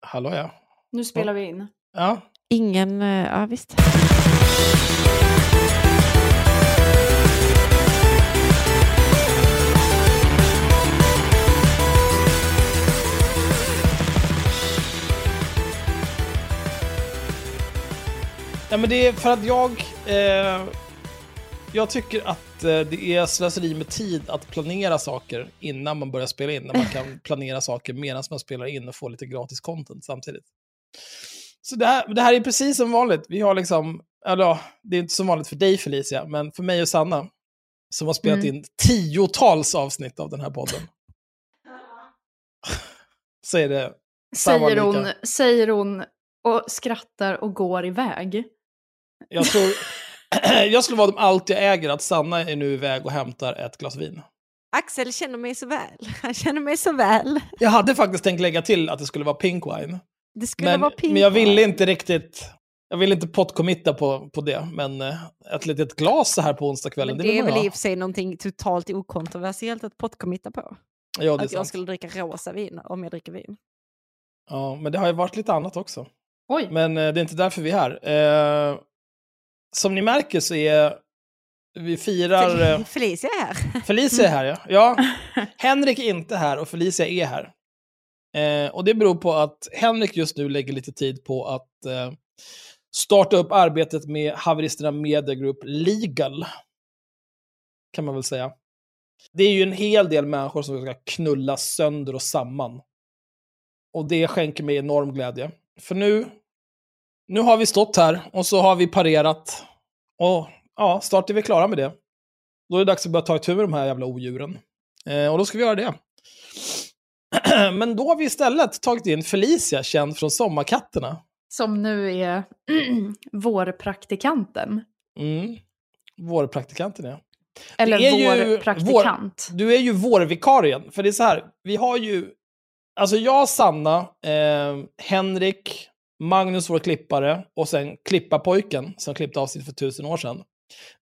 Hallå ja. Nu spelar vi in. Ja. Ingen, eh, ja visst. ja men det är för att jag... Eh, jag tycker att eh, det är slöseri med tid att planera saker innan man börjar spela in. När man kan planera saker medan man spelar in och få lite gratis content samtidigt. Så det här, det här är precis som vanligt. Vi har liksom, eller ja, det är inte som vanligt för dig Felicia, men för mig och Sanna, som har spelat Mm. in tiotals avsnitt av den här podden. Så är det samma Säger hon, säger hon och skrattar och går iväg. Jag tror, jag skulle vara de allt jag äger, att Sanna är nu iväg och hämtar ett glas vin. Axel känner mig så väl. Han känner mig så väl. Jag hade faktiskt tänkt lägga till att det skulle vara pink wine. Det skulle Men, vara pink men jag ville inte riktigt, jag ville inte pottcommitta på, på det. Men eh, ett litet glas så här på onsdagskvällen, det det vill är väl ha. i och för sig någonting totalt okontroversiellt att pottkommitta på. Ja, att jag sant. skulle dricka rosa vin om jag dricker vin. Ja, men det har ju varit lite annat också. Oj. Men eh, det är inte därför vi är här. Eh, som ni märker så är vi firar... eh, Felicia är här. Felicia är här, ja. ja. Henrik är inte här och Felicia är här. Eh, och det beror på att Henrik just nu lägger lite tid på att eh, starta upp arbetet med Haveristerna Media Group Legal. Kan man väl säga. Det är ju en hel del människor som ska knulla sönder och samman. Och det skänker mig enorm glädje. För nu, nu har vi stått här och så har vi parerat. Och ja, snart är vi klara med det. Då är det dags att börja ta itu med de här jävla odjuren. Eh, och då ska vi göra det. Men då har vi istället tagit in Felicia, känd från Sommarkatterna. Som nu är vårpraktikanten. Mm. Vårpraktikanten, ja. Eller vårpraktikant. Du är ju vårvikarien. För det är så här, vi har ju... Alltså jag, Sanna, eh, Henrik, Magnus, vår klippare, och sen Klipparpojken, som klippte avsnitt för tusen år sedan.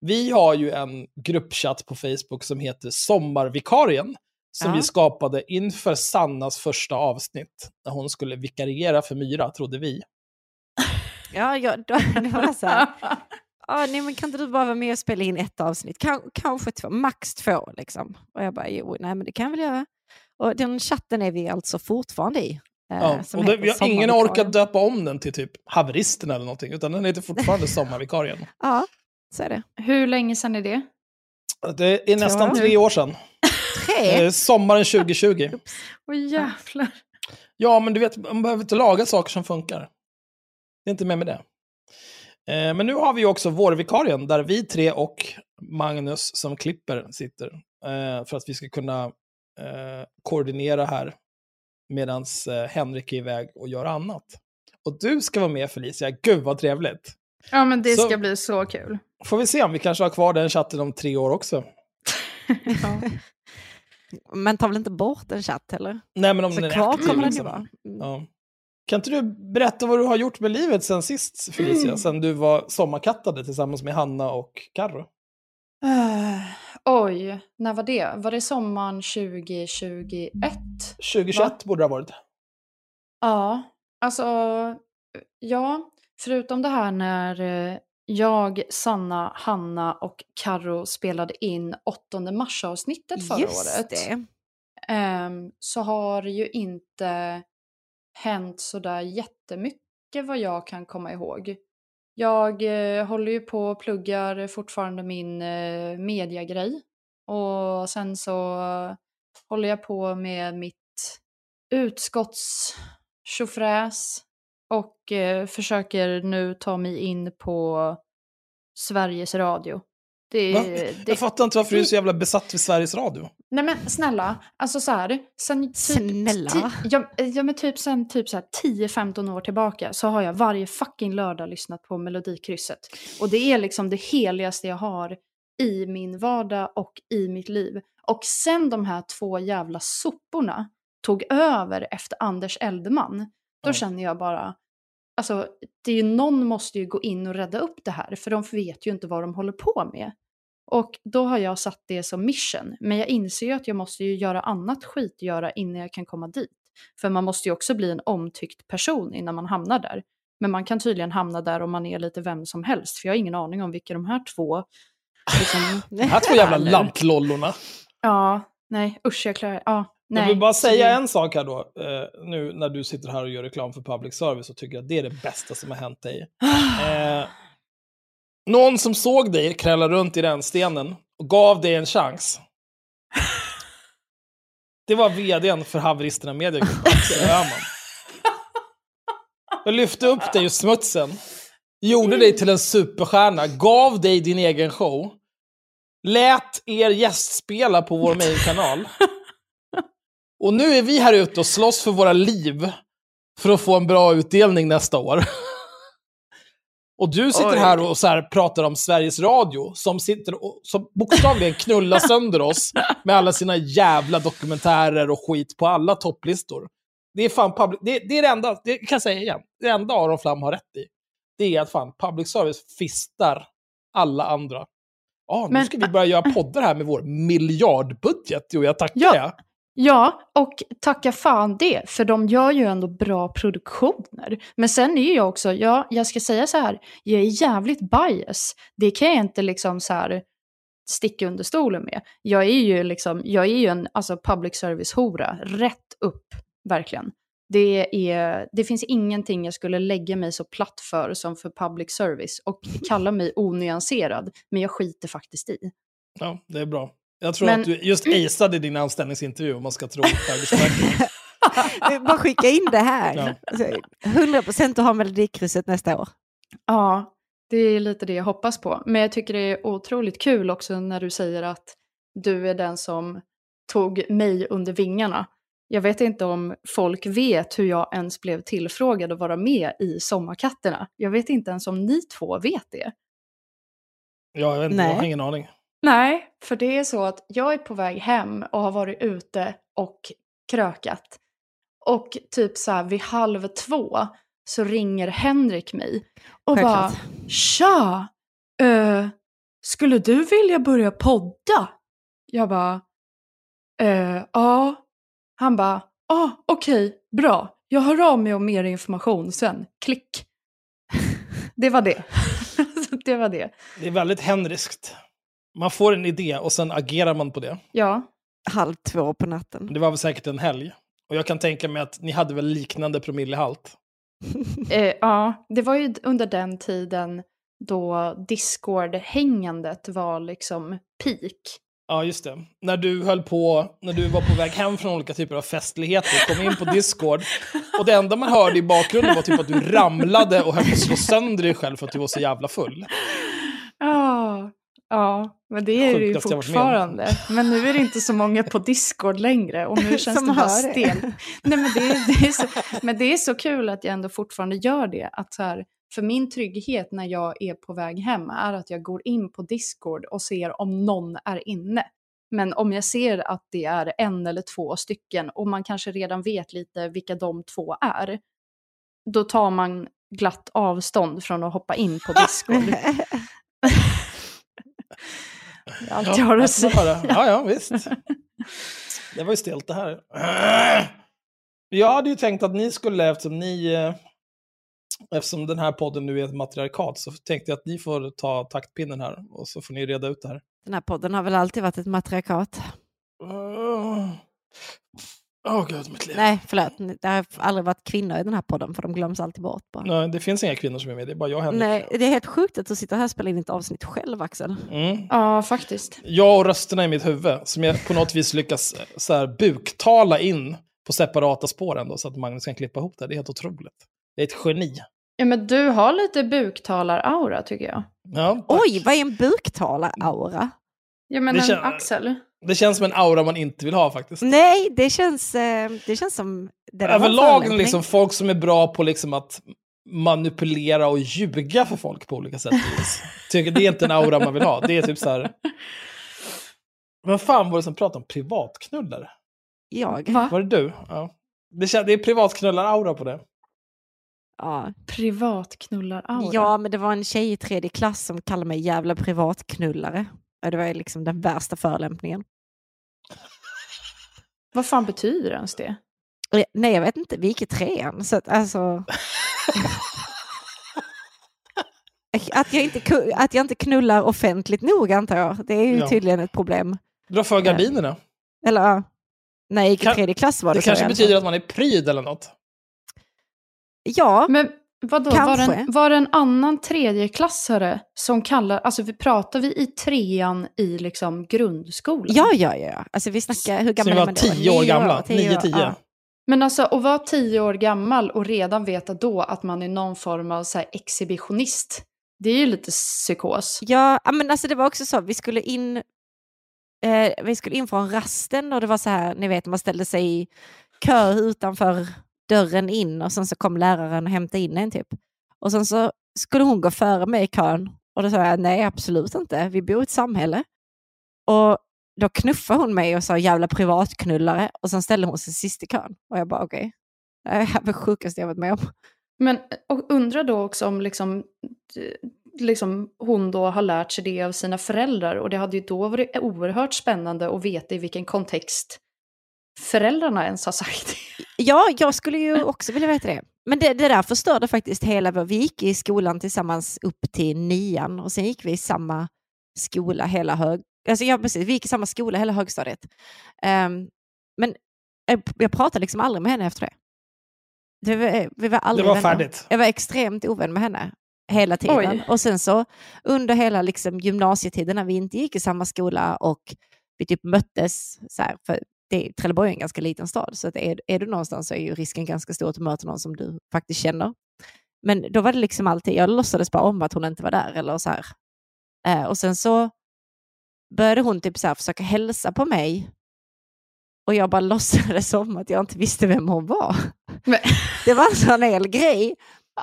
Vi har ju en gruppchatt på Facebook som heter Sommarvikarien, som Ja. vi skapade inför Sannas första avsnitt, när hon skulle vikariera för Myra, trodde vi. Ja, ja då, det var så här. Ja, nej, men kan inte du bara vara med och spela in ett avsnitt? Kan, kanske två, max två. Liksom. Och jag bara, jo, nej, men det kan jag väl göra. Och den chatten är vi alltså fortfarande i. eh, Ja, som och det, vi har ingen orkat döpa om den till typ Haveristerna eller någonting, utan den heter fortfarande Sommarvikarien. Ja, så är det. Hur länge sedan är det? Det är nästan tre år sedan. Tre? Eh, sommaren 2020. Åh jävlar. Ja, men du vet, man behöver inte laga saker som funkar. Det är inte med med det. Eh, men nu har vi ju också vårvikarien, där vi tre och Magnus som klipper sitter. För att vi ska kunna koordinera här medan eh, Henrik är iväg och gör annat. Och du ska vara med Felicia, gud vad trevligt. Ja men det Så- ska bli så kul. Får vi se om vi kanske har kvar den chatten om tre år också. Ja. Man tar väl inte bort en chatt heller? Nej, men om Så den är kvar aktiv. kommer den ju liksom. vara. Mm. Ja. Kan inte du berätta vad du har gjort med livet sen sist, Felicia? Mm. Sen du var sommarkattade tillsammans med Hanna och Karro? Eh, oj, när var det? Var det sommaren 2021? 2021 borde det ha varit. Ja, alltså, ja, förutom det här när eh, jag, Sanna, Hanna och Karo spelade in 8 mars-avsnittet förra Just året. det. ehm, så har det ju inte hänt sådär jättemycket vad jag kan komma ihåg. Jag eh, håller ju på och pluggar fortfarande min eh, mediagrej. Och sen så eh, håller jag på med mitt utskotts tjofräs och eh, försöker nu ta mig in på Sveriges Radio. Det, det, Jag fattar inte varför du är så jävla besatt vid Sveriges Radio. Nej men snälla, alltså så här, sen typ, Snälla? ti- ja, ja men typ sen typ så här 10-15 år tillbaka så har jag varje fucking lördag lyssnat på Melodikrysset. Och det är liksom det heligaste jag har i min vardag och i mitt liv. Och sen de här två jävla soporna tog över efter Anders Eldeman, då Ja. känner jag bara, alltså det är ju, någon måste ju gå in och rädda upp det här, för de vet ju inte vad de håller på med. Och då har jag satt det som mission. Men jag inser ju att jag måste ju göra annat skit göra innan jag kan komma dit. För man måste ju också bli en omtyckt person innan man hamnar där. Men man kan tydligen hamna där om man är lite vem som helst. För jag har ingen aning om vilka de här två... Liksom, De här två jävla lantlollorna. ja, nej, usch jag klarar... Ja, nej. Jag vill bara säga en sak här då. Eh, nu när du sitter här och gör reklam för public service och tycker att det är det bästa som har hänt dig. Eh, någon som såg dig kräla runt i den stenen och gav dig en chans. Det var vdn för Haveristerna Media Group, Axel Öhman. Jag lyfte upp dig ur smutsen, gjorde dig till en superstjärna, gav dig din egen show, lät er gästspela på vår mailkanal. Och nu är vi här ute och slåss för våra liv för att få en bra utdelning nästa år. Och du sitter Oj. här och så här pratar om Sveriges Radio, som, sitter och, som bokstavligen knullar sönder oss med alla sina jävla dokumentärer och skit på alla topplistor. Det är fan public, det, det är det enda, det kan jag säga igen, det enda Aron Flam har rätt i. Det är att fan public service fistar alla andra. Ja, nu Men- ska vi börja göra poddar här med vår miljardbudget. Jo, jag tackar Ja. Ja, och tacka fan det, för de gör ju ändå bra produktioner. Men sen är jag också, ja, jag ska säga så här, jag är jävligt bias. Det kan jag inte liksom så här sticka under stolen med. Jag är ju liksom, jag är ju en alltså public service-hora, rätt upp, verkligen. Det, är, det finns ingenting jag skulle lägga mig så platt för som för public service och kalla mig onyanserad, men jag skiter faktiskt i. Ja, det är bra. Jag tror Men- att du just aceade din anställningsintervju om man ska tro Arbetsmarknaden. Bara skicka in det här. Ja. Alltså, 100% att ha Melodikrysset nästa år. Ja, det är lite det jag hoppas på. Men jag tycker det är otroligt kul också när du säger att du är den som tog mig under vingarna. Jag vet inte om folk vet hur jag ens blev tillfrågad att vara med i Sommarkatterna. Jag vet inte ens om ni två vet det. Ja, jag vet inte, jag har ingen aning. Nej, för det är så att jag är på väg hem och har varit ute och krökat. Och typ så här vid halv två så ringer Henrik mig och bara Självklart. Tja! Eh, skulle du vilja börja podda? Jag bara Ja. Han bara ah, okej, bra. Jag hör av mig om mer information sen. Klick. Det var det. det var det. Det är väldigt henriskt. Man får en idé och sen agerar man på det. Ja. Halv två på natten. Det var väl säkert en helg. Och jag kan tänka mig att ni hade väl liknande promillehalt. Eh, ja, det var ju under den tiden då Discord-hängandet var liksom peak. Ja, just det. När du höll på, när du var på väg hem från olika typer av festligheter, kom in på Discord och det enda man hörde i bakgrunden var typ att du ramlade och höll på att slå sönder dig själv för att du var så jävla full. Ja, ja, men det är det ju fortfarande. Men nu är det inte så många på Discord längre och nu känns Som det bara stelt. Nej, men, det, är- det är så, men det är så kul att jag ändå fortfarande gör det. Att så här, för min trygghet när jag är på väg hem är att jag går in på Discord och ser om någon är inne. Men om jag ser att det är en eller två stycken och man kanske redan vet lite vilka de två är, då tar man glatt avstånd från att hoppa in på Discord. Allt jag har att säga. Ja, ja, visst. Det var ju stelt det här. Jag hade ju tänkt att ni skulle, eftersom ni... eh, Eftersom den här podden nu är ett matriarkat, så tänkte jag att ni får ta taktpinnen här och så får ni reda ut det här. Den här podden har väl alltid varit ett matriarkat? Åh, oh, gud, mitt liv. Nej, förlåt. Det har aldrig varit kvinnor i den här podden för de glöms alltid bort bara. Nej, det finns inga kvinnor som är med, det är bara jag och Henrik. Nej, det är helt sjukt att du sitter här och spelar in ett avsnitt själv, Axel. Mm. Ja, faktiskt. Jag och rösterna i mitt huvud, som jag på något vis lyckas så här, buktala in på separata spår ändå, så att Magnus kan klippa ihop det. Det är helt otroligt. Det är ett geni. Ja, men du har lite buktalar-aura tycker jag. Ja, tack. Oj, vad är en buktalar-aura? Ja, men Det en kän- Axel. Det känns som en aura man inte vill ha faktiskt. Nej, det känns, eh, det känns som... Överlag liksom folk som är bra på liksom att manipulera och ljuga för folk på olika sätt. Tycker det är inte en aura man vill ha. Det är typ så här... Vad fan var det som pratade om privatknullare? Jag? Va? Var det du? Ja. Det, kän- det är privatknullar-aura på det. Ja. Privatknullar-aura. ja, men det var en tjej i tredje klass som kallade mig jävla privatknullare. Och det var liksom den värsta förolämpningen. Vad fan betyder ens det? Eh, Nej, jag vet inte. Vi gick i trean. Så att, alltså... att, jag inte, att jag inte knullar offentligt nog, antar jag. Det är ju Ja. tydligen ett problem. Dra för gardinerna. Eller ja, när jag gick i tredje klass var det, Det kanske betyder att man är pryd eller något. Ja, Men vadå, var det, Kanske. en, var det en annan tredjeklassare som kallar, alltså vi pratar vi i trean i liksom grundskolan? ja, ja, ja. Alltså vi snackar, hur ni är var man då? tio år gamla. tio Nio, tio. ja. Men alltså att vara tio år gammal och redan veta då att man är någon form av så här exhibitionist, det är ju lite psykos. Ja, ja, men alltså det var också så, vi skulle in, eh, vi skulle in från rasten och det var så här, ni vet man ställde sig i kö utanför dörren in och sen så kom läraren och hämtade in en typ. Och sen så skulle hon gå före mig i kön och då sa jag nej absolut inte, vi bor i ett samhälle. Och då knuffade hon mig och sa jävla privatknullare och sen ställde hon sig sist i kön. Och jag bara okej, det här var det sjukaste jag varit med om. Men och undrar då också om liksom, liksom hon då har lärt sig det av sina föräldrar och det hade ju då varit oerhört spännande att veta i vilken kontext föräldrarna ens har sagt det. Ja, jag skulle ju också vilja veta det. Men det, det där förstörde faktiskt hela vår... Vi gick i skolan tillsammans upp till nian och sen gick vi i samma skola hela hög... Alltså ja, precis, vi gick i samma skola hela högstadiet. Ehm, men jag, pratade liksom aldrig med henne efter det. det var, vi var Det aldrig var vänner. färdigt. Jag var extremt ovän med henne hela tiden. Oj. Och sen så under hela liksom, gymnasietiden när vi inte gick i samma skola och vi typ möttes, så här, för det, Trelleborg är en ganska liten stad, så att är, är du någonstans så är ju risken ganska stor att du möter någon som du faktiskt känner. Men då var det liksom alltid, jag låtsades bara om att hon inte var där. Eller så här. Eh, och sen så började hon typ så här försöka hälsa på mig och jag bara låtsades som att jag inte visste vem hon var. Men- Det var en sån hel grej.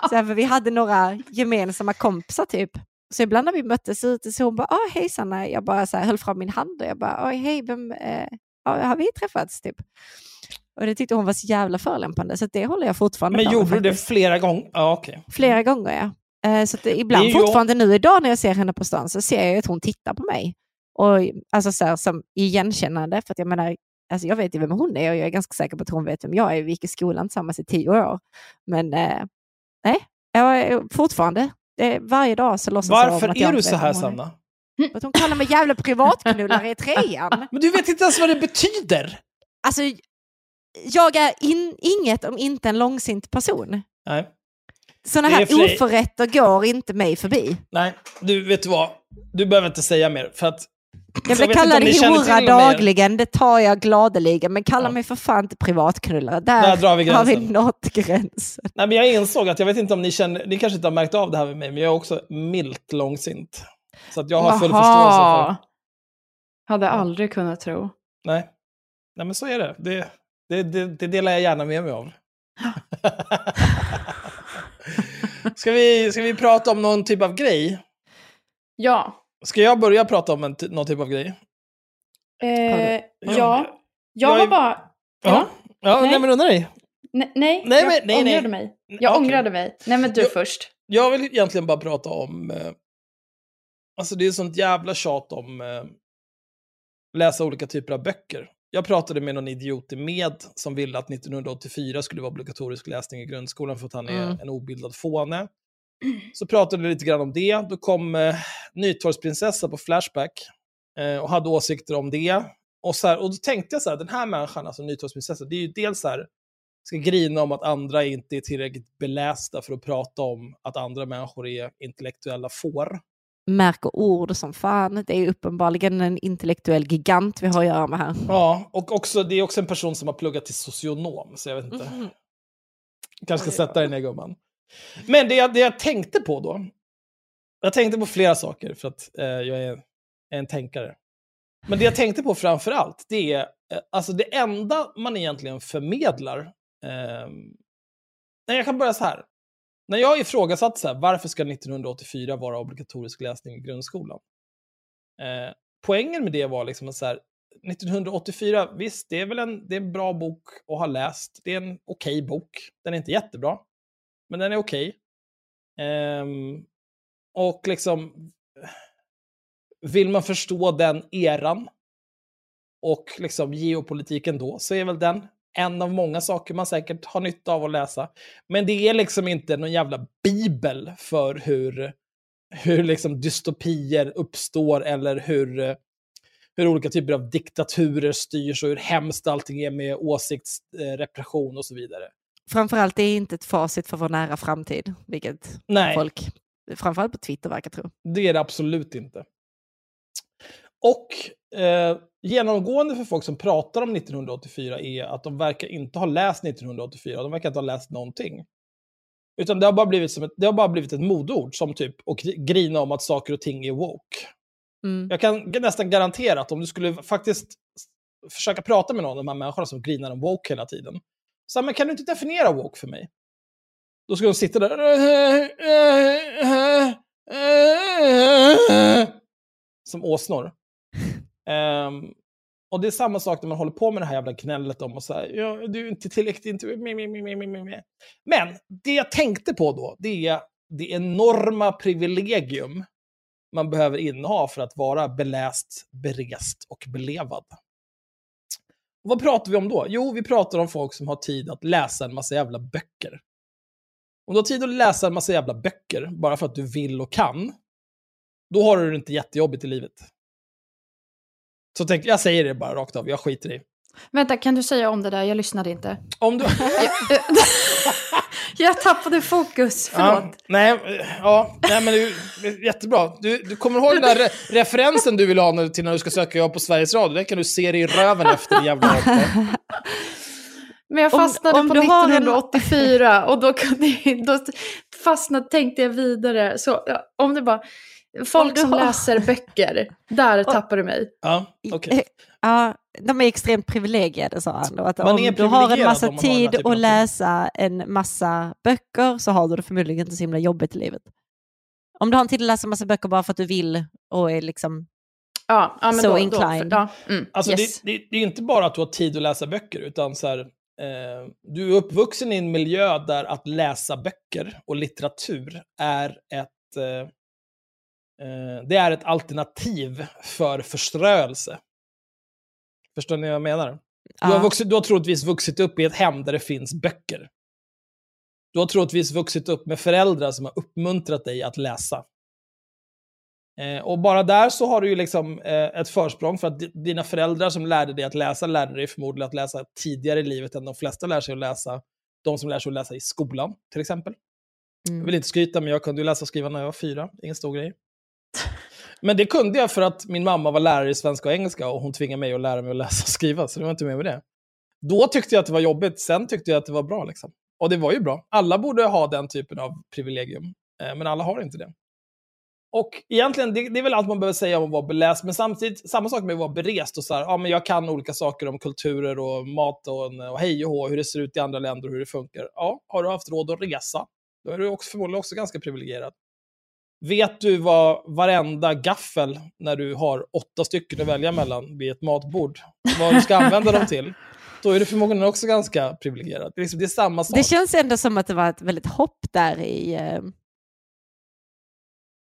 Så här, för vi hade några gemensamma kompisar typ. Så ibland när vi möttes ute så hon bara, ah, hej Sanna, jag bara så här, höll fram min hand och jag bara, "Oj, hej, vem, eh, har vi träffats typ? Och det tyckte hon var så jävla förolämpande, så det håller jag fortfarande Men med gjorde du det flera gånger? Ja, okej. Flera gånger ja. Så ibland fortfarande nu idag när jag ser henne på stan så ser jag att hon tittar på mig. Och, alltså så här, som igenkännande, för att jag menar, alltså jag vet ju vem hon är och jag är ganska säker på att hon vet vem jag är. Vi gick i skolan tillsammans i tio år. Men eh, nej, jag är fortfarande, det, varje dag så låtsas jag om Varför att jag är du så här. Sanna? För Att hon kallar mig jävla privatknullare i trean. Men du vet inte ens vad det betyder! Alltså, jag är in, inget om inte en långsint person. Nej. Sådana här för dig- oförrätter går inte mig förbi. Nej, du vet du vad? Du behöver inte säga mer, för att... Jag blir kallad hora dagligen, det tar jag gladeligen, men kalla Ja. mig för fan inte privatknullare. Där, Där drar vi har vi nått gränsen. Nej, men jag insåg att, jag vet inte om ni känner, ni kanske inte har märkt av det här med mig, men jag är också milt långsint. Så att jag har full förståelse för... Hade aldrig kunnat tro. Nej. Nej, men så är det. Det, det, det, det delar jag gärna med mig av. ska, vi, ska vi prata om någon typ av grej? Ja, Ska jag börja prata om en någon typ av grej? Eh, ja, Jag har bara... Ja, ja nej. Nej. men undrar dig. Nej, nej, Nej, jag men- nej, nej. ångrade mig. Jag Okej. ångrade mig. Nej, men du Jag- först. Jag vill egentligen bara prata om... Eh, alltså det är sånt jävla tjat om eh, läsa olika typer av böcker. Jag pratade med någon idiot i med som ville att 1984 skulle vara obligatorisk läsning i grundskolan för att han är Mm. en obildad fåne. Så pratade vi lite grann om det. Då kom eh, Nytorgsprinsessa på Flashback eh, och hade åsikter om det. Och, så här, och då tänkte jag så här, den här människan, alltså Nytorgsprinsessa, det är ju dels så här, ska grina om att andra inte är tillräckligt belästa för att prata om att andra människor är intellektuella får. Märker ord som fan. Det är uppenbarligen en intellektuell gigant vi har att göra med här. Ja, och också, det är också en person som har pluggat till socionom, så jag vet inte. Mhm. kanske ska sätta dig ner gumman. Men det jag, det jag tänkte på då, jag tänkte på flera saker för att eh, jag är, är en tänkare. Men det jag tänkte på framför allt, det är, eh, alltså det enda man egentligen förmedlar, eh, nej jag kan börja så här. När jag ifrågasatt så här, varför ska 1984 vara obligatorisk läsning i grundskolan? Eh, poängen med det var liksom att så här, 1984, visst, det är väl en, det är en bra bok att ha läst. Det är en okej bok. Den är inte jättebra, men den är okej. Ehm, och liksom, vill man förstå den eran och liksom geopolitiken då, så är väl den en av många saker man säkert har nytta av att läsa. Men det är liksom inte någon jävla bibel för hur, hur liksom dystopier uppstår eller hur, eh, hur olika typer av diktaturer styrs och hur hemskt allting är med åsiktsrepression och så vidare. Framförallt det är inte ett facit för vår nära framtid, vilket Nej. folk, framförallt på Twitter, verkar tro. Det är det absolut inte. Och eh, genomgående för folk som pratar om 1984 är att de verkar inte ha läst 1984, de verkar inte ha läst någonting. Utan det har bara blivit, som ett, det har bara blivit ett modord som typ och grina om att saker och ting är woke. Mm. Jag kan nästan garantera att om du skulle faktiskt försöka prata med någon av de här människorna som grinar om woke hela tiden. Så här, men kan du inte definiera woke för mig? Då skulle de sitta där. Som åsnor. Um, och det är samma sak när man håller på med det här jävla gnället om och så här, ja, du är inte tillräckligt... Inte, me, me, me, me. Men det jag tänkte på då, det är det enorma privilegium man behöver inneha för att vara beläst, berest och belevad. Och vad pratar vi om då? Jo, vi pratar om folk som har tid att läsa en massa jävla böcker. Om du har tid att läsa en massa jävla böcker bara för att du vill och kan, då har du det inte jättejobbigt i livet. Så tänk, jag säger det bara rakt av, jag skiter i. Vänta, kan du säga om det där? Jag lyssnade inte. Om du... Jag tappade fokus, förlåt. Ja, nej, ja, nej, men det är, jättebra. Du, du kommer ihåg den där re referensen du vill ha när, till när du ska söka jobb på Sveriges Radio? Den kan du se dig i röven efter, jävla. Men jag Om- fastnade om på du har en- 1984 och då, kunde, då fastnade, tänkte jag vidare. Så ja, om det bara, folk som läser böcker, där tappar du mig. Ja, okej. Eh, Ja, de är extremt privilegierade sa han då. Att Man om är du har en massa tid att läsa en massa böcker så har du det förmodligen inte så himla jobbigt i livet. Om du har en tid att läsa en massa böcker bara för att du vill och är liksom... Ja, ja men So då, inclined. Då, ja, mm, Alltså yes. det, det, det är inte bara att du har tid att läsa böcker, utan så här, eh, du är uppvuxen i en miljö där att läsa böcker och litteratur är ett, eh, det är ett alternativ för förströelse. Förstår ni vad jag menar? Du har, vuxit, du har troligtvis vuxit upp i ett hem där det finns böcker. Du har troligtvis vuxit upp med föräldrar som har uppmuntrat dig att läsa. Eh, och bara där så har du ju liksom eh, ett försprång för att di- dina föräldrar som lärde dig att läsa lärde dig förmodligen att läsa tidigare i livet än de flesta lär sig att läsa. De som lär sig att läsa i skolan, till exempel. Jag Mm. vill inte skryta, men jag kunde ju läsa och skriva när jag var fyra. Ingen stor grej. Men det kunde jag för att min mamma var lärare i svenska och engelska och hon tvingade mig att lära mig att läsa och skriva, så det var inte med med det. Då tyckte jag att det var jobbigt, sen tyckte jag att det var bra. Liksom. Och det var ju bra. Alla borde ha den typen av privilegium, eh, men alla har inte det. Och egentligen, det, det är väl allt man behöver säga om att vara beläst, men samtidigt, samma sak med att vara berest och så här, ja men jag kan olika saker om kulturer och mat och, och hej och hå, hur det ser ut i andra länder och hur det funkar. Ja, har du haft råd att resa, då är du också, förmodligen också ganska privilegierad. Vet du vad varenda gaffel, när du har åtta stycken att välja mellan vid ett matbord, vad du ska använda dem till? Då är du förmodligen också ganska privilegierad. Det är, liksom, det är samma sak. Det känns ändå som att det var ett väldigt hopp där i... Eh...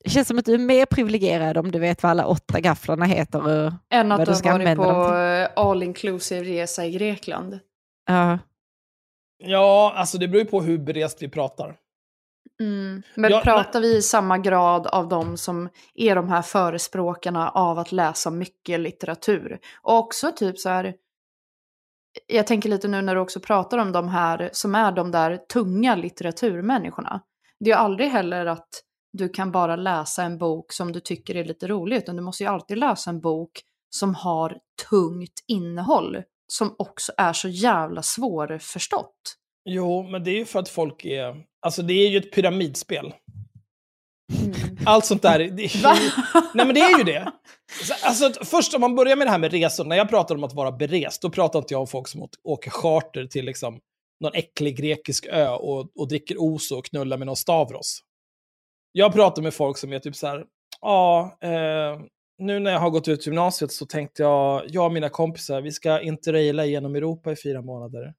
Det känns som att du är mer privilegierad om du vet vad alla åtta gafflarna heter. Och Än att vad du ska har varit använda dem på eh, all inclusive resa i Grekland. Ja. Ja, alltså det beror ju på hur berest vi pratar. Mm. Men Ja, pratar vi i samma grad av de som är de här förespråkarna av att läsa mycket litteratur? Och också typ så här, jag tänker lite nu när du också pratar om de här som är de där tunga litteraturmänniskorna. Det är ju aldrig heller att du kan bara läsa en bok som du tycker är lite rolig, utan du måste ju alltid läsa en bok som har tungt innehåll, som också är så jävla svårförstått. Jo, men det är ju för att folk är... Alltså det är ju ett pyramidspel. Mm. Allt sånt där. Det är ju, nej men det är ju det. Så, Alltså, först om man börjar med det här med resor. När jag pratar om att vara berest, då pratar inte jag om folk som åker charter till liksom någon äcklig grekisk ö och, och dricker oso och knullar med någon stavros. Jag pratar med folk som är typ så här, ja, eh, nu när jag har gått ut gymnasiet så tänkte jag, jag och mina kompisar, vi ska interraila genom Europa i fyra månader.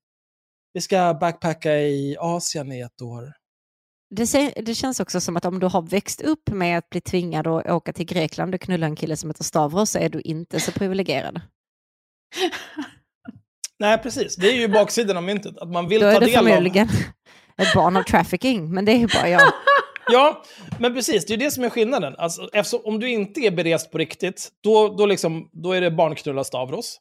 Vi ska backpacka i Asien i ett år. Det, det känns också som att om du har växt upp med att bli tvingad att åka till Grekland och knulla en kille som heter Stavros så är du inte så privilegierad. Nej, precis. Det är ju baksidan av myntet. Att man vill Då ta är du del av... förmodligen ett barn av trafficking, men det är ju bara jag. Ja, men precis. Det är det som är skillnaden. Alltså, eftersom, om du inte är berest på riktigt, då, då, liksom, då är det barnknulla Stavros.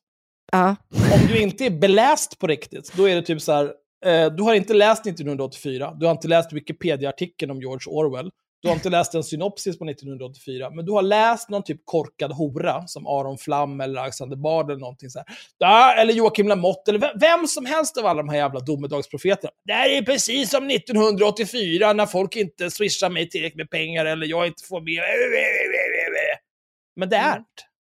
Ja. Om du inte är beläst på riktigt, då är det typ så här, eh, du har inte läst 1984, du har inte läst Wikipedia-artikeln om George Orwell, du har inte läst en synopsis på 1984, men du har läst någon typ korkad hora, som Aron Flam eller Alexander Bard eller någonting så här. Eller Joakim Lamotte, eller vem, vem som helst av alla de här jävla domedagsprofeterna. Det här är precis som 1984 när folk inte swishar mig tillräckligt med pengar eller jag inte får mer. Men det är inte.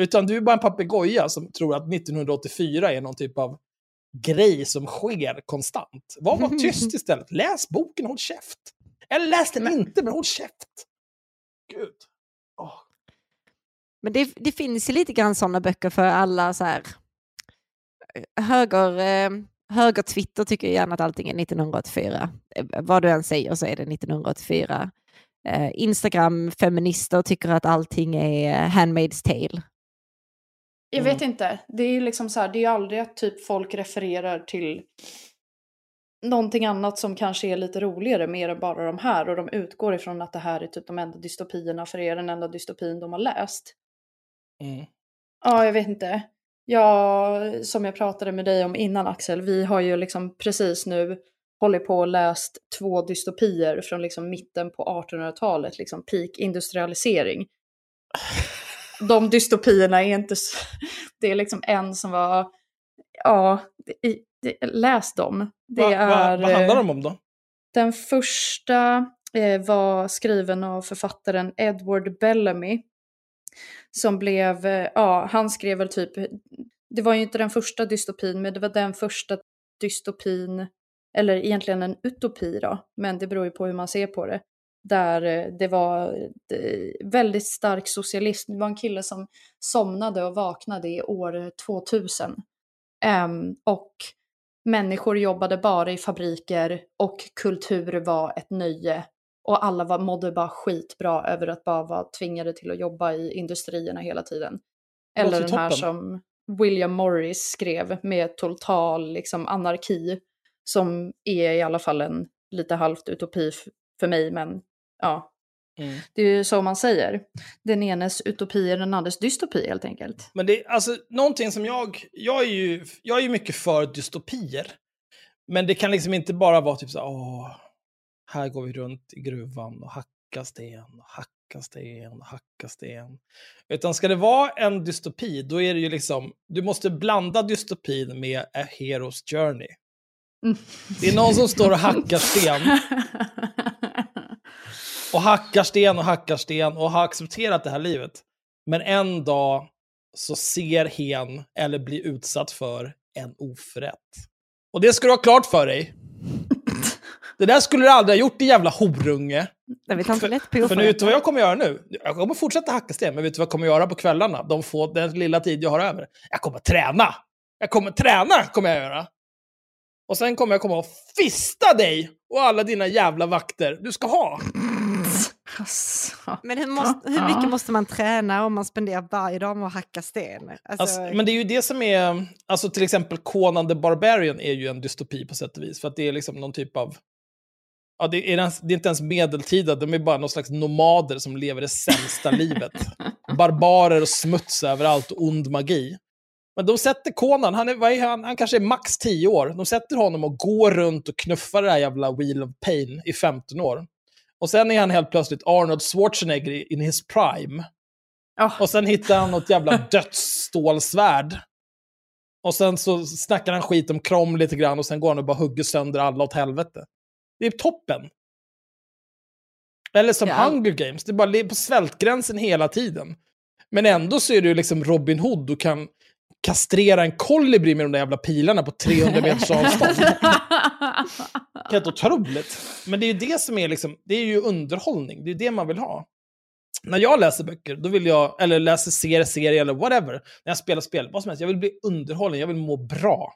Utan du är bara en papegoja som tror att 1984 är någon typ av grej som sker konstant. Var bara tyst istället. Läs boken och håll käft. Eller läs den inte, men håll käft. Gud. Åh. Men det, det finns ju lite grann sådana böcker för alla så här eh, höger, eh, höger-Twitter tycker gärna att allting är 1984. Eh, Vad du än säger så är det 1984. Eh, Instagram-feminister tycker att allting är Handmaid's tale. Jag Mm. vet inte. Det är ju liksom så här, det är ju aldrig att typ folk refererar till någonting annat som kanske är lite roligare mer än bara de här och de utgår ifrån att det här är typ de enda dystopierna för er, den enda dystopin de har läst. Mm. Ja, jag vet inte. Ja, som jag pratade med dig om innan Axel, vi har ju liksom precis nu hållit på och läst två dystopier från liksom mitten på 1800-talet, liksom peak industrialisering. De dystopierna är inte så... Det är liksom en som var... Ja, det, det, läs dem. Det Va, va, är... vad handlar eh, de om då? Den första eh, var skriven av författaren Edward Bellamy. Som blev, eh, ja, han skrev väl typ, det var ju inte den första dystopin, men det var den första dystopin, eller egentligen en utopi då, men det beror ju på hur man ser på det. Där eh, det var eh, väldigt stark socialism. Det var en kille som somnade och vaknade i år 2000. Ehm, och människor jobbade bara i fabriker och kultur var ett nöje. Och alla var, mådde bara skitbra över att bara vara tvingade till att jobba i industrierna hela tiden. Eller den här som William Morris skrev med total liksom, anarki. Som är i alla fall en lite halvt utopi för mig, men ja, Mm. det är ju så man säger. Den enes utopi är den andres dystopi helt enkelt. Men det är alltså någonting som jag, jag är ju, jag är ju mycket för dystopier. Men det kan liksom inte bara vara typ så här, åh, här går vi runt i gruvan och hackar sten och hackar sten och hackar sten. Utan ska det vara en dystopi, då är det ju liksom, du måste blanda dystopin med a hero's journey. Det är någon som står och hackar sten och hackar sten och hackar sten och har accepterat det här livet. Men en dag så ser hen eller blir utsatt för en oförrätt. Och det ska du ha klart för dig. Det där skulle du aldrig ha gjort, din jävla horunge. Nej, vi tar inte lätt på För nu, oförrätt. vet du vad jag kommer göra nu? Jag kommer fortsätta hacka sten, men vet du vad jag kommer göra på kvällarna? De få, den lilla tid jag har över. Jag kommer träna! Jag kommer träna, kommer jag göra. Och sen kommer jag komma och fista dig och alla dina jävla vakter du ska ha. Alltså. Men hur, måste, hur mycket måste man träna om man spenderar varje dag med att hacka sten? Alltså, Alltså, men det är ju det som är, alltså till exempel Conan the Barbarian är ju en dystopi på sätt och vis. För att det är liksom någon typ av, ja det är, det är inte ens medeltida, de är bara någon slags nomader som lever det sämsta livet. Barbarer och smuts överallt och ond magi. Men de sätter Conan, han, är han, han kanske är max 10 år, de sätter honom och går runt och knuffar det här jävla Wheel of Pain i 15 år. Och sen är han helt plötsligt Arnold Schwarzenegger in his prime. Oh. Och sen hittar han något jävla dödsstålsvärd. Och sen så snackar han skit om Krom lite grann och sen går han och bara hugger sönder alla åt helvete. Det är toppen. Eller som Ja. Hunger Games, det är bara på svältgränsen hela tiden. Men ändå så är ju liksom Robin Hood och kan kastrera en kolibri med de där jävla pilarna på 300 meters avstånd. Helt otroligt. Men det är ju det som är liksom, det är ju underhållning, det är det man vill ha. När jag läser böcker, då vill jag, eller läser serier, serier eller whatever, när jag spelar spel, vad som helst, jag vill bli underhållen, jag vill må bra.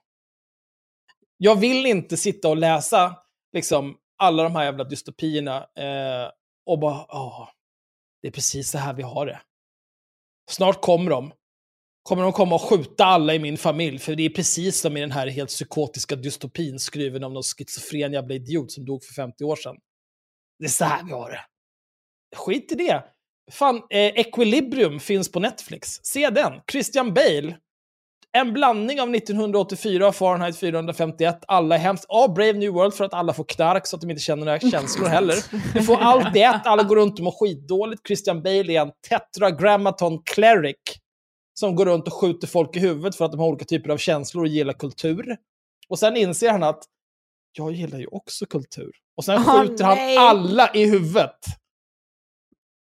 Jag vill inte sitta och läsa liksom alla de här jävla dystopierna eh, och bara, ja, det är precis så här vi har det. Snart kommer de. Kommer de komma och skjuta alla i min familj, för det är precis som i den här helt psykotiska dystopin skriven av någon schizofren jävla idiot som dog för 50 år sedan. Det är så här vi har det. Skit i det. Fan, eh, Equilibrium finns på Netflix. Se den. Christian Bale. En blandning av 1984 och Fahrenheit 451. Alla är hemskt. Ja, Brave New World för att alla får knark så att de inte känner några känslor heller. Vi får allt i ett. Alla går runt och mår skitdåligt. Christian Bale är en tetragrammaton cleric som går runt och skjuter folk i huvudet för att de har olika typer av känslor och gillar kultur. Och sen inser han att jag gillar ju också kultur. Och sen skjuter han nej. alla i huvudet.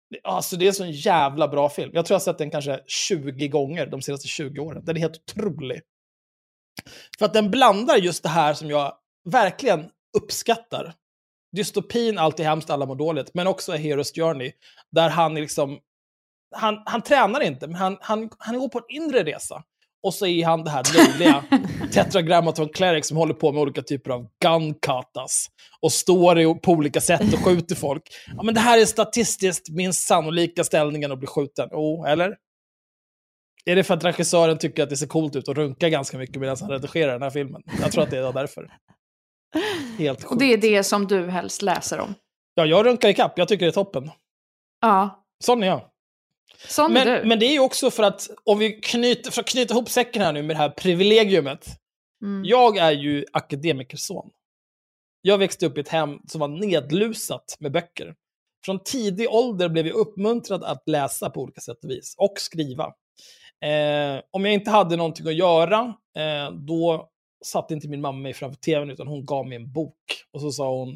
Det- Alltså det är så en jävla bra film. Jag tror jag har sett den kanske 20 gånger de senaste 20 åren. Den är helt otrolig. För att den blandar just det här som jag verkligen uppskattar. Dystopin, allt är hemskt, alla mår dåligt. Men också A Hero's Journey, där han är liksom... Han, han tränar inte, men han, han, han går på en inre resa. Och så är han det här löjliga tetragrammaton cleric som håller på med olika typer av gun katas. Och står på olika sätt och skjuter folk. Ja, men det här är statistiskt minst sannolika ställningen att bli skjuten. Jo, eller? Är det för att regissören tycker att det ser coolt ut och runkar ganska mycket medan han redigerar den här filmen? Jag tror att det är därför. Helt Och sjukt. det är det som du helst läser om. Ja, jag runkar i kapp. Jag tycker det är toppen. Ja, Sån är jag. Sån är du. Men, men det är ju också för att, om vi knyter, för att knyta ihop säcken här nu med det här privilegiumet. Mm. Jag är ju akademikerson. Jag växte upp i ett hem som var nedlusat med böcker. Från tidig ålder blev jag uppmuntrad att läsa på olika sätt och vis, och skriva. Eh, om jag inte hade någonting att göra, eh, då satte inte min mamma mig framför tvn, utan hon gav mig en bok. Och så sa hon,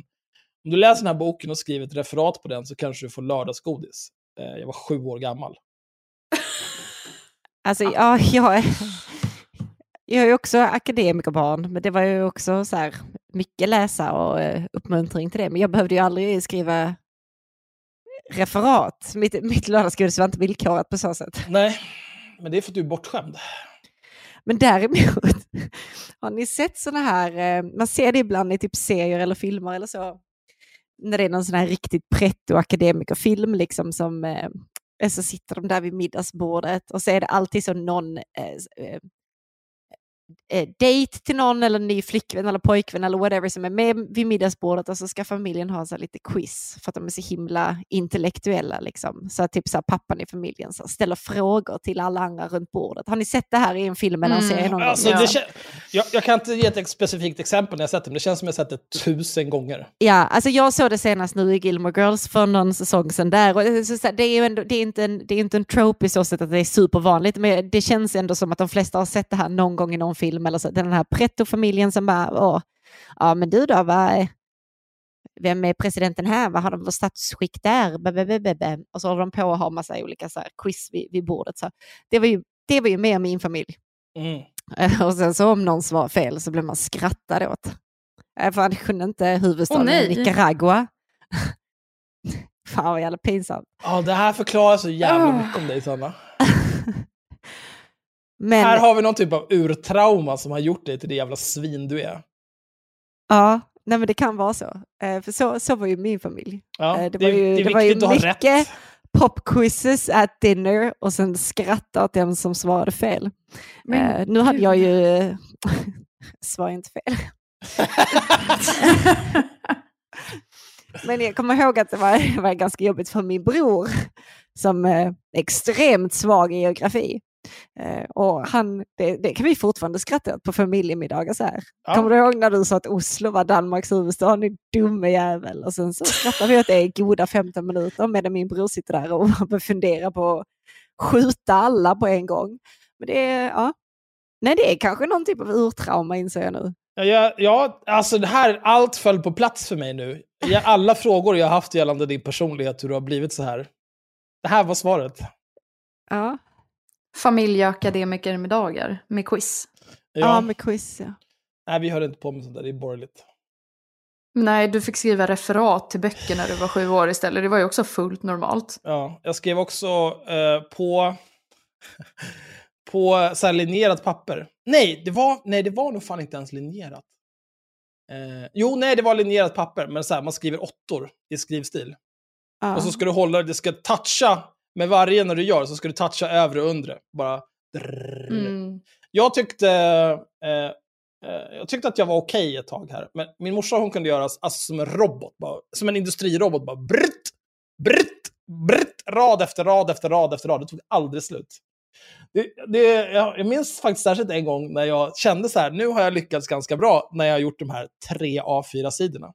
om du läser den här boken och skriver ett referat på den så kanske du får lördagsgodis. Eh, jag var sju år gammal. Alltså, ja, jag, är, jag är också akademikerbarn, men det var ju också så här, mycket läsa och eh, uppmuntring till det. Men jag behövde ju aldrig skriva referat. Mitt, mitt lördagsgodis var inte villkorat på så sätt. Nej, men det är för att du är bortskämd. Men däremot, har ni sett sådana här, eh, man ser det ibland i typ serier eller filmer eller så, när det är någon sån här riktigt pretto akademikerfilm liksom som, eh, så sitter de där vid middagsbordet och så är det alltid så någon eh, eh eh, eh, dejt till någon eller ny flickvän eller pojkvän eller whatever som är med vid middagsbordet och så ska familjen ha så lite quiz för att de är så himla intellektuella. Liksom. Så typ så här, pappan i familjen så ställer frågor till alla andra runt bordet. Har ni sett det här i en film eller en Mm. serie någon Alltså, gång? kän- jag, jag kan inte ge ett specifikt exempel när jag sett det, men det känns som jag sett det tusen gånger. Ja, alltså jag såg det senast nu i Gilmore Girls för någon säsong sedan där. Och det, är så, så, det är ändå, det är inte en, det är inte en trope i så sätt att det är supervanligt, men det känns ändå som att de flesta har sett det här någon gång i någon film. Eller så. Den här pretto-familjen som bara, åh, ja men du då, vad, vem är presidenten här? Vad har de för statsskick där? Och så håller de på att ha massa olika så här, quiz vid, vid bordet. Så det, var ju, det var ju mer min familj. Mm. Och sen så om någon svarar fel så blev man skrattad åt. Eh, För han kunde inte huvudstaden nej. Nicaragua. Fan vad jävla pinsamt. Ja, det här förklarar så jävla Ah. mycket om dig, Sanna. Men, Här har vi någon typ av urtrauma som har gjort dig till det jävla svin du är. ja, nej men det kan vara så. Eh, För så, så var ju min familj. Ja, Eh, det, det var ju- det är det var ju mycket-. Popquizzes at dinner och sen skratta åt den som svarade fel. Men Eh, nu hade jag ju... Svarade inte fel. Men jag kommer ihåg att det var, det var ganska jobbigt för min bror som är extremt svag i geografi. Eh, och han, det, det kan vi fortfarande skratta åt på familjemiddagar så här. Ja. Kommer du ihåg när du sa att Oslo var Danmarks huvudstad? Ni dumme jävel. Och sen så skrattar vi åt det i goda 15 minuter medan min bror sitter där och funderar på att skjuta alla på en gång. Men det är, ja. Nej, det är kanske någon typ av urtrauma inser jag nu. Ja, ja, alltså det här, allt föll på plats för mig nu. Alla frågor jag haft gällande din personlighet, hur du har blivit så här. Det här var svaret. Ja, Familjeakademikermiddagar med quiz. ja. Ja. med quiz. Ja. Nej, vi höll inte på med sånt där, det är borgerligt. Nej, du fick skriva referat till böcker när du var sju år istället. Det var ju också fullt normalt. Ja, jag skrev också eh, på, på så här linjerat papper. Nej det, var, nej, det var nog fan inte ens linjerat. Eh, jo, nej, det var linjerat papper, men så här, man skriver åttor i skrivstil. Ja. Och så ska du hålla, det ska toucha med varje när du gör, så ska du toucha övre och undre. Bara... Mm. Jag tyckte, eh, eh, jag tyckte att jag var okej ett tag här. Men min morsa hon kunde göra alltså, som en robot, bara, som en industrirobot. Bara brrt, brrt, brrt, rad efter rad efter rad efter rad. Det tog aldrig slut. Det, det, jag, minns faktiskt särskilt en gång när jag kände så här, nu har jag lyckats ganska bra när jag har gjort de här tre A4-sidorna.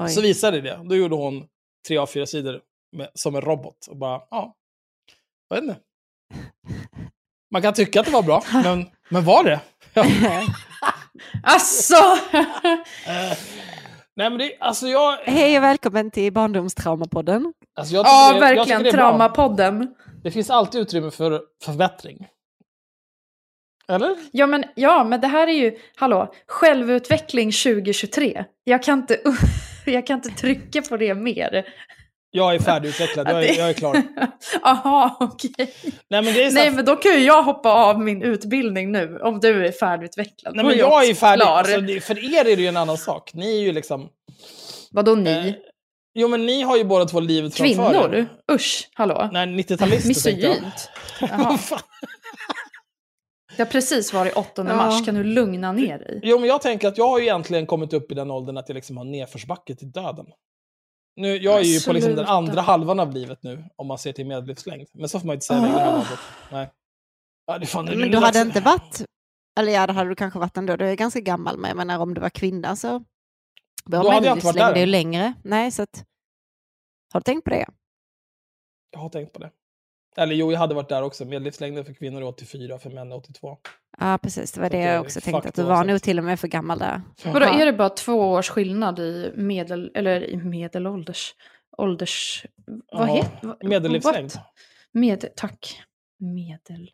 Oj. Så visade det. Då gjorde hon tre A4-sidor med, som en robot. Och bara, ja, jag vet inte. Man kan tycka att det var bra, men, men var det? Alltså! Nej men det, alltså jag... Hej och välkommen till Barndomstraumapodden. Alltså jag ja, det, jag verkligen. bra. Traumapodden. Det finns alltid utrymme för förbättring. Eller? Ja men, ja, men det här är ju, hallå, självutveckling 2023. Jag kan inte, jag kan inte trycka på det mer. Jag är färdigutvecklad, jag är, jag är klar. Aha, okej. Nej men det är så Nej men då kan ju jag hoppa av min utbildning nu om du är färdigutvecklad. Nej men jag är ju också färdig. Alltså, för er är det ju en annan sak. Ni är ju liksom... Vadå ni? Eh, jo men ni har ju båda två livet framför Kvinnor? Usch, hallå? Nej, 90-talister tänkte jag. Misogynt. Jaha. Det har precis varit 8 Ja. mars, kan du lugna ner dig? Jo men jag tänker att jag har ju egentligen kommit upp i den åldern att jag liksom har nedförsbacke till döden. Nu, jag är ju på liksom den andra halvan av livet nu, om man ser till medellivslängd. Men så får man ju inte säga laget. Nej. Ja, det fan, det Men du hade dags- inte varit, eller ja det hade du kanske varit ändå, du är ganska gammal men jag menar om du var kvinna så Då hade jag inte varit där är ju än. längre. Nej, så att, har du tänkt på det? Jag har tänkt på det. Eller jo, jag hade varit där också. Medellivslängden för kvinnor är 84, för män är 82. Ja, precis. Det var Så det jag jag också tänkte, att du var nog till och med för gammal där. Vadå, är det bara två års skillnad i medel, eller i medelålders, ålders, vad Ja, heter, Medellivslängd. what? Med, tack. Medel.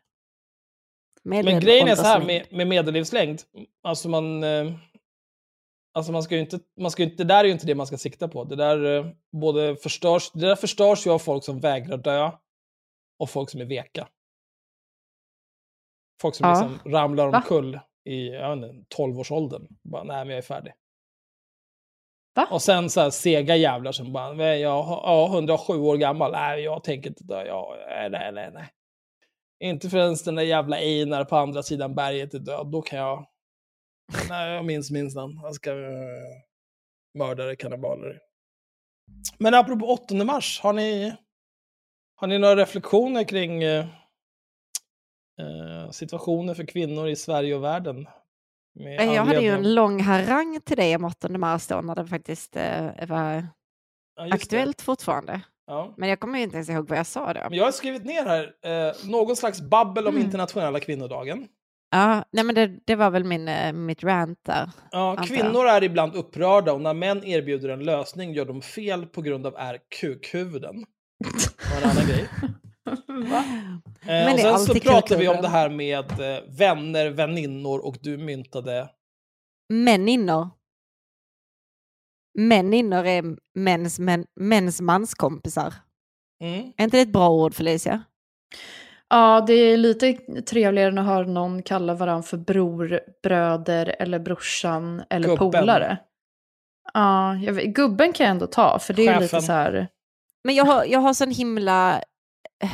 Men grejen är så här med, med medellivslängd. Alltså man... Eh, alltså man ska ju inte, man ska ju inte... Det där är ju inte det man ska sikta på. Det där eh, både förstörs... Det där förstörs ju av folk som vägrar dö. Och folk som är veka. Folk som Ja. liksom ramlar Va? omkull i jag vet inte, 12-årsåldern. Bara, nej men jag är färdig. Va? Och sen så här sega jävlar som bara, "Nej, jag ja, 107 år gammal, nej jag tänker inte dö, jag, nej, nej, nej. Inte förrän den där jävla Einar på andra sidan berget är död, då kan jag... Nej, jag minns minsann. Jag ska... Uh, mördare, kannibaler. Men apropå 8 mars, har ni, har ni några reflektioner kring eh, eh, situationen för kvinnor i Sverige och världen? Med Jag hade ju anledning en lång harang till dig om 8 mars då, när det faktiskt eh, var Ja, just det. aktuellt fortfarande. Ja. Men jag kommer ju inte ens ihåg vad jag sa då. Men jag har skrivit ner här eh, någon slags babbel om Mm. internationella kvinnodagen. Ja, nej men det, det var väl min, eh, mitt rant där. Ja, kvinnor är ibland upprörda och när män erbjuder en lösning gör de fel på grund av är kukhuvuden. Det en annan grej. Va? Eh, Men och sen så pratar vi om det här med eh, vänner, väninnor och du myntade... Mäninnor. mäninnor är mäns, män, mäns manskompisar. Mm. Är inte det ett bra ord Felicia? Ja, det är lite trevligare än att höra någon kalla varandra för bror, bröder eller brorsan eller Gubben. polare. Ja, jag vet, gubben kan jag ändå ta, för det är lite så här... Men jag har, jag har sån himla... Eh,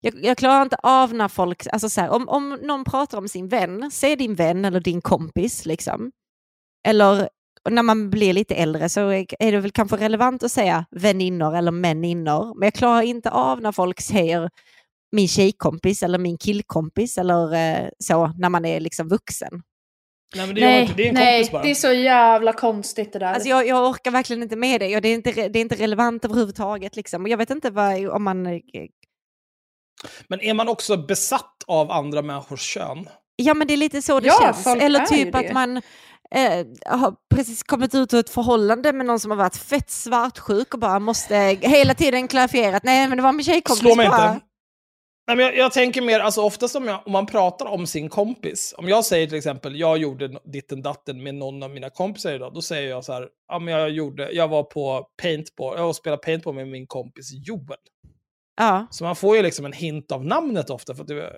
jag, jag klarar inte av när folk... Alltså så här, om, om någon pratar om sin vän, säg din vän eller din kompis. Liksom. Eller när man blir lite äldre så är det väl kanske relevant att säga väninnor eller mäninnor. Men jag klarar inte av när folk säger min tjejkompis eller min killkompis eller eh, så när man är liksom vuxen. Nej, men det är inte. Det är en nej, kompis bara. det är så jävla konstigt det där. Alltså jag, jag orkar verkligen inte med det det är inte, det är inte relevant överhuvudtaget. Liksom. Och jag vet inte vad, om man... eh, Men är man också besatt av andra människors kön? Ja men det är lite så det Ja, känns. Eller typ att man eh, har precis kommit ut ur ett förhållande med någon som har varit fett svartsjuk och bara måste hela tiden klarifiera att nej men det var min tjejkompis Slå mig bara. inte. Nej, men jag, jag tänker mer, alltså oftast om, jag, om man pratar om sin kompis. Om jag säger till exempel, jag gjorde ditten datten med någon av mina kompisar idag. Då säger jag så här, ja men jag gjorde, jag var på paintball, jag spelade paintball med min kompis Joel. Ja. Så man får ju liksom en hint av namnet ofta. För det,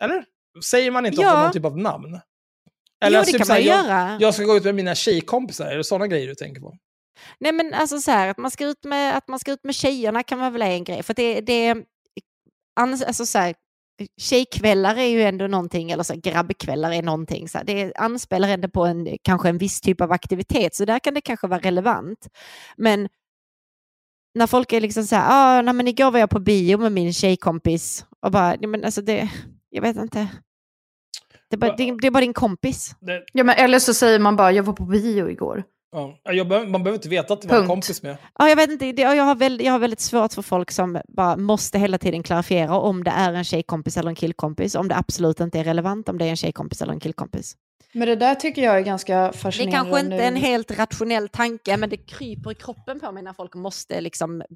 eller? Säger man inte Ja. ofta någon typ av namn? jo Eller det typ kan så här, man jag, göra. jag ska gå ut med mina tjejkompisar, är det sådana grejer du tänker på? Nej men alltså så här, att man ska ut med, att man ska ut med tjejerna kan vara väl en grej. För det, det ans- alltså så här, tjejkvällar är ju ändå någonting, eller så här, grabbkvällar är någonting. Så här, det anspelar ändå på en, kanske en viss typ av aktivitet, så där kan det kanske vara relevant. Men när folk är liksom så här, ah, nej, men igår var jag på bio med min tjejkompis och bara, nej, men alltså det, jag vet inte. Det är bara, det, det är bara din kompis. Ja, men eller så säger man bara, jag var på bio igår. Ja, jag, behöver- man behöver inte veta att det var en kompis med. Ja, jag vet inte, det, jag, har väl, jag har väldigt svårt för folk som bara måste hela tiden klarifiera om det är en tjejkompis eller en killkompis, om det absolut inte är relevant om det är en tjejkompis eller en killkompis. Men det där tycker jag är ganska Det är fascinerande. kanske inte nu. en helt rationell tanke, men det kryper i kroppen på mig när folk måste liksom eh,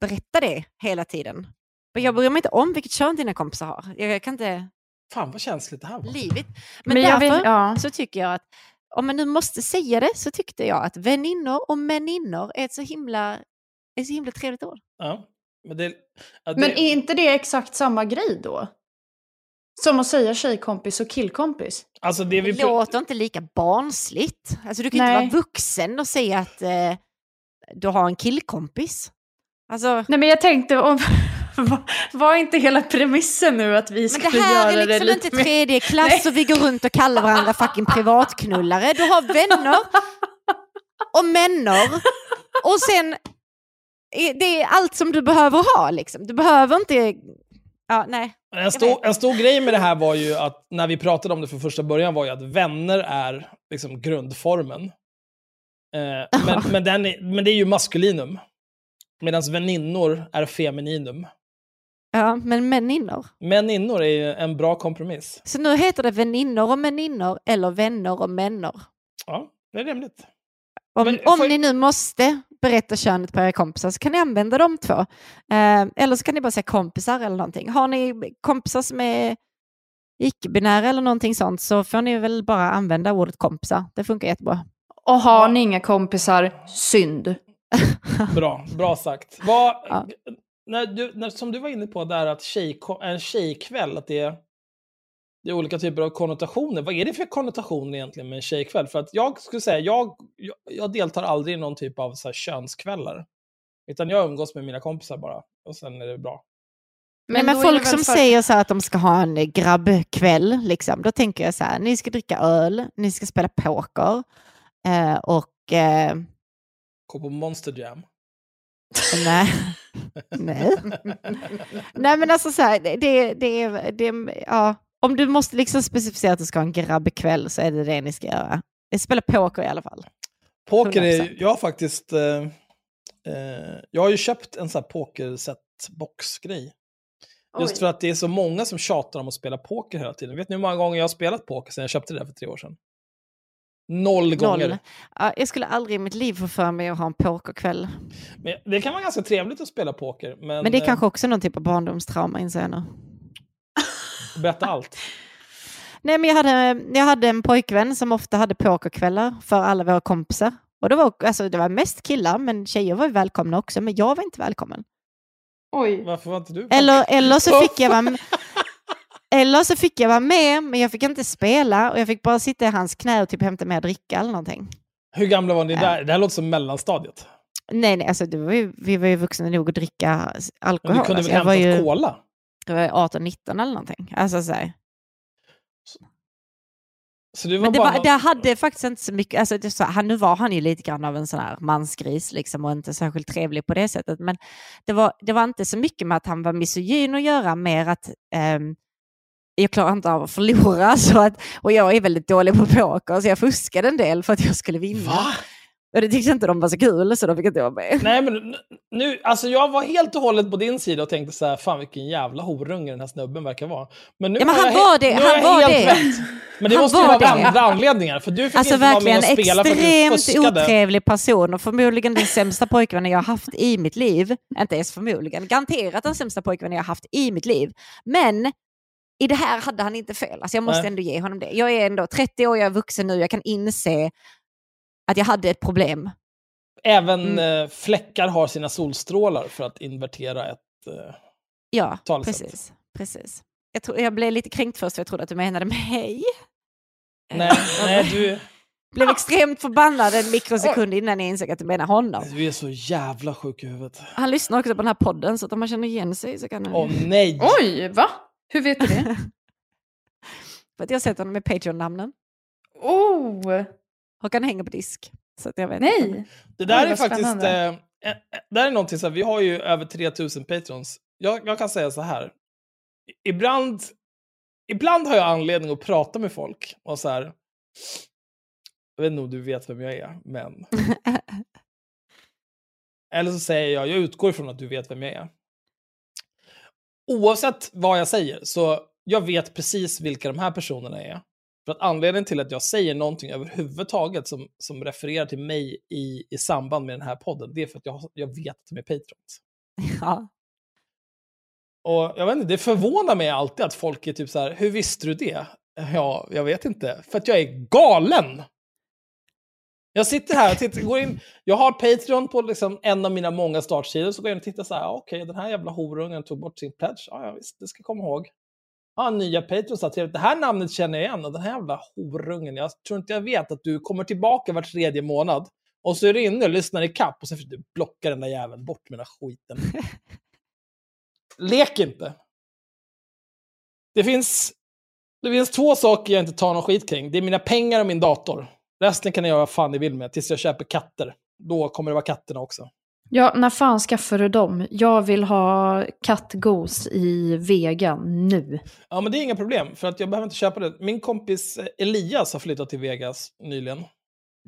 berätta det hela tiden. Men jag bryr mig inte om vilket kön dina kompisar har. Jag kan inte... Fan vad känsligt det här var. Livet. Men, Men jag därför vill- ja. så tycker jag att om man nu måste säga det så tyckte jag att väninnor och mäninnor är ett så himla, är så himla trevligt ord. Ja. Men, det, ja, det, Men är inte det exakt samma grej då? Som att säga tjejkompis och killkompis. alltså det vi Det låter inte lika barnsligt. Alltså du kan Nej. inte vara vuxen och säga att eh, du har en killkompis. Alltså, Nej men jag tänkte, om, var, inte hela premissen nu att vi men skulle det här göra är liksom det inte lite mer... tredje klass och vi går runt och kallar varandra fucking privatknullare. Du har vänner och männer och sen är det är allt som du behöver ha liksom. Du behöver inte... Ja, nej. En stor, en stor grej med det här var ju att när vi pratade om det från första början var ju att vänner är liksom grundformen. Eh, men, men, den är, men det är ju maskulinum. Medan väninnor är femininum. Ja, men mäninnor. Mäninnor är ju en bra kompromiss. Så nu heter det väninnor och mäninnor eller vänner och männer. Ja, det är rimligt. Om, Men om ni nu måste berätta könet på era kompisar så kan ni använda de två. Eh, eller så kan ni bara säga kompisar eller någonting. Har ni kompisar som är icke-binära eller någonting sånt så får ni väl bara använda ordet kompisar. Det funkar jättebra. Och har ni inga kompisar, synd. Bra, bra sagt. Vad, Ja. När du, när, som du var inne på där att tjejko, en tjejkväll, att det är, det är olika typer av konnotationer. Vad är det för konnotation egentligen med en tjejkväll? För att jag skulle säga, jag, jag, jag deltar aldrig i någon typ av så här könskvällar. Utan jag umgås med mina kompisar bara. Och sen är det bra. Men, men folk som för- säger så här att de ska ha en grabbkväll, liksom, då tänker jag så här, ni ska dricka öl, ni ska spela poker eh, och eh, Gå på Monster Jam. Nej. nej. nej men alltså så här, det, det, det, det, ja. om du måste liksom specificera att du ska ha en grabbkväll så är det det ni ska göra. Spela poker i alla fall. Poker är 100%. jag har faktiskt, eh, eh, jag har ju köpt en sån här pokerset-box-grej. Just för att det är så många som tjatar om att spela poker hela tiden. Vet ni hur många gånger jag har spelat poker sedan jag köpte det där för tre år sedan? Noll gånger. Noll. Ja, jag skulle aldrig i mitt liv få för mig att ha en pokerkväll. Men det kan vara ganska trevligt att spela poker. Men, Men det är eh, kanske också någon typ av barndomstrauma inser jag nu. Berätta allt. Nej, men jag hade, jag hade en pojkvän som ofta hade pokerkvällar för alla våra kompisar. Och det var, alltså, det var mest killar, men tjejer var ju välkomna också, men jag var inte välkommen. Oj. Varför var inte du Eller, eller, så fick jag vara, eller så fick jag vara med, men jag fick inte spela och jag fick bara sitta i hans knä och typ hämta mer dricka eller någonting. Hur gamla var ni där? Det här låter som mellanstadiet. Nej, nej, alltså det var ju, vi var ju vuxna nog att dricka Men alkohol. du kunde alltså, väl hämtat ju cola? jag var 18-19 eller någonting. Alltså, så här. Så var Men det, bara var, någon- det hade faktiskt inte så mycket, alltså det så, han, nu var han ju lite grann av en sån här mansgris liksom, och inte särskilt trevlig på det sättet. Men det var, det var inte så mycket med att han var misogyn att göra, mer att ehm, jag klarar inte av att förlora så att, och jag är väldigt dålig på poker så jag fuskade en del för att jag skulle vinna. Va? Och det tyckte inte de var så kul så då fick inte jag med. Nej, men nu- alltså jag var helt och hållet på din sida och tänkte så här, fan vilken jävla horunge den här snubben verkar vara. Men nu Ja, men han var det, han var det. rätt. Men det Han måste ju var vara av det. andra anledningar, för du fick Alltså inte vara med och spela för att du extremt fuskade. otrevlig person och förmodligen den sämsta pojkvännen jag har haft i mitt liv. Inte ens förmodligen, garanterat den sämsta pojkvännen jag har haft i mitt liv. Men i det här hade han inte fel. Alltså jag måste Nej. ändå ge honom det. Jag är ändå 30 år, jag är vuxen nu, jag kan inse att jag hade ett problem. Även Mm. eh, fläckar har sina solstrålar för att invertera ett... Eh, Ja, Talesätt. precis. precis. Jag, tror, jag blev lite kränkt först för jag trodde att du menade mig. nej, Eh, nej, du, blev extremt förbannad en mikrosekund innan jag insåg att du menar honom. du är så jävla sjuk i huvudet. Han lyssnar också på den här podden så att om man känner igen sig så kan han... Åh nej! Oj, va? Hur vet du det? För att jag har sett honom med Patreon-namnen. Oh, Och han hänger på disk. Så att jag vet inte. nej. Det där Oj, är faktiskt... spännande. Eh, eh, det där är någonting så här, vi har ju över 3000 patrons. Jag, jag kan säga så här. Ibland, ibland har jag anledning att prata med folk och så här. Jag vet inte om du vet vem jag är, men... Eller så säger jag, jag utgår ifrån att du vet vem jag är. Oavsett vad jag säger, så jag vet precis vilka de här personerna är. För att anledningen till att jag säger någonting överhuvudtaget som, som refererar till mig i, i samband med den här podden, det är för att jag, jag vet att de är patrons. ja. Och jag vet inte, det förvånar mig alltid att folk är typ så här, hur visste du det? Ja, jag vet inte. För att jag är galen! Jag sitter här och tittar, går in, jag har Patreon på liksom en av mina många startsidor, så går jag in och tittar så här, ja, okej, den här jävla horungen tog bort sin pledge. Ja, ja visst, det ska jag komma ihåg. Ja, nya Patrons, att det här namnet känner jag igen, och den här jävla horungen, jag tror inte jag vet att du kommer tillbaka var tredje månad, och så är du inne och lyssnar i kapp och sen får du blocka den där jäveln, bort med den där skiten. Lek inte. Det finns, det finns två saker jag inte tar någon skit kring. Det är mina pengar och min dator. Resten kan jag göra vad fan ni vill med, tills jag köper katter. Då kommer det vara katterna också. Ja, när fan skaffar du dem? Jag vill ha kattgos i vegan nu. Ja, men det är inga problem, för att jag behöver inte köpa det. Min kompis Elias har flyttat till Vegas nyligen.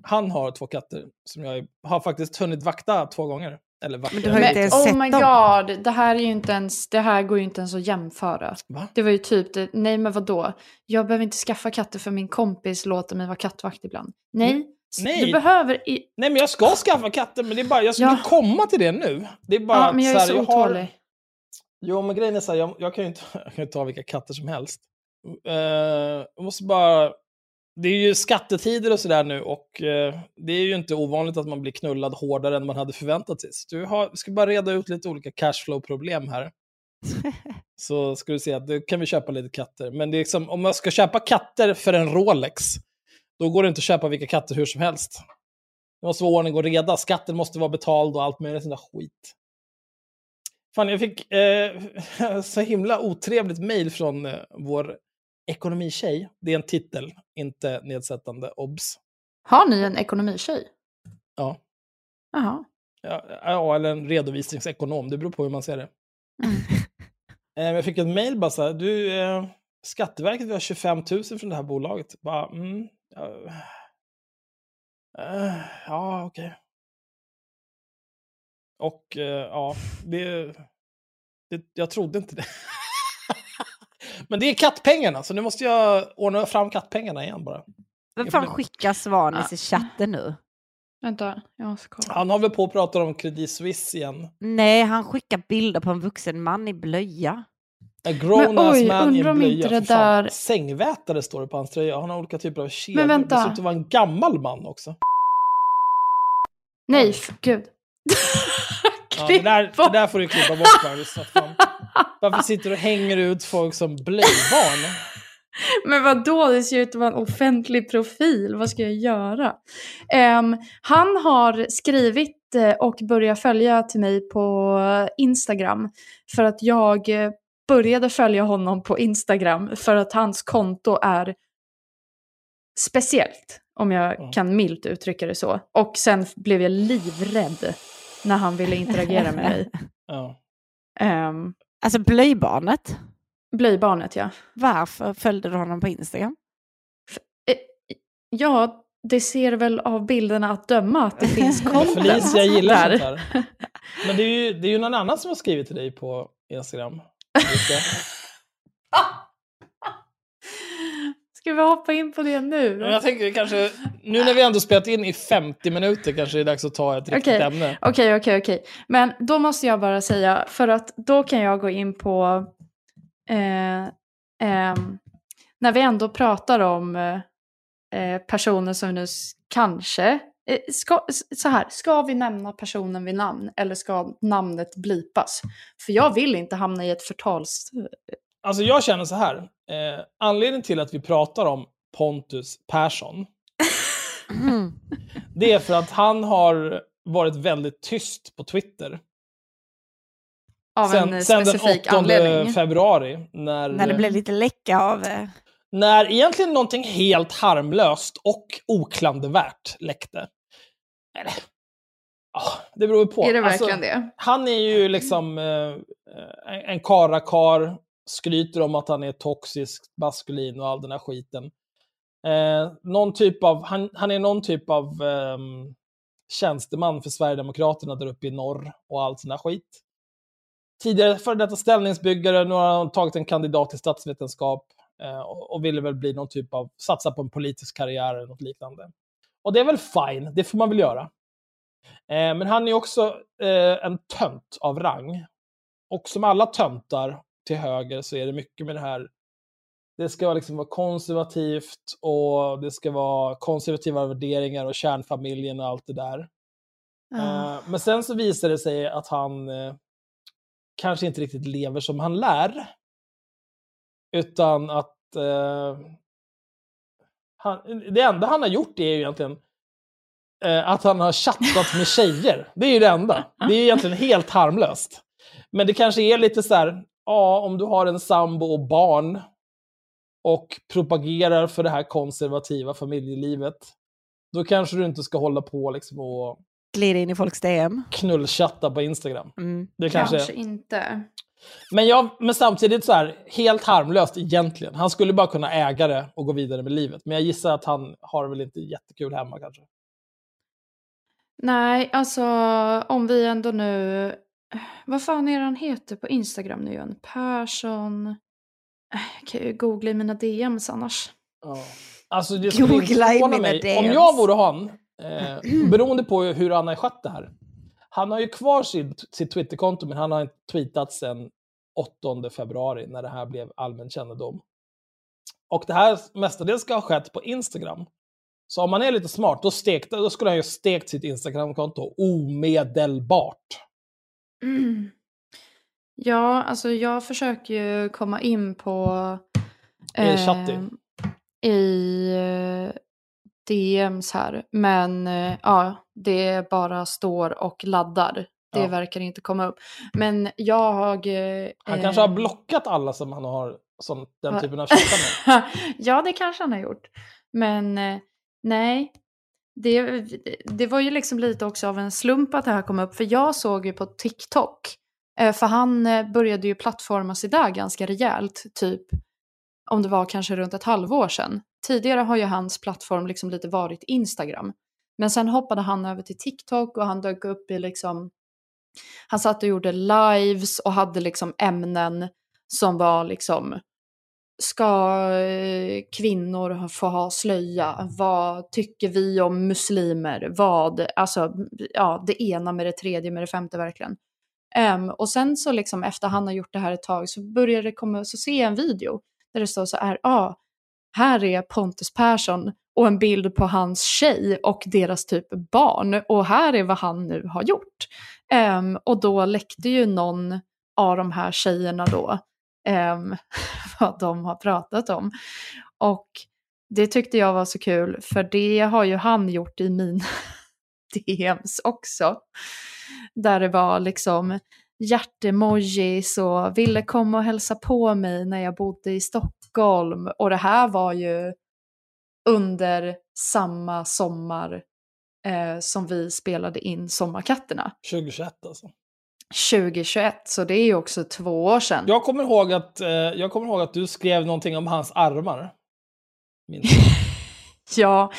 Han har två katter som jag har faktiskt hunnit vakta två gånger. Eller vakta. Men du har ju inte ens oh sett my dem. god, det här är ju inte ens, det här går ju inte ens att jämföra. Va? Det var ju typ det, nej men vadå? Jag behöver inte skaffa katter för min kompis låter mig vara kattvakt ibland. Nej, Mm. Nej. du behöver i... Nej, men jag ska skaffa katter, men det är bara, jag skulle Ja. komma till det nu. Det är bara Ja, att men jag är här, så jag har- otålig. Jo, men grejen är så här, jag, jag kan ju inte, jag kan ju ta vilka katter som helst. Uh, jag måste bara... Det är ju skattetider och sådär nu och eh, det är ju inte ovanligt att man blir knullad hårdare än man hade förväntat sig. Så du har, ska bara reda ut lite olika cashflow-problem här. Så ska du se att då kan vi köpa lite katter. Men det är liksom, om man ska köpa katter för en Rolex, då går det inte att köpa vilka katter hur som helst. Det måste vara ordning och reda, skatten måste vara betald och allt möjligt sånt där skit. Fan, jag fick eh, så himla otrevligt mejl från eh, vår ekonomitjej. Det är en titel, inte nedsättande, obs. Har ni en ekonomitjej? Ja. Jaha. Ja, ja, eller en redovisningsekonom, det beror på hur man ser det. Mm. Eh, men jag fick ett mejl bara så här, du, eh, Skatteverket vill ha 25 000 från det här bolaget. Bara, mm, ja, eh, ja okej. Och eh, ja, det, det, jag trodde inte det. Men det är kattpengarna, så nu måste jag ordna fram kattpengarna igen bara. Vem fan skickar Svanis i chatten nu? Vänta, jag ska kolla. Han har väl på att prata om Credit Suisse igen. Nej, han skickar bilder på en vuxen man i blöja. A grown Men ass oj, man i en undrar om blöja. inte det För fan, där- Sängvätare står det på hans tröja. Han har olika typer av kedjor. Men vänta. Det ser ut att vara en gammal man också. Nej, f- gud. Ja, det, där, det där får du klippa bort Magnus. så fan. Varför sitter du och hänger ut folk som blöjbarn? Men vad då? det ser ut att vara en offentlig profil. Vad ska jag göra? Ehm, han har skrivit eh, och börjat följa till mig på Instagram. För att jag eh, började följa honom på Instagram för att hans konto är speciellt. Om jag kan milt uttrycka det så. Och sen blev jag livrädd när han ville interagera med mig. Um, Alltså blöjbarnet. blöjbarnet ja. Varför följde du honom på Instagram? Eh, Ja, det ser väl av bilderna att döma att det finns content Felicia gillar där. sånt där. Men det är, ju, det är ju någon annan som har skrivit till dig på Instagram. Ska vi hoppa in på det nu? Men jag tänker kanske, nu när vi ändå spelat in i 50 minuter kanske det är dags att ta ett riktigt Okej. ämne. Okej, okej, okej. Men då måste jag bara säga, för att då kan jag gå in på, eh, ehm, när vi ändå pratar om eh, eh, personer som nu kanske, eh, ska, så här, ska vi nämna personen vid namn eller ska namnet blipas? För jag vill inte hamna i ett förtals... Alltså jag känner så här. Eh, anledningen till att vi pratar om Pontus Persson, det är för att han har varit väldigt tyst på Twitter. Av en eh, sen den specifik 8 anledning. februari. När, När det blev lite läcka av... eh, när egentligen någonting helt harmlöst och oklandervärt läckte. Eller, ja, det beror på. Är det Alltså, verkligen det? Han är ju liksom eh, en- en karakar, skryter om att han är toxisk, maskulin och all den här skiten. Eh, någon typ av, han, han är någon typ av eh, tjänsteman för Sverigedemokraterna där uppe i norr och all sån här skit. Tidigare före detta ställningsbyggare, nu har han tagit en kandidat i statsvetenskap eh, och, och ville väl bli någon typ av, satsa på en politisk karriär eller något liknande. Och det är väl fine, det får man väl göra. Eh, men han är också eh, en tönt av rang. Och som alla töntar till höger så är det mycket med det här. Det ska liksom vara konservativt och det ska vara konservativa värderingar och kärnfamiljen och allt det där. Eh, men sen så visar det sig att han eh, kanske inte riktigt lever som han lär. Utan att eh, han, det enda han har gjort är ju egentligen eh, att han har chattat med tjejer. Det är ju det enda. Det är egentligen helt harmlöst. Men det kanske är lite så här, ja, om du har en sambo och barn och propagerar för det här konservativa familjelivet, då kanske du inte ska hålla på liksom och Glida in i folks DM. knullchatta på Instagram. Mm. Det kanske... Kanske inte. Men, jag, men samtidigt så här, helt harmlöst egentligen. Han skulle bara kunna äga det och gå vidare med livet. Men jag gissar att han har väl inte jättekul hemma kanske. Nej, alltså om vi ändå nu... Vad fan är han heter på Instagram nu igen? Persson... Eh, Jag kan ju googla i mina DMs annars. Ja. Alltså det skulle Googla i mina mig. Om DMs. jag vore han, eh, beroende på hur han har skött det här. Han har ju kvar sitt, sitt Twitterkonto, men han har inte tweetat sedan 8 februari när det här blev allmän kännedom. Och det här mestadels ska ha skett på Instagram. Så om man är lite smart, då, stekt, då skulle han ju stekt sitt Instagramkonto omedelbart. Mm. Ja, alltså jag försöker ju komma in på... I Chatty. I eh, DMs här. Men eh, ja, det bara står och laddar. Det Ja. verkar inte komma upp. Men jag... eh, Han kanske har eh, blockat alla som han har som, den typen av chattar med. ja, det kanske han har gjort. Men eh, nej, det, det var ju liksom lite också av en slump att det här kom upp. För jag såg ju på TikTok, eh, för han eh, började ju plattforma sig där ganska rejält, typ om det var kanske runt ett halvår sedan. Tidigare har ju hans plattform liksom lite varit Instagram. Men sen hoppade han över till TikTok och han dök upp i liksom, han satt och gjorde lives och hade liksom ämnen som var liksom Ska eh, kvinnor få ha slöja? Vad tycker vi om muslimer? Vad? Alltså, ja, det ena med det tredje med det femte verkligen. Um, och sen så liksom efter han har gjort det här ett tag så börjar det komma, så ser jag en video där det står så här, ja, ah, här är Pontus Persson och en bild på hans tjej och deras typ barn. Och här är vad han nu har gjort. Um, och då läckte ju någon av de här tjejerna då ehm, vad de har pratat om. Och det tyckte jag var så kul, för det har ju han gjort i min DMs också. Där det var liksom hjärtemojis och ville komma och hälsa på mig när jag bodde i Stockholm. Och det här var ju under samma sommar eh, som vi spelade in Sommarkatterna. 2021 alltså. 2021, så det är ju också två år sedan. Jag kommer ihåg att, eh, jag kommer ihåg att du skrev någonting om hans armar. Ja,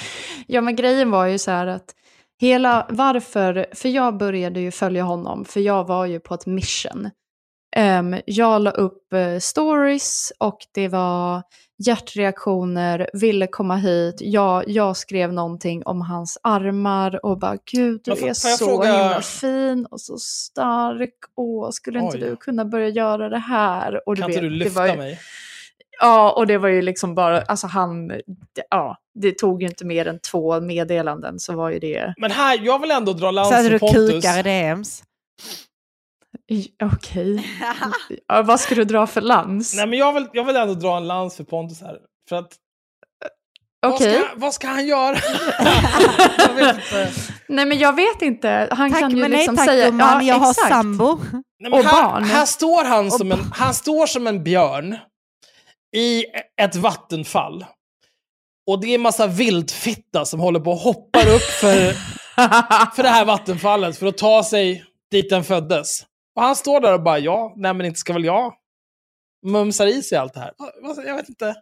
ja, men grejen var ju så här att hela, varför, för jag började ju följa honom, för jag var ju på ett mission. Ehm, jag la upp eh, stories och det var hjärtreaktioner, ville komma hit, jag, jag skrev någonting om hans armar och bara gud du är så fråga- himla fin och så stark, åh skulle inte Oj. du kunna börja göra det här? Och Kan vet, inte du lyfta ju, mig? Ja, och det var ju liksom bara, alltså han, ja, det tog ju inte mer än två meddelanden så var ju det, Men här, jag vill ändå dra lans Så hade för du Pontus. kukar i DMs. Okej. Ja, vad ska du dra för lans? Nej, men jag vill, jag vill ändå dra en lans för Pontus här. För att, vad, Okej. ska, vad ska han göra? jag. Nej men jag vet inte, han Tack kan ju men liksom nej tack säga... gumman, jag har exakt. sambo. Nej, men Och här, barn. Här står han som, en, han står som en björn i ett vattenfall. Och det är en massa vildfitta som håller på och hoppar upp för, för det här vattenfallet för att ta sig dit den föddes. Och han står där och bara, ja, nej men inte ska väl jag mumsar i sig allt det här. Vad- Jag vet inte.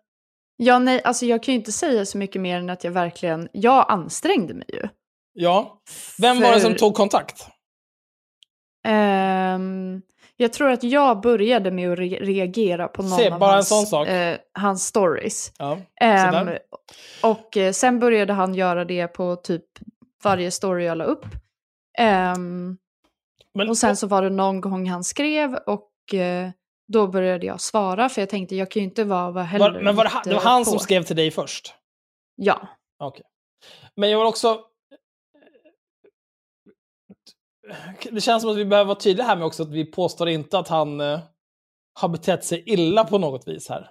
Ja, nej, alltså jag kan ju inte säga så mycket mer än att jag verkligen, jag ansträngde mig ju. Ja. Vem var det som För- tog kontakt? Ehm, jag tror att jag började med att re- reagera på någon Se, av hans, sån sak. eh, hans stories. Ja. Sådär. och eh, sen började han göra det på typ varje story jag la upp. Ehm, Men, och sen så var det någon gång han skrev och eh, då började jag svara för jag tänkte jag kan ju inte vara, vara heller var, men var det, det var han på. som skrev till dig först? Ja. Okej. Men jag vill också... Det känns som att vi behöver vara tydliga här med också att vi påstår inte att han eh, har betett sig illa på något vis här.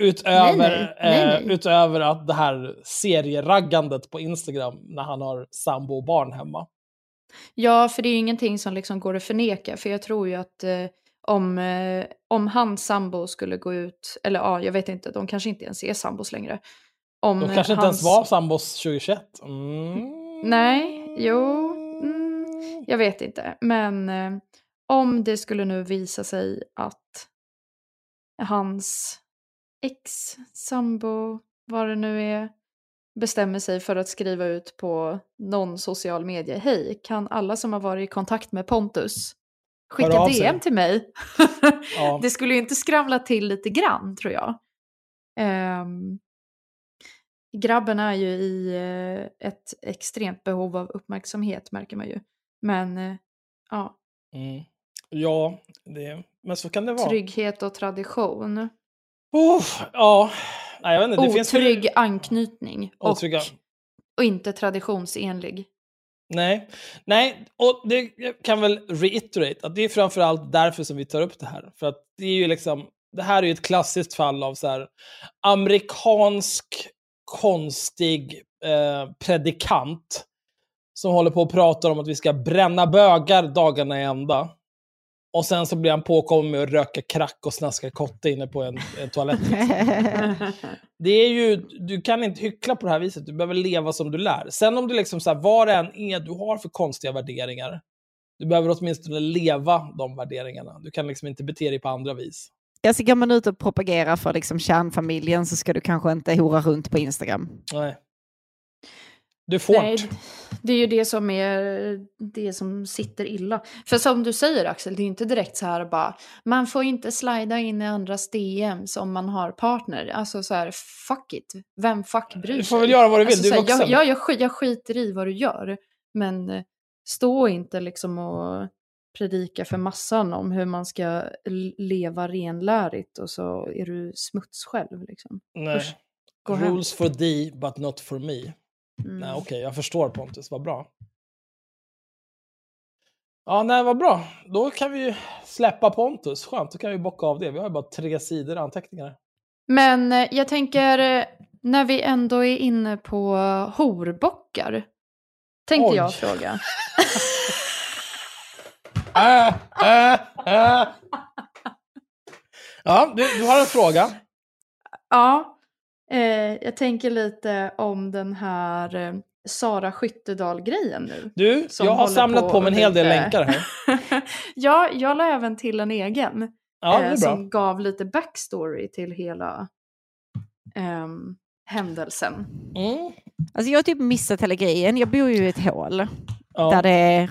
Utöver, Nej, nej. Nej, eh, utöver att det här serieraggandet på Instagram när han har sambo och barn hemma. Ja, för det är ju ingenting som liksom går att förneka. För jag tror ju att eh, om, eh, om hans sambo skulle gå ut, eller ja, jag vet inte, de kanske inte ens är sambos längre. Om De kanske inte hans, ens var sambos 2021. Mm. Nej, jo, mm, jag vet inte. Men eh, om det skulle nu visa sig att hans ex, sambo, vad det nu är, bestämmer sig för att skriva ut på någon social medie. Hej, kan alla som har varit i kontakt med Pontus skicka. DM till mig? Ja. Det skulle ju inte skramla till lite grann tror jag. Ehm, grabben är ju i eh, ett extremt behov av uppmärksamhet märker man ju. Men eh, ja, Mm. Ja, det, men så kan det vara. trygghet och tradition. Uff, ja, Nej, jag vet inte. Det finns Otrygg anknytning och, Otrygga. och inte traditionsenlig. Nej, nej, och det jag kan väl reiterate att det är framförallt därför som vi tar upp det här. För att det är ju liksom, det här är ju ett klassiskt fall av så här amerikansk konstig eh, predikant som håller på och pratar om att vi ska bränna bögar dagarna i ända. Och sen så blir han påkommen med att röka crack och snaska kotte inne på en, en toalett. Det är ju, du kan inte hyckla på det här viset, du behöver leva som du lär. Sen om du liksom så här, vad det än är du har för konstiga värderingar, du behöver åtminstone leva de värderingarna. Du kan liksom inte bete dig på andra vis. Alltså går man ut och propagerar för liksom kärnfamiljen så ska du kanske inte hora runt på Instagram. Nej. Du får Nej, inte. det är ju det som är det som sitter illa. För som du säger Axel, det är inte direkt så här bara, man får inte slida in i andras DMs om man har partner. Alltså så här, fuck it. Vem fuck bryr sig? Du får väl göra vad du vill, Alltså, du är vuxen. jag, jag, jag, jag skiter i vad du gör. Men eh, stå inte liksom och predika för massan om hur man ska leva renlärigt och så är du smuts själv. Liksom. Nej. Usch. Gå hem. Rules for thee, but not for me. Mm. Nej, okej, jag förstår Pontus, vad bra. Ja, nej, vad bra. Då kan vi släppa Pontus. Skönt, då kan vi bocka av det. Vi har ju bara tre sidor anteckningar. Men eh, jag tänker, eh, när vi ändå är inne på horbockar, tänkte Oj. jag fråga. Äh, äh, äh. Ja, du, du har en fråga. Ja, eh, jag tänker lite om den här eh, Sara Skyttedal-grejen nu. Du, jag har samlat på, på mig en hel del lite- länkar här. ja, jag la även till en egen. Ja, eh, som gav lite backstory till hela ehm, händelsen. Mm. Alltså jag har typ missat hela grejen. Jag bor ju i ett hål Ja. där det är,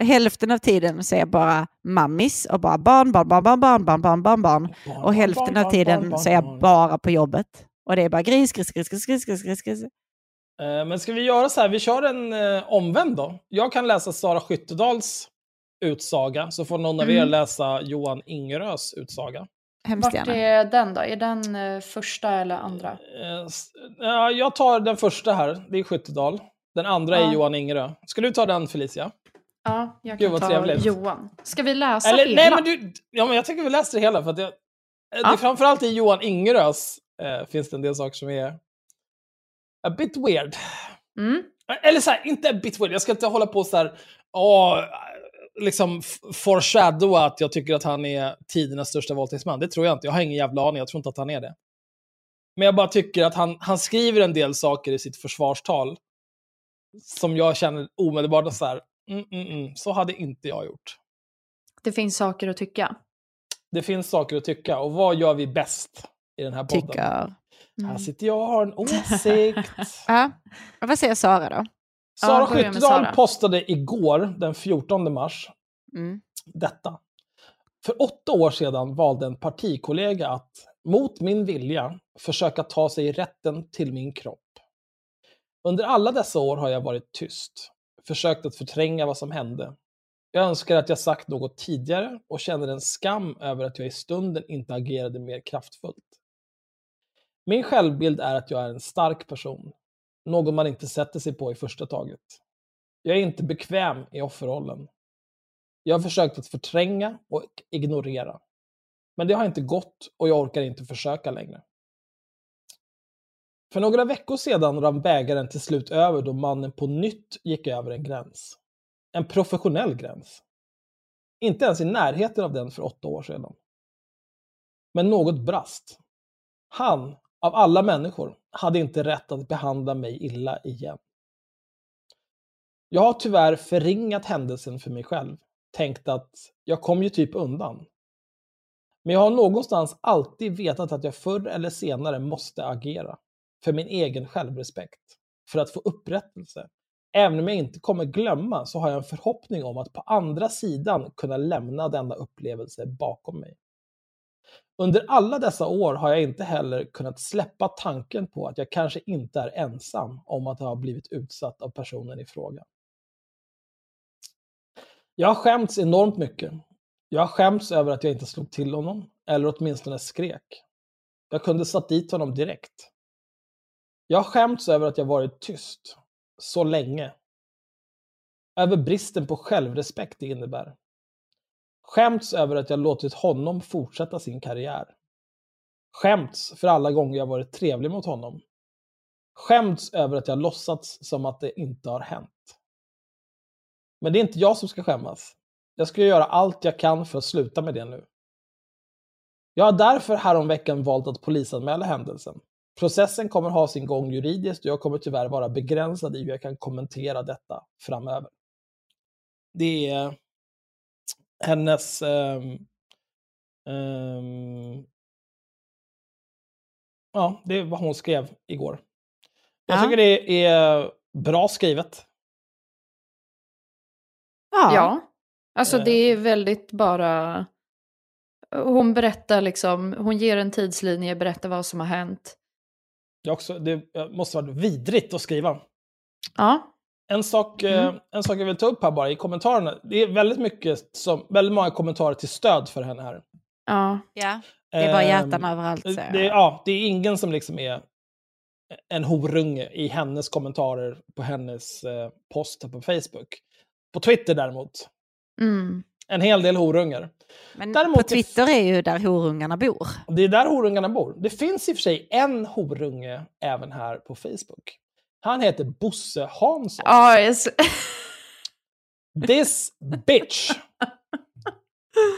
Hälften av tiden så är jag bara mammis och bara barn, barn, barn, barn, barn, barn, barn, barn, barn. Och hälften av tiden så är jag bara på jobbet. Och det är bara gris, gris, gris, gris, gris, gris, gris, gris. Eh, Men ska vi göra så här, vi kör en eh, omvänd då. Jag kan läsa Sara Skyttedals utsaga, så får någon av er Mm. läsa Johan Ingerös utsaga. Hemskt Vart är den då? Är den eh, första eller andra? Jag tar den första här, det är Skyttedal. Den andra är Ja. Johan Ingerö. Ska du ta den Felicia? Ja, jag Gud, kan vad ta trevligt. Johan. Ska vi läsa Eller, hela? nej, men du, ja, men jag tycker vi läser det hela. För att jag, eh, det är Ja. framförallt i Johan Ingerös eh, finns det en del saker som är a bit weird. Mm. Eller så här, inte a bit weird. Jag ska inte hålla på så här, åh, liksom foreshadowa att jag tycker att han är tidernas största våldtäktsman. Det tror jag inte. Jag har ingen jävla aning. Jag tror inte att han är det. Men jag bara tycker att han, han skriver en del saker i sitt försvarstal som jag känner omedelbart så här, mm, mm, mm, så hade inte jag gjort. Det finns saker att tycka. Det finns saker att tycka. Och vad gör vi bäst i den här podden? Tycker. Här Mm. sitter jag och har en åsikt. Ja. Vad säger Sara då? Sara med Skyttedal postade igår, den 14 mars, Mm. detta. För åtta år sedan valde en partikollega att, mot min vilja, försöka ta sig rätten till min kropp. Under alla dessa år har jag varit tyst, försökt att förtränga vad som hände. Jag önskar att jag sagt något tidigare och känner en skam över att jag i stunden inte agerade mer kraftfullt. Min självbild är att jag är en stark person, någon man inte sätter sig på i första taget. Jag är inte bekväm i offerrollen. Jag har försökt att förtränga och ignorera. Men det har inte gått och jag orkar inte försöka längre. För några veckor sedan rann bägaren till slut över då mannen på nytt gick över en gräns. En professionell gräns. Inte ens i närheten av den för åtta år sedan. Men något brast. Han, av alla människor, hade inte rätt att behandla mig illa igen. Jag har tyvärr förringat händelsen för mig själv. Tänkt att jag kom ju typ undan. Men jag har någonstans alltid vetat att jag förr eller senare måste agera. För min egen självrespekt. För att få upprättelse. Även om jag inte kommer glömma så har jag en förhoppning om att på andra sidan kunna lämna denna upplevelse bakom mig. Under alla dessa år har jag inte heller kunnat släppa tanken på att jag kanske inte är ensam om att ha blivit utsatt av personen i fråga. Jag har skämts enormt mycket. Jag har skämts över att jag inte slog till honom, eller åtminstone skrek. Jag kunde satt dit honom direkt. Jag har skämts över att jag varit tyst, så länge. Över bristen på självrespekt det innebär. Skämts över att jag låtit honom fortsätta sin karriär. Skämts för alla gånger jag varit trevlig mot honom. Skämts över att jag låtsats som att det inte har hänt. Men det är inte jag som ska skämmas. Jag ska göra allt jag kan för att sluta med det nu. Jag har därför häromveckan valt att polisanmäla händelsen. Processen kommer ha sin gång juridiskt och jag kommer tyvärr vara begränsad i hur jag kan kommentera detta framöver. Det är hennes... ehm, ehm, ja, det är vad hon skrev igår. Jag Ja. tycker det är bra skrivet. Ja. Ja. Alltså Eh. det är väldigt bara... Hon berättar liksom, hon ger en tidslinje, berättar vad som har hänt. Det, också, det måste vara vidrigt att skriva. Ja, En sak, eh, Mm. en sak jag vill ta upp här bara i kommentarerna. Det är väldigt mycket som, väldigt många kommentarer till stöd för henne här. ja. ja. Det är bara hjärtan Ehm, överallt. Det, ja, det är ingen som liksom är en horunge i hennes kommentarer på hennes eh, post på Facebook. På Twitter däremot, Mm. en hel del horungar. Men Däremot på Twitter är ju där horungarna bor. Det är där horungarna bor. Det finns i och för sig en horunge även här på Facebook. Han heter Bosse Hansson. Ja, jag s- This bitch!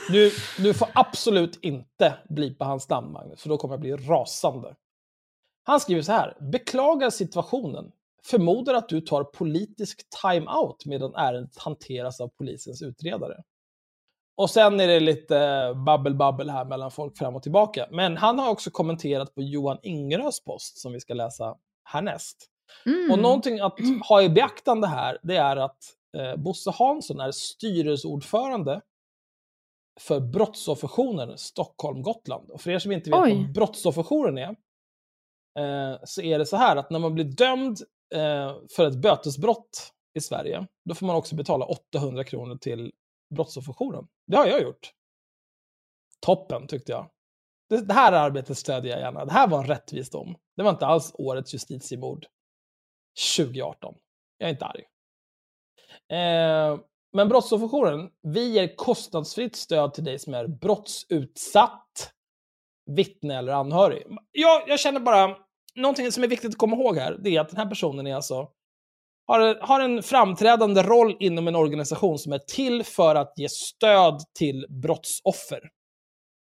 Du, du får absolut inte blipa hans namn, Magnus, för då kommer jag bli rasande. Han skriver så här. Beklagar situationen. Förmodar att du tar politisk time-out medan ärendet hanteras av polisens utredare. Och sen är det lite babbel-babbel här mellan folk fram och tillbaka. Men han har också kommenterat på Johan Ingerös post som vi ska läsa härnäst. mm. Och någonting att ha i beaktande här, det är att eh, Bosse Hansson är styrelseordförande för Brottsofferjouren Stockholm-Gotland. Och för er som inte vet Oj. vad Brottsofferjouren är, eh, så är det så här att när man blir dömd eh, för ett bötesbrott i Sverige, då får man också betala 800 kronor till Brottsofferjouren. Det har jag gjort. Toppen, tyckte jag. Det, det här arbetet stödjer jag gärna. Det här var en rättvis dom. Det var inte alls årets justitiemord 2018. Jag är inte arg. Eh, men Brottsofferjouren, vi ger kostnadsfritt stöd till dig som är brottsutsatt, vittne eller anhörig. Jag, jag känner bara, någonting som är viktigt att komma ihåg här, det är att den här personen är alltså har, har en framträdande roll inom en organisation som är till för att ge stöd till brottsoffer.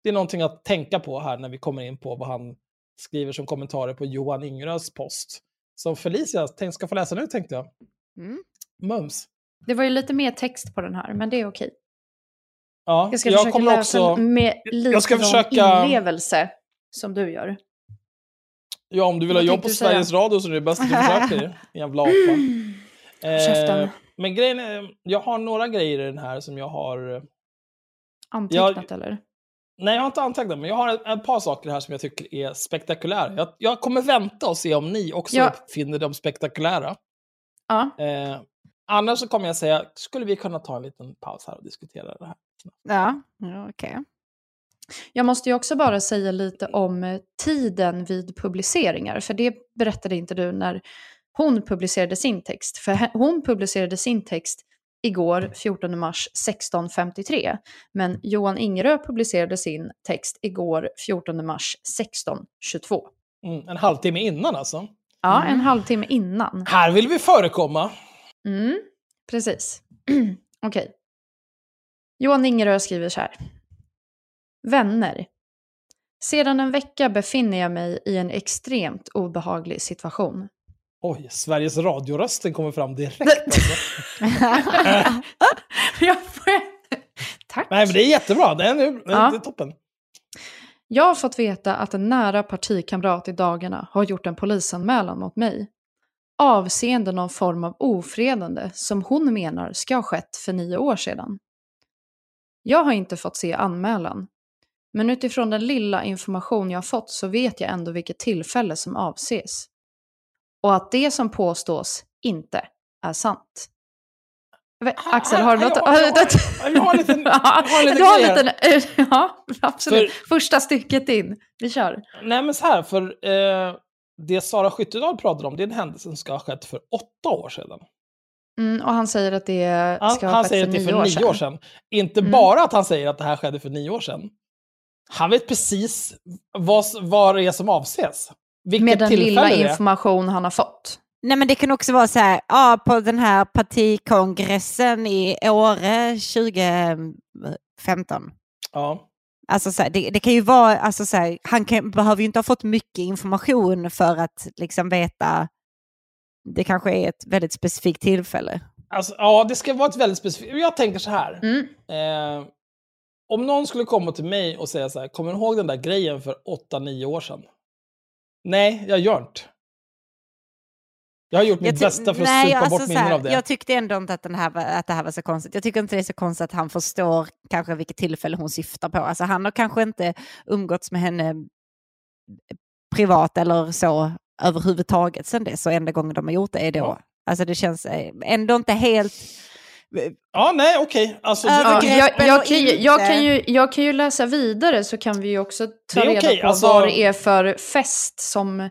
Det är någonting att tänka på här när vi kommer in på vad han skriver som kommentarer på Johan Ingerös post. Som Felicia tänk, ska få läsa nu tänkte jag. Mm. Mums. Det var ju lite mer text på den här, men det är okej. Ja, Jag ska jag försöka kommer läsa också... med lite jag ska försöka- inlevelse som du gör. Ja, om du vill ha jobb på du säga? Sveriges Radio så är det bäst att du försöker. Jävla apa. Eh, men grejen är, jag har några grejer i den här som jag har... Antecknat eller? Nej, jag har inte antecknat, men jag har ett, ett par saker här som jag tycker är spektakulära. Jag, jag kommer vänta och se om ni också Ja. finner dem spektakulära. Ja. Eh, annars så kommer jag säga, skulle vi kunna ta en liten paus här och diskutera det här? Ja, ja okej. Jag måste ju också bara säga lite om eh, tiden vid publiceringar, för det berättade inte du när hon publicerade sin text. För hon publicerade sin text igår, 14 mars 16.53, men Johan Ingerö publicerade sin text igår, 14 mars 16.22. Mm, en halvtimme innan alltså. Ja, en halvtimme innan. Här vill vi förekomma. Mm, precis. Okej. Johan Ingerö skriver så här. Vänner. Sedan en vecka befinner jag mig i en extremt obehaglig situation. Oj, Sveriges radiorösten kommer fram direkt. Alltså. Jag får- Tack. Nej, men det är jättebra. Det är, nu, Ja. det är toppen. Jag har fått veta att en nära partikamrat i dagarna har gjort en polisanmälan mot mig. Avseende någon form av ofredande som hon menar ska ha skett för nio år sedan. Jag har inte fått se anmälan. Men utifrån den lilla information jag har fått så vet jag ändå vilket tillfälle som avses. Och att det som påstås inte är sant. Ve- Axel, har du något? Jag har- jag jag jag har en liten Du har grej liten... Ja, absolut. För- Första stycket in. Vi kör. Nej, men så här, för eh, det Sara Skyttedal pratar om, det är en händelse som ska ha skett för åtta år sedan. Mm, och han säger att det Han, ska ha han skett säger för att det är nio för år nio sedan. år sedan. Inte Mm. bara att han säger att det här skedde för nio år sedan. Han vet precis vad, vad det är som avses. Vilket Med den lilla information han har fått. Nej men det kan också vara så här, ja, på den här partikongressen i Åre 2015. Ja. Alltså så här, det, det kan ju vara, alltså så här, han kan, behöver ju inte ha fått mycket information för att liksom veta, det kanske är ett väldigt specifikt tillfälle. Alltså, ja, det ska vara ett väldigt specifikt... Jag tänker så här. Mm. Eh, om någon skulle komma till mig och säga så här, kommer du ihåg den där grejen för 8-9 år sedan? Nej, jag gör inte. Jag har gjort mitt bästa för att nej, supa alltså bort minnen av det. Jag tyckte ändå inte att, den här att det här var så konstigt. Jag tycker inte det är så konstigt att han förstår kanske vilket tillfälle hon syftar på. Alltså han har kanske inte umgåtts med henne privat eller så överhuvudtaget sen dess. Så enda gången de har gjort det är då. Ja. Alltså det känns eh, ändå inte helt... Ja, nej, okej. Alltså, Ja, jag, jag, eller kan jag, kan ju, jag kan ju läsa vidare så kan vi ju också ta reda okej, på alltså- vad det är för fest som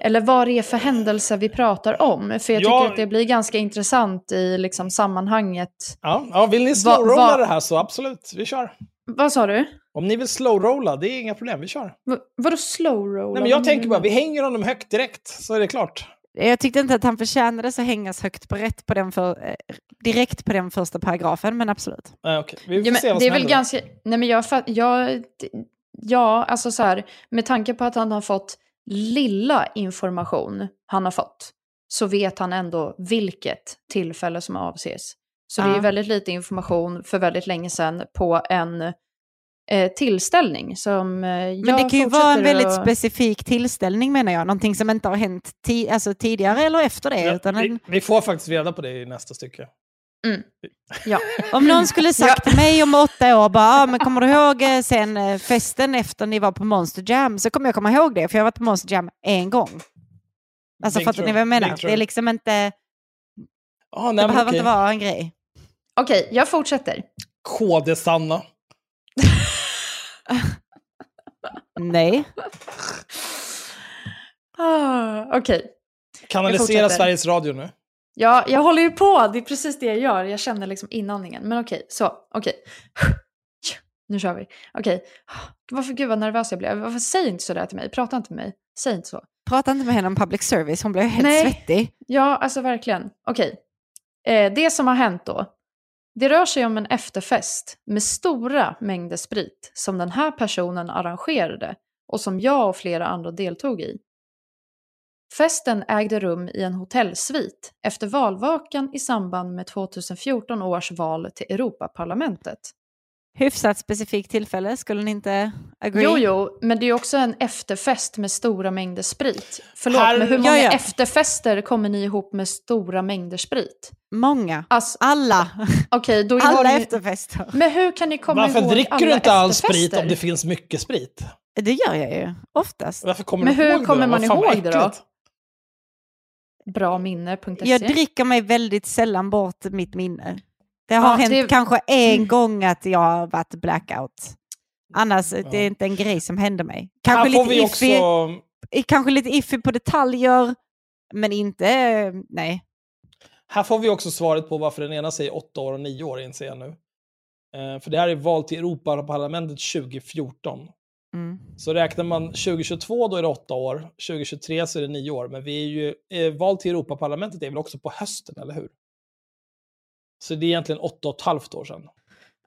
Eller vad det är för händelse vi pratar om. För jag Ja. tycker att det blir ganska intressant i liksom sammanhanget. Ja, ja vill ni Va- slowrolla va- det här så absolut, vi kör. Vad sa du? Om ni vill slowrolla, det är inga problem, vi kör. V- vadå slow roll? Nej, men jag tänker bara, vi hänger honom högt direkt, så är det klart. Jag tyckte inte att han förtjänade så hängas högt på rätt på den för, eh, direkt på den första paragrafen, men absolut. Nej, okej. Vi får Ja, se men vad det är som väl händer. ganska... Nej, men jag, jag... Ja, alltså så här, med tanke på att han har fått lilla information han har fått, så vet han ändå vilket tillfälle som avses. Så det är Ja. ju väldigt lite information för väldigt länge sedan på en eh, tillställning som eh, Men det kan ju vara en väldigt att- specifik tillställning menar jag, någonting som inte har hänt ti- alltså, tidigare eller efter det. Ja, utan vi, en, vi får faktiskt reda på det i nästa stycke. Ja. om någon skulle sagt till mig om åtta år, bara, ah, men kommer du ihåg eh, sen eh, festen efter ni var på Monster Jam? Så kommer jag komma ihåg det, för jag har varit på Monster Jam en gång. Alltså Big fattar ni vad jag menar? Det är liksom inte, Ah, nej, det behöver okej. inte vara en grej. Okej, jag fortsätter. KD-Sanna. Nej. Ah, Okej. Kanalisera fortsätter. Sveriges Radio nu. Ja, jag håller ju på. Det är precis det jag gör. Jag känner liksom inandningen. Men okej, så. Okej. Nu kör vi. Okej. Varför, gud vad nervös jag blev. Varför säg inte sådär till mig? Prata inte med mig. Säg inte så. Prata inte med henne om public service, hon blev helt Nej. svettig. Ja, alltså verkligen. Okej. Eh, det som har hänt då. Det rör sig om en efterfest med stora mängder sprit som den här personen arrangerade och som jag och flera andra deltog i. Festen ägde rum i en hotellsvit efter valvakan i samband med 2014 års val till Europaparlamentet. Hyfsat specifikt tillfälle, skulle ni inte agree? Jo, jo, men det är också en efterfest med stora mängder sprit. Förlåt, Här- men hur många Ja, ja. efterfester kommer ni ihop med stora mängder sprit? Många. Alltså, Alla. okej, då Alla ni... efterfester. Men hur kan ni komma Varför ihåg dricker alla du inte all sprit om det finns mycket sprit? Det gör jag ju, oftast. Varför kommer Men hur kommer man ihåg det då? Braminne.se. Jag dricker mig väldigt sällan bort mitt minne. Det har Ja, hänt det- kanske en gång att jag har varit blackout. Annars det är inte en grej som händer mig. Kanske Här får lite, vi iffy, också... kanske lite iffy på detaljer, men inte... Nej. Här får vi också svaret på varför den ena säger åtta år och nio år, inser jag nu. Eh, för det här är val till Europaparlamentet 2014. Mm. Så räknar man 2022 då är det åtta år, 2023 så är det nio år. Men vi är ju, eh, val till Europaparlamentet är väl också på hösten, eller hur? Så det är egentligen åtta och ett halvt år sedan.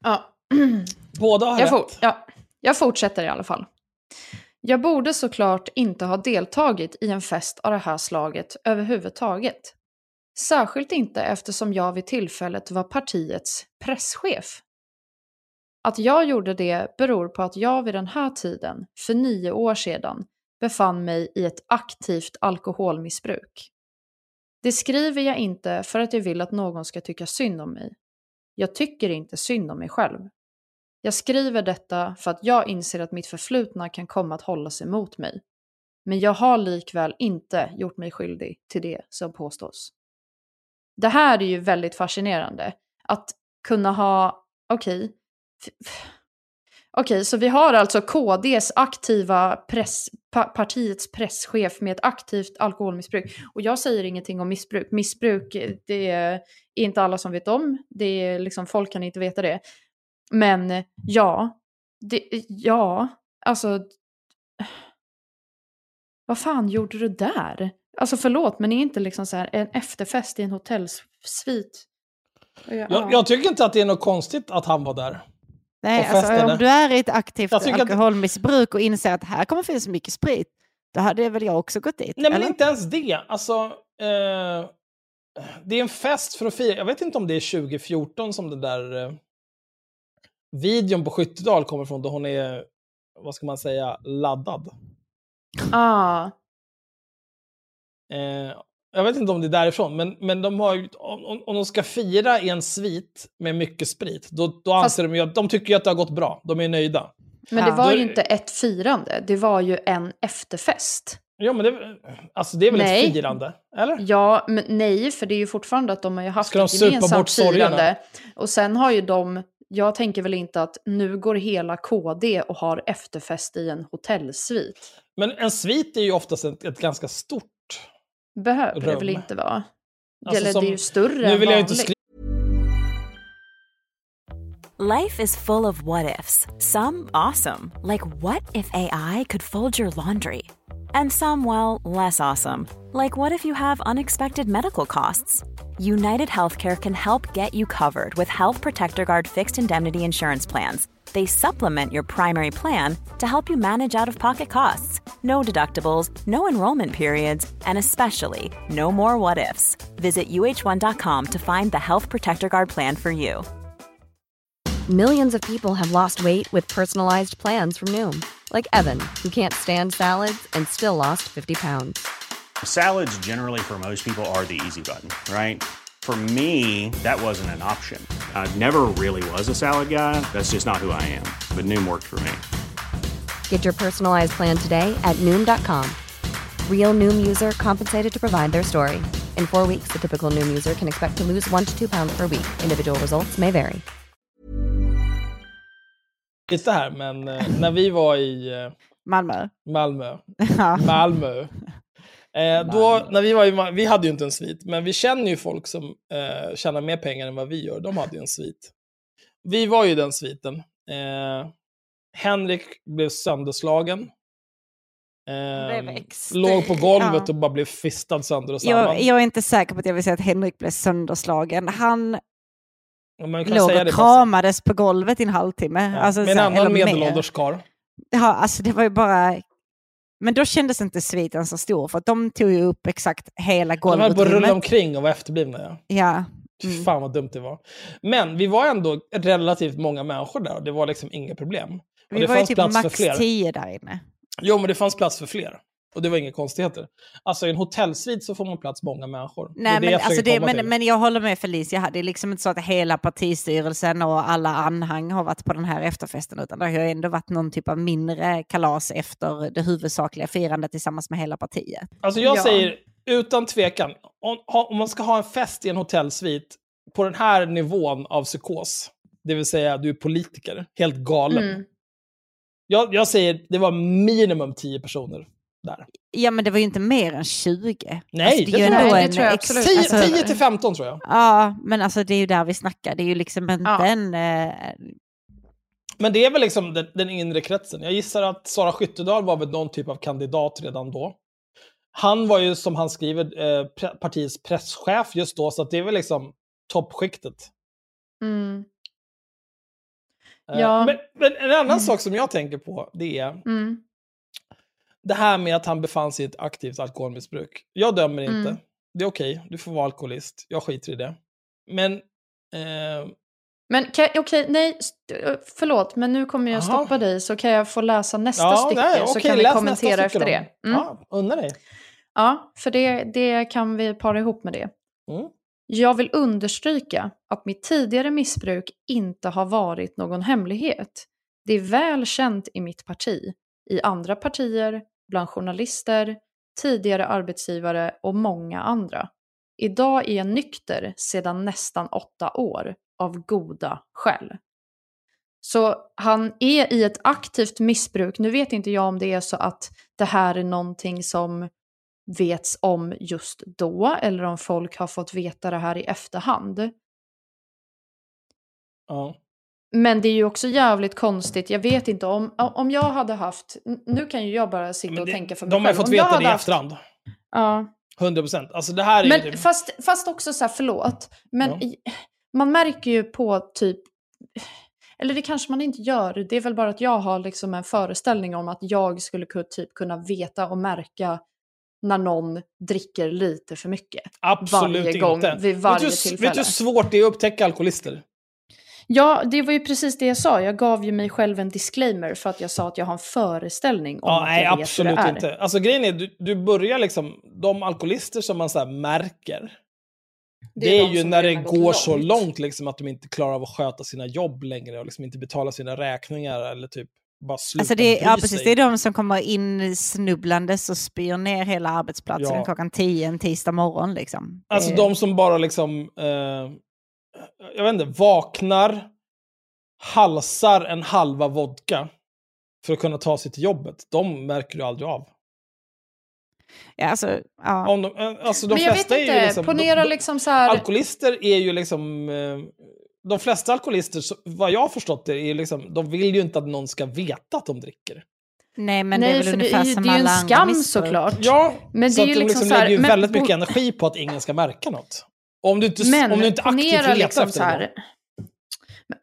Ja. Båda har Jag, rätt. ja, jag fortsätter i alla fall. Jag borde såklart inte ha deltagit i en fest av det här slaget överhuvudtaget. Särskilt inte eftersom jag vid tillfället var partiets presschef. Att jag gjorde det beror på att jag vid den här tiden, för nio år sedan, befann mig i ett aktivt alkoholmissbruk. Det skriver jag inte för att jag vill att någon ska tycka synd om mig. Jag tycker inte synd om mig själv. Jag skriver detta för att jag inser att mitt förflutna kan komma att hålla sig mot mig. Men jag har likväl inte gjort mig skyldig till det som påstås. Det här är ju väldigt fascinerande. Att kunna ha, okej, okay, okej, så vi har alltså KDs aktiva press, pa, partiets presschef med ett aktivt alkoholmissbruk. Och jag säger ingenting om missbruk. Missbruk, det är inte alla som vet om. Det är liksom, folk kan inte veta det. Men ja, det, ja, alltså... Vad fan gjorde du där? Alltså förlåt, men är inte liksom så här en efterfest i en hotellsvit? Ja, Jag, jag tycker inte att det är något konstigt att han var där. Nej, alltså, om du är i ett aktivt alkoholmissbruk och inser att här kommer finnas mycket sprit, då hade väl jag också gått dit? Nej, men eller? inte ens det. Alltså, eh, det är en fest för att fira. Jag vet inte om det är 2014 som den där eh, videon på Skyttedal kommer från, då hon är, vad ska man säga, laddad. Ah, Eh, jag vet inte om det är därifrån, men, men de har ju, om, om- de ska fira i en svit med mycket sprit, då, då Fast- anser de ju att de tycker ju att det har gått bra. De är nöjda. men det var ju inte ett firande, det var ju en efterfest. Ja, men det, alltså det är väl Nej. ett firande? Eller? Ja, men nej, för det är ju fortfarande att de har ju haft Ska ett gemensamt firande. Och sen har ju de jag tänker väl inte att nu går hela KD och har efterfest i en hotellsvit. Men en svit är ju oftast ett, ett ganska stort... Behöver det väl Rum. inte vara? Alltså Eller som- det är ju större Nu än vill jag inte skriva Life is full of what ifs. Some awesome, like what if AI could fold your laundry? And some, well, less awesome, like what if you have unexpected medical costs? United Healthcare can help get you covered with Health Protector Guard fixed indemnity insurance plans. They supplement your primary plan to help you manage out of pocket costs. No deductibles, no enrollment periods, and especially no more what ifs. Visit uh1.com to find the Health Protector Guard plan for you. Millions of people have lost weight with personalized plans from Noom, like Evan, who can't stand salads and still lost 50 pounds. Salads, generally, for most people, are the easy button, right? For me, that wasn't an option. I never really was a salad guy. That's just not who I am. But Noom worked for me. Get your personalized plan today at Noom.com. Real Noom user compensated to provide their story. In four weeks, the typical Noom user can expect to lose one to two pounds per week. Individual results may vary. lite här, men eh, när vi var i eh, Malmö. Malmö, Malmö. Eh, då, när vi, var i, vi hade ju inte en svit, men vi känner ju folk som eh, tjänar mer pengar än vad vi gör. De hade ju en svit. Vi var ju den sviten. Eh, Henrik blev sönderslagen. Eh, låg på golvet ja. och bara blev fistad sönder och samman. Jag, jag är inte säker på att jag vill säga att Henrik blev sönderslagen. Han låg och kramades på golvet i en halvtimme. Ja, Alltså, med en annan medelålders karl. Ja, alltså det var ju bara... Men då kändes inte sviten så stor, för att de tog ju upp exakt hela De höll på att rulla omkring och var efterblivna. Ja. Ja. Mm. Fan vad dumt det var. Men vi var ändå relativt många människor där och det var liksom inga problem. Vi det var ju typ max tio där inne. Jo, men det fanns plats för fler. Och det var inga konstigheter. Alltså i en hotellsvit så får man plats många människor. Nej, men, jag alltså det, men, men jag håller med Felicia, det är liksom inte så att hela partistyrelsen och alla anhang har varit på den här efterfesten, utan det har ju ändå varit någon typ av mindre kalas efter det huvudsakliga firandet tillsammans med hela partiet. Alltså jag Ja. säger utan tvekan, om, om man ska ha en fest i en hotellsvit på den här nivån av psykos, det vill säga du är politiker, helt galen. Mm. Jag, jag säger det var minimum 10 personer där. Ja, men det var ju inte mer än 20. Nej, alltså, det ju tror jag Det tror jag absolut. 10, alltså- 10 till 15 tror jag. Ja, men alltså det är ju där vi snackar. Det är ju liksom inte Ja. en... Eh, Men det är väl liksom den, den inre kretsen. Jag gissar att Sara Skyttedal var väl någon typ av kandidat redan då. Han var ju, som han skriver, eh, pre- partiets presschef just då, så att det är väl liksom toppskiktet. Mm. Eh, Ja. Men, men en annan Mm. sak som jag tänker på, det är Mm. Det här med att han befann sig i ett aktivt alkoholmissbruk. Jag dömer inte. Mm. Det är okej, du får vara alkoholist. Jag skiter i det. Men eh, Men okej, nej, st- förlåt, men nu kommer jag Jaha. stoppa dig så kan jag få läsa nästa ja, stycke nej, så okej, kan vi kommentera efter det. Mm. Ja, unna dig. Ja, för det, det kan vi para ihop med det. Mm. Jag vill understryka att mitt tidigare missbruk inte har varit någon hemlighet. Det är väl känt i mitt parti, i andra partier, bland journalister, tidigare arbetsgivare och många andra. Idag är jag nykter sedan nästan åtta år, av goda skäl. Så han är i ett aktivt missbruk. Nu vet inte jag om det är så att det här är någonting som vets om just då eller om folk har fått veta det här i efterhand. Ja. Men det är ju också jävligt konstigt. Jag vet inte om, om jag hade haft, nu kan ju jag bara sitta Men och det, tänka för mig de har ju fått veta det i haft- efterhand. Ja. 100 procent. Alltså det här är Men typ... fast, fast också så här, förlåt, men Ja. man märker ju på typ, eller det kanske man inte gör, det är väl bara att jag har liksom en föreställning om att jag skulle ku- typ kunna veta och märka när någon dricker lite för mycket. Absolut varje gång, inte. vid varje vet, du, tillfälle. vet du hur svårt det är att upptäcka alkoholister? Ja, det var ju precis det jag sa. Jag gav ju mig själv en disclaimer för att jag sa att jag har en föreställning om Ja, att nej, jag vet absolut hur det är. inte. Alltså grejen är, du, du börjar liksom, de alkoholister som man så här märker, det är, de ju när det går så långt liksom, att de inte klarar av att sköta sina jobb längre och liksom inte betala sina räkningar eller typ bara sluta alltså det, bry ja, precis, det är de som kommer in snubblande och spyr ner hela arbetsplatsen Ja. klockan 10 en tisdag morgon. Liksom. Alltså Det- de som bara liksom, eh, jag vet inte, vaknar, halsar en halva vodka för att kunna ta sig till jobbet, de märker du aldrig av. Ja, alltså, ja. Om de, eh, alltså de Men jag vet flesta är inte, ju liksom, ponera de, liksom så här... Alkoholister är ju liksom... eh, De flesta alkoholister, vad jag har förstått det, är liksom, de vill ju inte att någon ska veta att de dricker. Nej, men det är Nej, väl för det ungefär är ju, som det är ju en skam missbruk. såklart. Ja, Men så det är att ju liksom liksom så här, lägger ju väldigt mycket energi på att ingen ska märka något. Om du inte, Men om du inte aktivt letar liksom efter så här...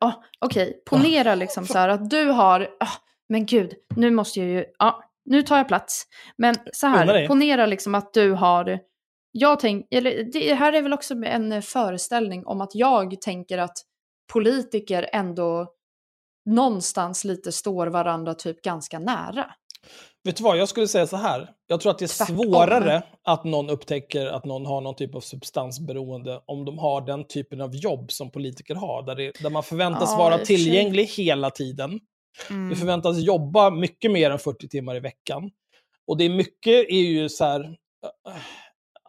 Ah, Okej, ponera liksom så här att du har... Ah, men gud, nu måste jag ju... Ja, nu tar jag plats. Men så här, ponera liksom att du har... Jag tänk, eller det här är väl också en föreställning om att jag tänker att politiker ändå någonstans lite står varandra typ ganska nära. Vet du vad, jag skulle säga så här. Jag tror att det är Tvärtom. svårare att någon upptäcker att någon har någon typ av substansberoende om de har den typen av jobb som politiker har, där, det, där man förväntas i vara tillgänglig hela tiden. Mm. Vi förväntas jobba mycket mer än 40 timmar i veckan. Och det är mycket är ju så här, äh,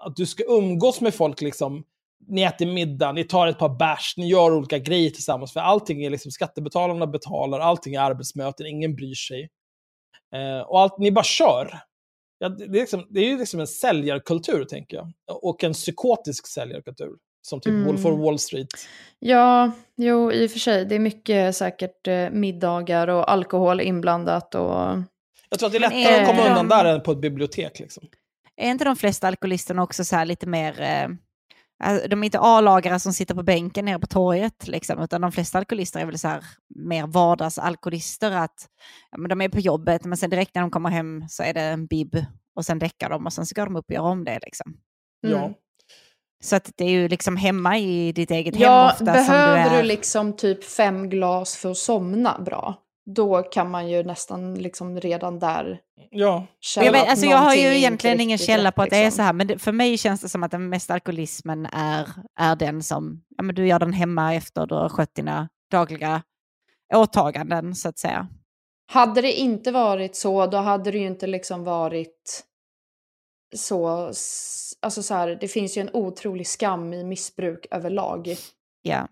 att du ska umgås med folk liksom, ni äter middag, ni tar ett par bärs, ni gör olika grejer tillsammans. För allting är liksom, skattebetalarna betalar, allting är arbetsmöten, ingen bryr sig. Eh, och allt, ni bara kör. Ja, det, är liksom, det är ju liksom en säljarkultur, tänker jag. Och en psykotisk säljarkultur. Som typ Mm. Wolf of Wall Street. Ja, jo i och för sig. Det är mycket säkert eh, middagar och alkohol inblandat och... Jag tror att det är lättare är att komma de- undan där än på ett bibliotek. Liksom. Är inte de flesta alkoholisterna också så här lite mer... Eh, de är inte A-lagare som sitter på bänken nere på torget, liksom, utan de flesta alkoholister är väl så här mer vardagsalkoholister. Att, ja, men de är på jobbet, men sen direkt när de kommer hem så är det en bib och sen däckar de och sen så går de upp och gör om det. Liksom. Mm. Ja. Så att det är ju liksom hemma i ditt eget hem Ja, ofta som du behöver är... du liksom typ fem glas för att somna bra, då kan man ju nästan liksom redan där ja. känna Jag, vet, att alltså jag har ju egentligen ingen källa rätt, på att det är liksom. så här, men det, för mig känns det som att den mesta alkoholismen är, är den som, ja men du gör den hemma efter du har skött dina dagliga åtaganden så att säga. Hade det inte varit så, då hade det ju inte liksom varit så... Alltså så här, det finns ju en otrolig skam i missbruk överlag. Yeah.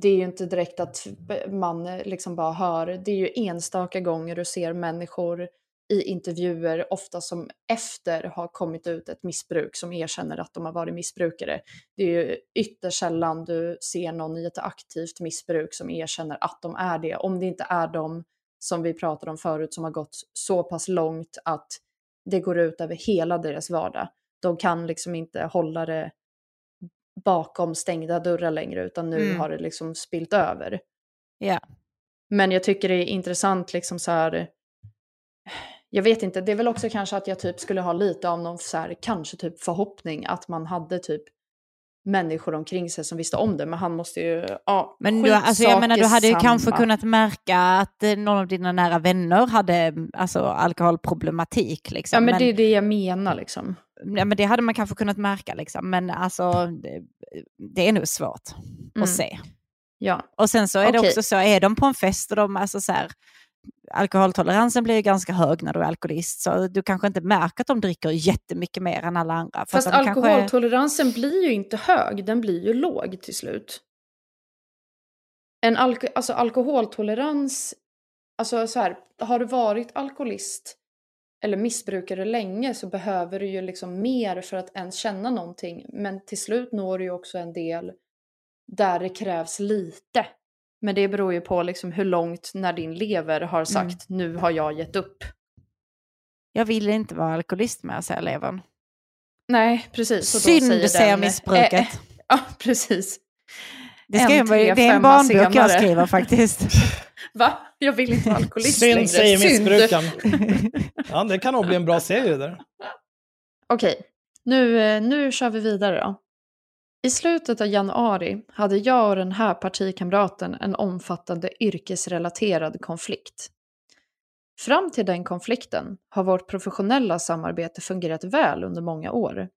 Det är ju inte direkt att man eh, liksom bara hör. Det är ju enstaka gånger du ser människor i intervjuer, ofta som efter har kommit ut ett missbruk, som erkänner att de har varit missbrukare. Det är ju ytterst sällan du ser någon i ett aktivt missbruk som erkänner att de är det. Om det inte är de som vi pratade om förut som har gått så pass långt att det går ut över hela deras vardag. De kan liksom inte hålla det bakom stängda dörrar längre utan nu Mm. har det liksom spilt över. Ja. Men jag tycker det är intressant liksom så här. Jag vet inte, det är väl också kanske att jag typ skulle ha lite av någon så här, kanske typ förhoppning att man hade typ människor omkring sig som visste om det. Men han måste ju, ja, Men du, alltså jag menar, du hade ju skitsak kanske samma. kunnat märka att eh, någon av dina nära vänner hade alltså, alkoholproblematik. Liksom. Ja men det är det jag menar liksom. Ja, men det hade man kanske kunnat märka, liksom. men alltså, det, det är nog svårt Mm. att se. Ja. Och sen så är det Okej. också så, är de på en fest och de, alltså så här, alkoholtoleransen blir ju ganska hög när du är alkoholist, så du kanske inte märker att de dricker jättemycket mer än alla andra. Fast alkoholtoleransen blir ju inte hög, den blir ju låg till slut. En alko alltså alkoholtolerans, alltså så här, har du varit alkoholist eller missbrukare länge så behöver du ju liksom mer för att ens känna någonting. Men till slut når du ju också en del där det krävs lite. Men det beror ju på liksom hur långt när din lever har sagt nu har jag gett upp. Jag vill inte vara alkoholist med, säger levern. Nej, precis. då Synd, säger säger den, missbruket. eh, eh, ja, precis. Det, ska en, jag, tre, det är en barnbok jag senare. skriver faktiskt. Va? Jag vill inte vara alkoholist Synd längre. säger missbrukaren. Ja, det kan nog bli en bra serie där. Okej, nu, eh, nu kör vi vidare då. I slutet av januari hade jag och den här partikamraten en omfattande yrkesrelaterad konflikt. Fram till den konflikten har vårt professionella samarbete fungerat väl under många år.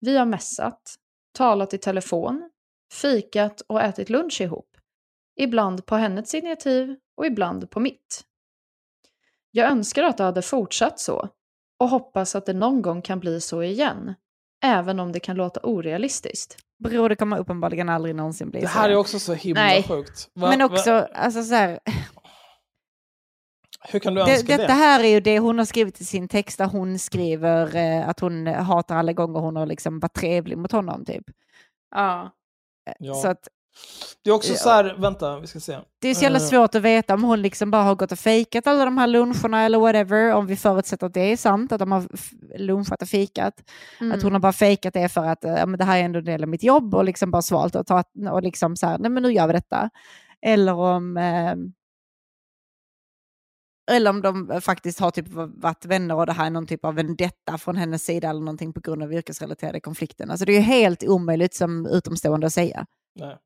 Vi har mässat, talat i telefon, fikat och ätit lunch ihop. Ibland på hennes initiativ och ibland på mitt. Jag önskar att det hade fortsatt så och hoppas att det någon gång kan bli så igen. även om det kan låta orealistiskt. Bror, det kommer uppenbarligen aldrig någonsin bli Det så. här är också så himla Nej. sjukt. Va- Men va- också, alltså så här, hur kan du det, önska detta det? här är ju det hon har skrivit i sin text där hon skriver eh, att hon hatar alla gånger hon har liksom varit trevlig mot honom typ. Ja. Ja. Så att Det är också Ja. så här, vänta, vi ska se. det är så jävla Eh, svårt att veta om hon liksom bara har gått och fejkat alla de här luncherna eller whatever, om vi förutsätter att det är sant, att de har lunchat och fikat. Mm. Att hon har bara fejkat det för att eh, ja, men det här är ändå en del av mitt jobb och liksom bara svalt och, ta, och liksom så här, nej men nu gör vi detta. Eller om, eh, eller om de faktiskt har typ varit vänner och det här är någon typ av vendetta från hennes sida eller någonting på grund av yrkesrelaterade konflikten. Alltså det är ju helt omöjligt som utomstående att säga. Nej.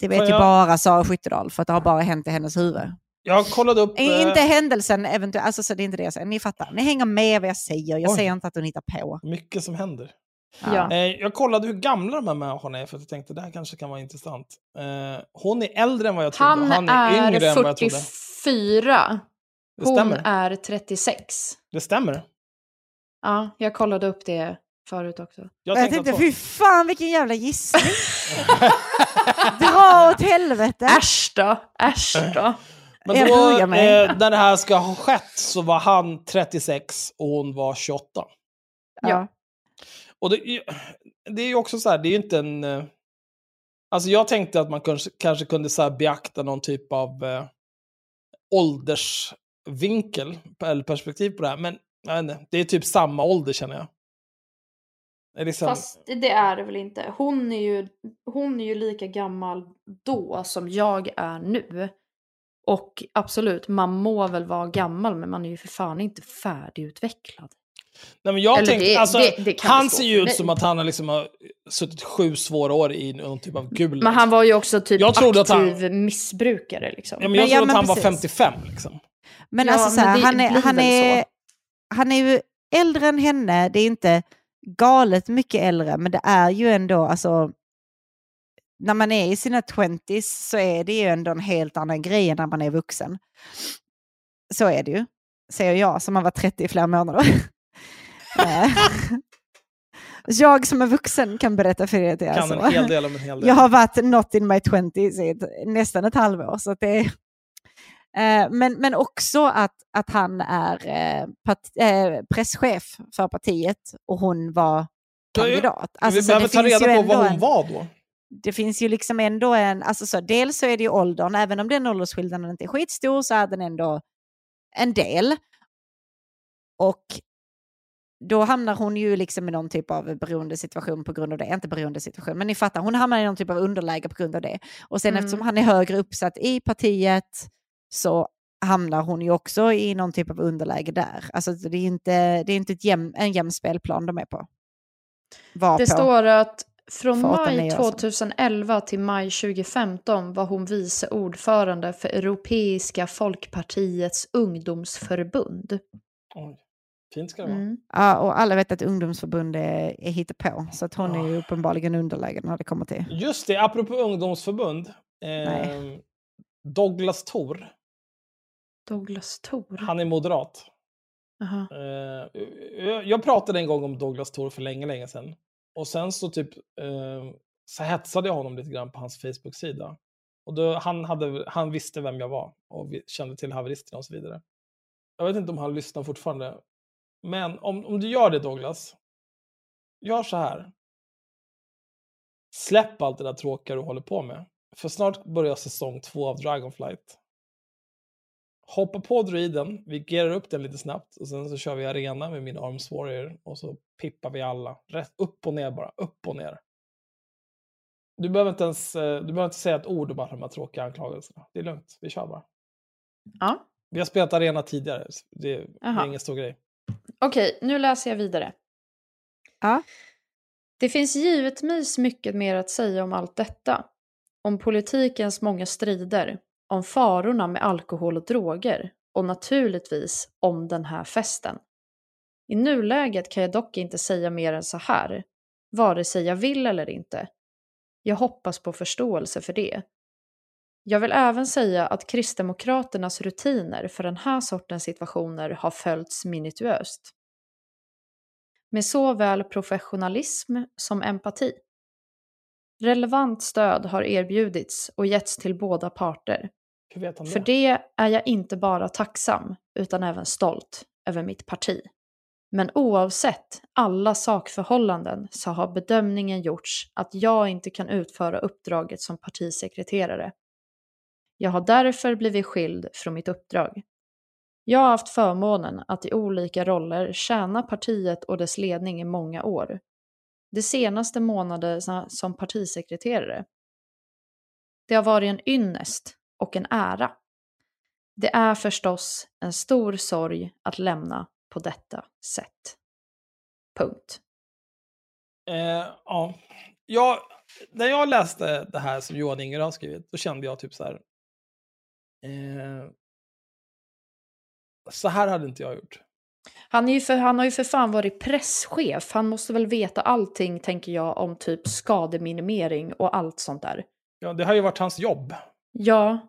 Det vet Får ju jag- bara Sara Skyttedal för att det har bara hänt i hennes huvud. Jag kollade upp... Eh, eh, Inte händelsen eventuellt, alltså så det är inte det jag säger. Ni fattar, ni hänger med vad jag säger. Jag Oj. säger inte att hon hittar på. Mycket som händer. Ja. Eh, jag kollade hur gamla de här människorna är för att jag tänkte det här kanske kan vara intressant. Eh, hon är äldre än vad jag trodde. Han, och han är, yngre är än vad jag trodde. 44. Det Hon stämmer. är 36. Det stämmer. Ja, jag kollade upp det förut också. Jag, Jag, tänkte fy fan vilken jävla gissning. Dra åt helvete. Äsch då, äsch då. Men Jag då, eh, när det här ska ha skett så var han 36 och hon var 28. Ja. Och det, är ju- det är ju också så här, det är ju inte en... eh, Alltså jag tänkte att man kanske, kanske kunde så här beakta någon typ av eh, åldersvinkel eller perspektiv på det här. Men jag vet inte, det är typ samma ålder känner jag. Det är liksom, Fast det är det väl inte. Hon är, ju, hon är ju lika gammal då som jag är nu. Och absolut, man må väl vara gammal men man är ju för fan inte färdigutvecklad. nej men jag eller tänkte, det- alltså, det- det han ser ju ut som att han har liksom har suttit sju svåra år i någon typ av gul. Men han var ju också typ Jag trodde att aktiv han- missbrukare liksom. ja, men jag Men ja, trodde men att han var precis. 55 liksom. Men Ja, alltså så här, han, är, han, är, så. han är ju äldre än henne. Det är inte galet mycket äldre, men det är ju ändå, alltså, när man är i sina 20s så är det ju ändå en helt annan grej än när man är vuxen. Så är det ju, säger jag som har varit 30 i flera månader. Eh, jag som är vuxen kan berätta för er att det är Kan så. en hel del om en hel del. Jag har varit not in my 20s i nästan ett halvår. Så det är, eh, men, men också att, att han är eh, eh, presschef för partiet och hon var kandidat. Alltså, vi behöver ta reda på vad hon var då. det finns ju liksom ändå en, alltså så, dels så är det ju åldern, även om den åldersskillnaden inte är skitstor så är den ändå en del. Och då hamnar hon ju liksom i någon typ av beroendesituation på grund av det. Inte beroendesituation, men ni fattar, hon hamnar i någon typ av underläge på grund av det. Och sen Mm. eftersom han är högre uppsatt i partiet så hamnar hon ju också i någon typ av underläge där. Alltså det är inte, det är inte ett jäm, en jämn spelplan de är på. Var Det på. står att från maj nio år sedan. 2011 till maj 2015 var hon vice ordförande för Europeiska folkpartiets ungdomsförbund. Oj, fint ska det vara. Mm. Ja, och alla vet att ungdomsförbund är, är hittepå, så att hon är ju uppenbarligen underläge när det kommer till. Just det, apropå ungdomsförbund. Eh. Douglas Thor, Douglas Thor. han är moderat. Aha. Eh, jag- jag pratade en gång om Douglas Thor för länge, länge sedan. Och sen så typ eh, så hetsade jag honom lite grann på hans Facebook-sida. Och då, han, hade, han visste vem jag var och vi kände till haveristerna och så vidare. Jag vet inte om han lyssnar fortfarande. Men om, om du gör det Douglas, gör så här. Släpp allt det där tråkiga du håller på med. För snart börjar säsong två av Dragonflight. Hoppa på druiden, vi gerar upp den lite snabbt och sen så kör vi arena med min Arms Warrior och så pippar vi alla. Rätt upp och ner bara, upp och ner. Du behöver inte ens eh, du behöver inte säga ett ord om alla de här tråkiga anklagelserna. Det är lugnt, vi kör bara. Ja. Vi har spelat arena tidigare, det, det är Aha. ingen stor grej. Okej, nu läser jag vidare. Ja. Det finns givetvis mycket mer att säga om allt detta. Om politikens många strider, om farorna med alkohol och droger och naturligtvis om den här festen. I nuläget kan jag dock inte säga mer än så här, vare sig jag vill eller inte. Jag hoppas på förståelse för det. Jag vill även säga att Kristdemokraternas rutiner för den här sortens situationer har följts minutiöst. med såväl professionalism som empati. Relevant stöd har erbjudits och getts till båda parter. Han För det? det är jag inte bara tacksam, utan även stolt över mitt parti. Men oavsett alla sakförhållanden så har bedömningen gjorts att jag inte kan utföra uppdraget som partisekreterare. Jag har därför blivit skild från mitt uppdrag. Jag har haft förmånen att i olika roller tjäna partiet och dess ledning i många år. De senaste månaderna som partisekreterare. Det har varit en ynnest och en ära. Det är förstås en stor sorg att lämna på detta sätt. Punkt. Eh, ja. Jag, när jag läste det här som Johan Inger har skrivit, då kände jag typ så här. Eh, så här hade inte jag gjort. Han, är ju för, han har ju för fan varit presschef. Han måste väl veta allting, tänker jag, om typ skademinimering och allt sånt där. Ja, det har ju varit hans jobb. Ja.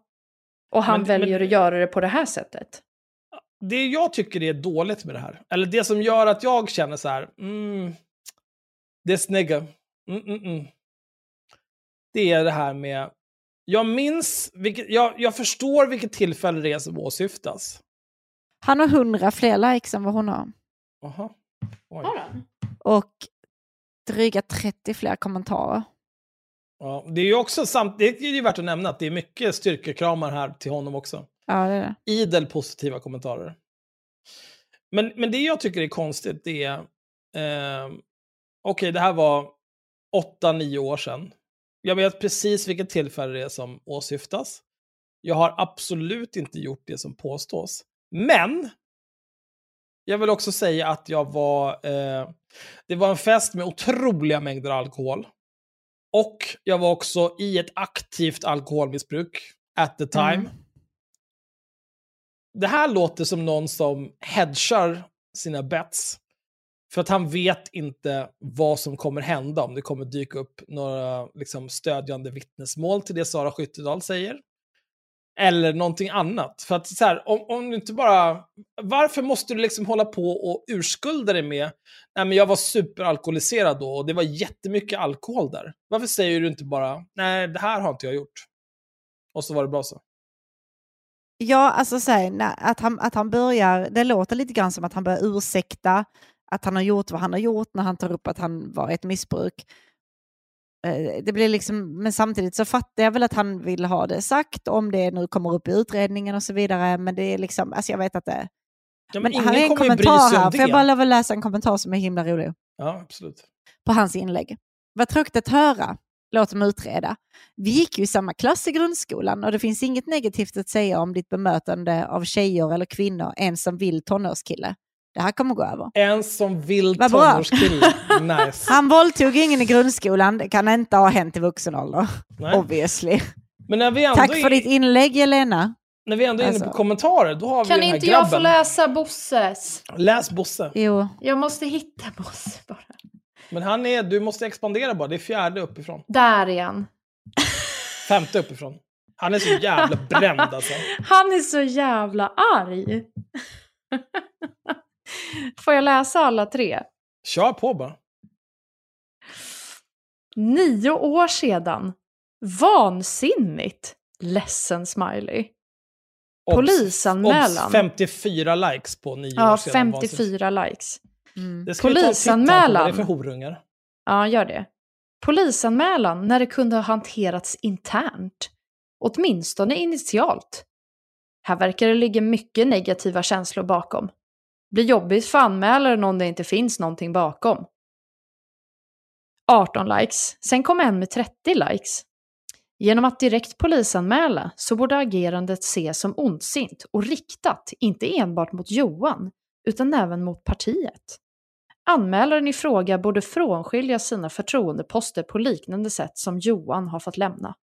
Och han Men- väljer men- att göra det på det här sättet. Det jag tycker är dåligt med det här, eller det som gör att jag känner så här, mm, det är snygga. Mm, mm, mm. Det är det här med, jag minns, vilket, jag, jag förstår vilket tillfälle det är som åsyftas. Han har hundra fler likes än vad hon har. Aha. Oj. Och dryga 30 fler kommentarer. Ja, det är ju också samt, det är ju värt att nämna att det är mycket styrkekramar här till honom också. Ja, det är det. idel positiva kommentarer. Men, men det jag tycker är konstigt det är, eh, okej det här var 8-9 år sedan. Jag vet precis vilket tillfälle det är som åsyftas. Jag har absolut inte gjort det som påstås. Men, jag vill också säga att jag var, eh, det var en fest med otroliga mängder alkohol. Och jag var också i ett aktivt alkoholmissbruk at the time. Mm. Det här låter som någon som hedgar sina bets. För att han vet inte vad som kommer hända, om det kommer dyka upp några liksom, stödjande vittnesmål till det Sara Skyttedal säger. Eller någonting annat. För att så här, om, om du inte bara... Varför måste du liksom hålla på och urskulda dig med nej men jag var superalkoholiserad då och det var jättemycket alkohol där. Varför säger du inte bara nej det här har inte jag gjort. Och så var det bra så. Ja, alltså så här, att, han, att han börjar, det låter lite grann som att han börjar ursäkta att han har gjort vad han har gjort när han tar upp att han var ett missbruk. Eh, Det blir liksom, men samtidigt så fattar jag väl att han vill ha det sagt om det nu kommer upp i utredningen och så vidare. Men det är liksom, alltså jag vet att det... Ja, men ingen här är en kommentar här, får jag bara lov läsa en kommentar som är himla rolig Ja, absolut. på hans inlägg. Vad tråkigt att höra. Låt dem utreda. Vi gick ju i samma klass i grundskolan och det finns inget negativt att säga om ditt bemötande av tjejer eller kvinnor, en som vill tonårskille. Det här kommer gå över. En som vill Vad bra. tonårskille. Nice. Han våldtog ingen i grundskolan, det kan inte ha hänt i vuxen ålder. Nej. Obviously. Men när vi ändå Tack för är, ditt inlägg Jelena. när vi ändå är inne Alltså. på kommentarer, då har vi Kan den här inte jag grabben. få läsa Bosses? Läs Bosse. Jo, Jag måste hitta Bosse bara. Men han är, du måste expandera bara, det är fjärde uppifrån. Där är han. Femte uppifrån. Han är så jävla bränd alltså. Han är så jävla arg. Får jag läsa alla tre? Kör på bara. Nio år sedan. Vansinnigt. Ledsen smiley. Obs- Polisanmälan. obs 54 likes på nio Ja, år sedan. vansinnigt. 54 likes. mm. Det ska vi ta på Polisanmälan. det är för horungar. Ja, gör det. Polisanmälan när det kunde ha hanterats internt. Åtminstone initialt. Här verkar det ligga mycket negativa känslor bakom. Blir jobbigt för anmälaren om det inte finns någonting bakom. 18 likes. Sen kom en med 30 likes. Genom att direkt polisanmäla så borde agerandet ses som ondsint och riktat, inte enbart mot Johan, utan även mot partiet. Anmälaren i fråga borde frånskilja sina förtroendeposter på liknande sätt som Johan har fått lämna.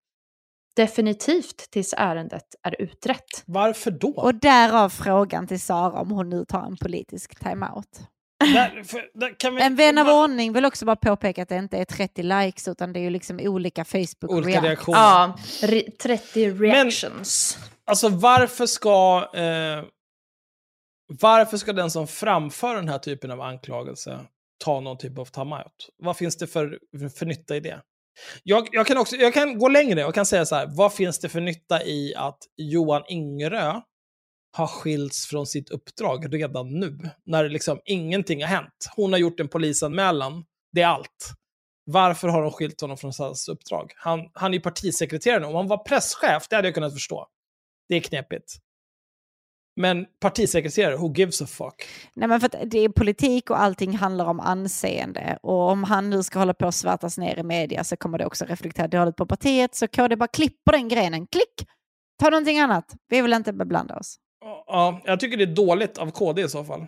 Definitivt tills ärendet är utrett. Varför då? Och därav frågan till Sara om hon nu tar en politisk timeout. Där, för, där kan vi, En vän av ordning vill också bara påpeka att det inte är 30 likes utan det är ju liksom olika Facebook Olika react. reaktioner. Ja, re- 30 reactions. Alltså varför ska... Eh, varför ska den som framför den här typen av anklagelse ta någon typ av timeout? Vad finns det för, för nytta i det? Jag, jag, kan också, jag kan gå längre och kan säga så här, vad finns det för nytta i att Johan Ingerö har skilts från sitt uppdrag redan nu, när liksom ingenting har hänt. Hon har gjort en polisanmälan, det är allt. Varför har de skilt honom från hans uppdrag? Han, han är ju partisekreterare nu. Om han var presschef, det hade jag kunnat förstå. Det är knepigt. Men partisekreterare, who gives a fuck? Nej, men för det är politik och allting handlar om anseende. Och om han nu ska hålla på att svärtas ner i media så kommer det också reflektera dåligt på partiet. Så KD bara klipper den grenen. Klick! Ta någonting annat. Vi vill inte beblanda oss. Ja, jag tycker det är dåligt av KD i så fall.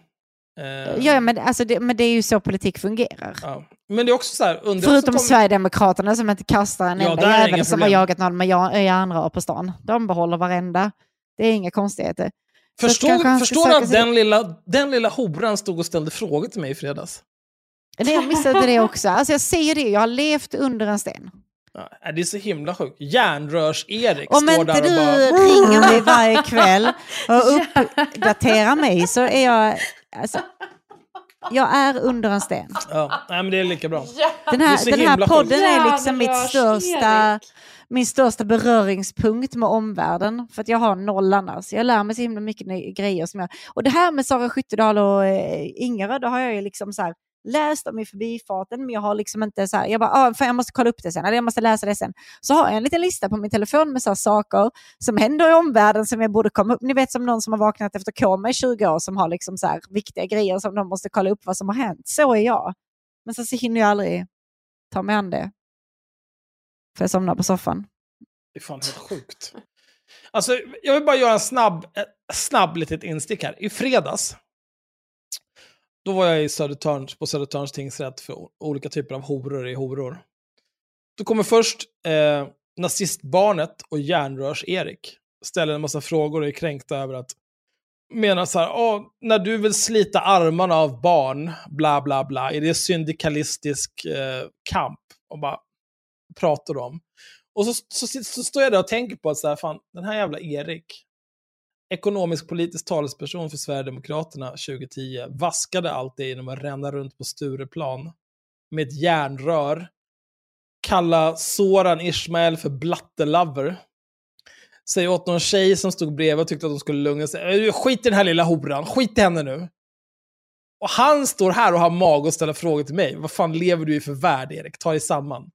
Eh, Ja, men, alltså det, men det är ju så politik fungerar. ja. Men det är också så här, Förutom så kom- Sverigedemokraterna som inte kastar en Ja, enda jävel som har problem. jagat någon med järnrör på stan. De behåller varenda. Det är inga konstigheter. Förstår, förstår du att sig- den lilla, den lilla horan stod och ställde frågor till mig i fredags? Nej, jag missade det också. Alltså jag säger det, jag har levt under en sten. Ja, det är så himla sjukt. Järnrörs-Erik Om står inte där och du bara... ringer mig varje kväll och uppdaterar mig så är jag... Alltså, jag är under en sten. Ja, nej, men det är lika bra. Den här, den här podden är liksom mitt största, min största beröringspunkt med omvärlden. För att jag har noll annars. Jag lär mig så himla mycket grejer. Som jag, och det här med Sara Skyttedal och eh, Ingerö, det har jag ju liksom så här läst om i förbifarten, men jag har liksom inte så här, jag bara, ah, fan, jag måste kolla upp det sen, eller jag måste läsa det sen. Så har jag en liten lista på min telefon med så här saker som händer i omvärlden som jag borde komma upp. Ni vet som någon som har vaknat efter koma i 20 år som har liksom så här viktiga grejer som de måste kolla upp vad som har hänt. Så är jag. Men sen så hinner jag aldrig ta mig an det. För jag somnar på soffan. Det är fan helt sjukt. Alltså, jag vill bara göra en snabb, eh, snabb litet instick här. I fredags, då var jag i Södertörns, på Södertörns tingsrätt för olika typer av horor i horor. Då kommer först eh, nazistbarnet och järnrörs-Erik. Ställer en massa frågor och är kränkta över att menar så här, oh, när du vill slita armarna av barn, bla bla bla, är det syndikalistisk eh, kamp? Och bara pratar om. Och så, så, så, så står jag där och tänker på att så här, fan, den här jävla Erik, ekonomisk politisk talesperson för Sverigedemokraterna 2010, vaskade allt det genom att ränna runt på Stureplan med ett järnrör, kalla Soran Ismail för blattelover, säga åt någon tjej som stod bredvid och tyckte att de skulle lugna sig, äh, skit i den här lilla horan, skit i henne nu. Och han står här och har mag att ställa frågor till mig. Vad fan lever du i för värld, Erik? Ta dig samman.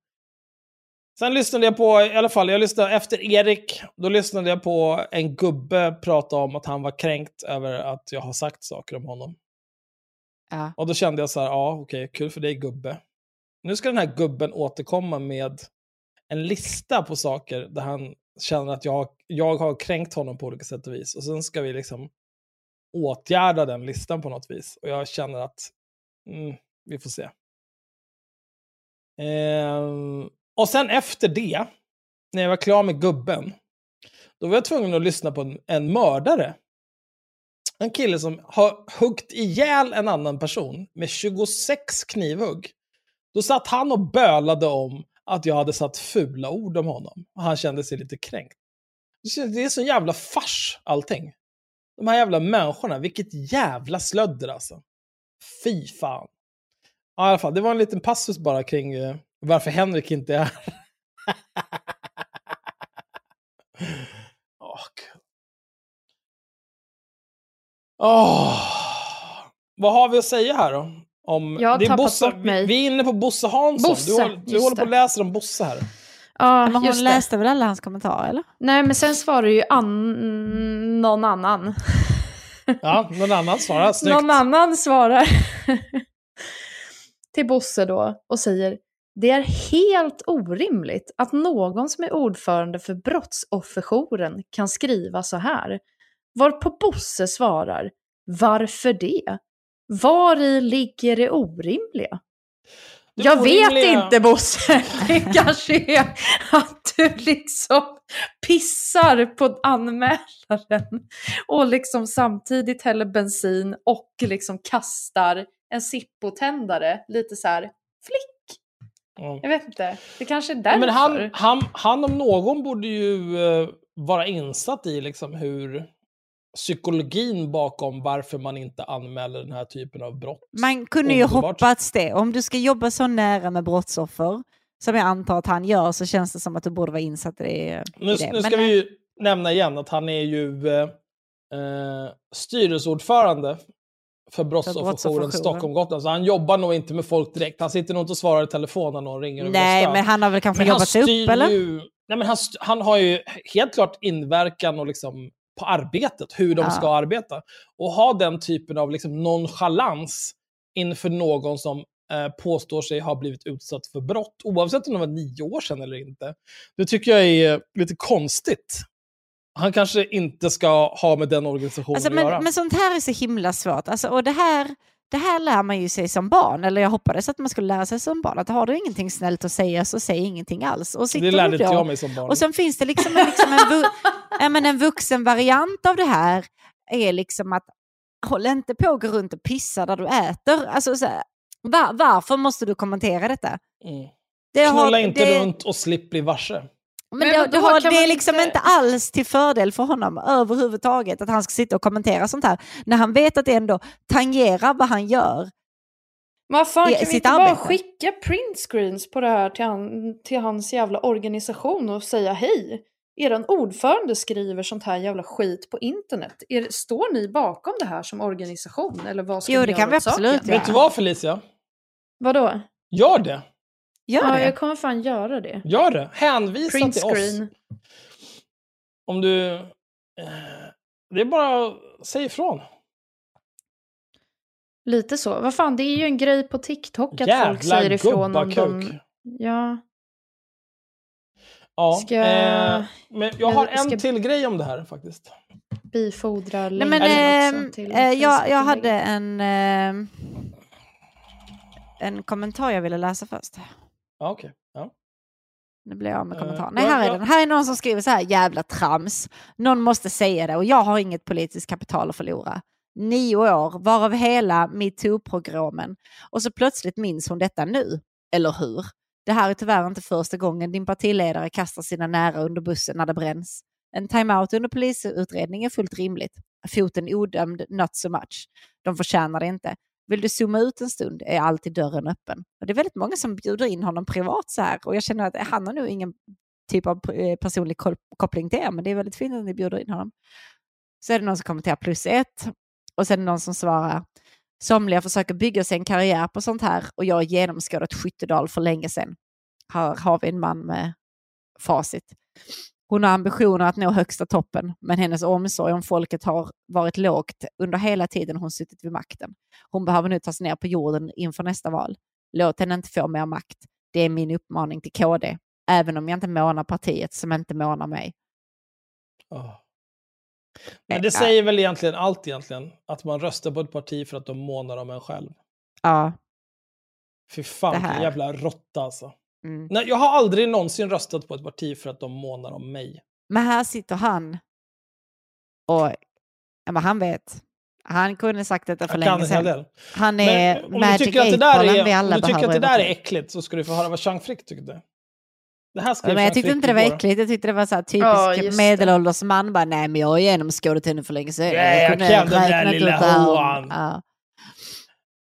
Sen lyssnade jag på, i alla fall, jag lyssnade efter Erik, då lyssnade jag på en gubbe prata om att han var kränkt över att jag har sagt saker om honom. Ja. Och då kände jag så här, ja okej, kul för dig gubbe. Nu ska den här gubben återkomma med en lista på saker där han känner att jag, jag har kränkt honom på olika sätt och vis. Och sen ska vi liksom åtgärda den listan på något vis. Och jag känner att mm, vi får se. Ehm, och sen efter det, när jag var klar med gubben, då var jag tvungen att lyssna på en, en mördare. En kille som har huggt ihjäl en annan person med 26 knivhugg. Då satt han och bölade om att jag hade satt fula ord om honom. Och han kände sig lite kränkt. Det är så jävla fars allting. De här jävla människorna, vilket jävla slödder alltså. Fy fan. Ja, i alla fall, det var en liten passus bara kring eh, varför Henrik inte är här. Åh. Åh. Vad har vi att säga här då? Om, Jag har det är tappat Bosse, bort mig. Vi, vi är inne på Bosse Hansson. Bosse, du håller, du håller på och läser om Bosse här. Ja, Men hon just det. läste väl alla hans kommentarer eller? Nej, men sen svarar ju an... någon annan. Ja, någon annan svarar. Snyggt. Någon annan svarar till Bosse då och säger det är helt orimligt att någon som är ordförande för brottsofferjouren kan skriva så här. Varpå Bosse svarar varför det? Var i ligger det orimliga? Det Jag vet orimliga- inte Bosse. Det kanske är att du liksom pissar på anmälaren och liksom samtidigt häller bensin och liksom kastar en Zippo-tändare lite så här flick. Ja. Jag vet inte. Det kanske är därför. Men han, han, han om någon borde ju eh, vara insatt i liksom hur psykologin bakom varför man inte anmäler den här typen av brott. Man kunde ju omedelbart. hoppats det. Om du ska jobba så nära med brottsoffer, som jag antar att han gör, så känns det som att du borde vara insatt i det. Nu, i det. nu ska Men, vi ju nämna igen att han är ju eh, eh, styrelseordförande för Brottsofferjouren. Stockholm-Gotland. Så han jobbar nog inte med folk direkt. Han sitter nog inte och svarar i telefon när någon ringer Nej, men han har väl kanske Men jobbat sig upp, eller? Ju, nej, men han, han har ju helt klart inverkan och liksom på arbetet, hur de Ja. ska arbeta. Och ha den typen av liksom nonchalans inför någon som eh, påstår sig ha blivit utsatt för brott, oavsett om det var nio år sedan eller inte. Det tycker jag är lite konstigt. Han kanske inte ska ha med den organisationen Alltså, att göra. men, sånt här är så himla svårt. Alltså, och det här, det här lär man ju sig som barn, eller jag hoppades att man skulle lära sig som barn, att har du ingenting snällt att säga så säg ingenting alls. Och det lärde inte jag mig som barn. Och sen finns det liksom en, liksom en, vu- men en vuxen variant av det här, är liksom att håll inte på att gå runt och pissa där du äter. Alltså, så här, var, varför måste du kommentera detta? mm. Det Knulla inte det- runt och slipp bli varse. Men, Men det, vadå, det, har, det är liksom inte- inte alls till fördel för honom överhuvudtaget att han ska sitta och kommentera sånt här när han vet att det ändå tangerar vad han gör. Men vad fan, kan vi inte bara arbete. skicka printscreens på det här till, han, till hans jävla organisation och säga hej? Eran ordförande skriver sånt här jävla skit på internet. Er, står ni bakom det här som organisation? Eller vad ska Jo, ni det göra kan vi absolut göra. Vet du vad Felicia? Vadå? Gör det. Gör Ja, det. jag kommer fan göra det. Gör det. Hänvisa till oss. Printscreen. Om du... Eh, det är bara att säga ifrån. Lite så. Vad fan, det är ju en grej på TikTok att folk Jävla säger ifrån om de... Ja. Ja, Ska- eh, men jag har jag ska- en till grej om det här faktiskt. bifordra Nej, men, ehm, till eh, jag, jag hade en, ehm, en kommentar jag ville läsa först. Ja, okej. Ja. Nu blev jag av med Eh, kommentaren. Nej, ja, här är den. Här är någon som skriver så här, jävla trams. Någon måste säga det och jag har inget politiskt kapital att förlora. Nio år, varav hela metoo-programmen. Och så plötsligt minns hon detta nu. Eller hur? Det här är tyvärr inte första gången din partiledare kastar sina nära under bussen när det bränns. En timeout under polisutredning är fullt rimligt. Foten odömd, not so much. De förtjänar det inte. Vill du zooma ut en stund är alltid dörren öppen. Och det är väldigt många som bjuder in honom privat så här. Och jag känner att han har nog ingen typ av eh, personlig koppling till er, men det är väldigt fint att ni bjuder in honom. Så är det någon som kommenterar plus ett. Och sen är det någon som svarar Somliga försöker bygga sig en karriär på sånt här och jag har genomskådat Skyttedal för länge sedan. Här har vi en man med facit. Hon har ambitioner att nå högsta toppen, men hennes omsorg om folket har varit lågt under hela tiden hon suttit vid makten. Hon behöver nu tas ner på jorden inför nästa val. Låt henne inte få mer makt. Det är min uppmaning till KD, även om jag inte månar partiet som inte månar mig. Åh. Men det säger väl egentligen allt egentligen. Att man röstar på ett parti för att de månar om en själv. Ja, Fy fan vilken jävla råtta alltså. Mm. Nej, jag har aldrig någonsin röstat på ett parti för att de månar om mig. Men här sitter han och ja, men han vet. Han kunde sagt detta för Jag länge sedan. Han är Men Magic tycker att det 8 där vi är, alla om du tycker att det där är äckligt så ska du få höra vad Jean Frick tyckte. Det här Men jag tyckte inte det var äckligt. Jag tyckte det var så här typisk det. medelålders man. Bara, nej, men jag har genomskådat henne för länge sedan. Ja, jag kunde kan den där räknat ut lilla det här. hoan. Ja.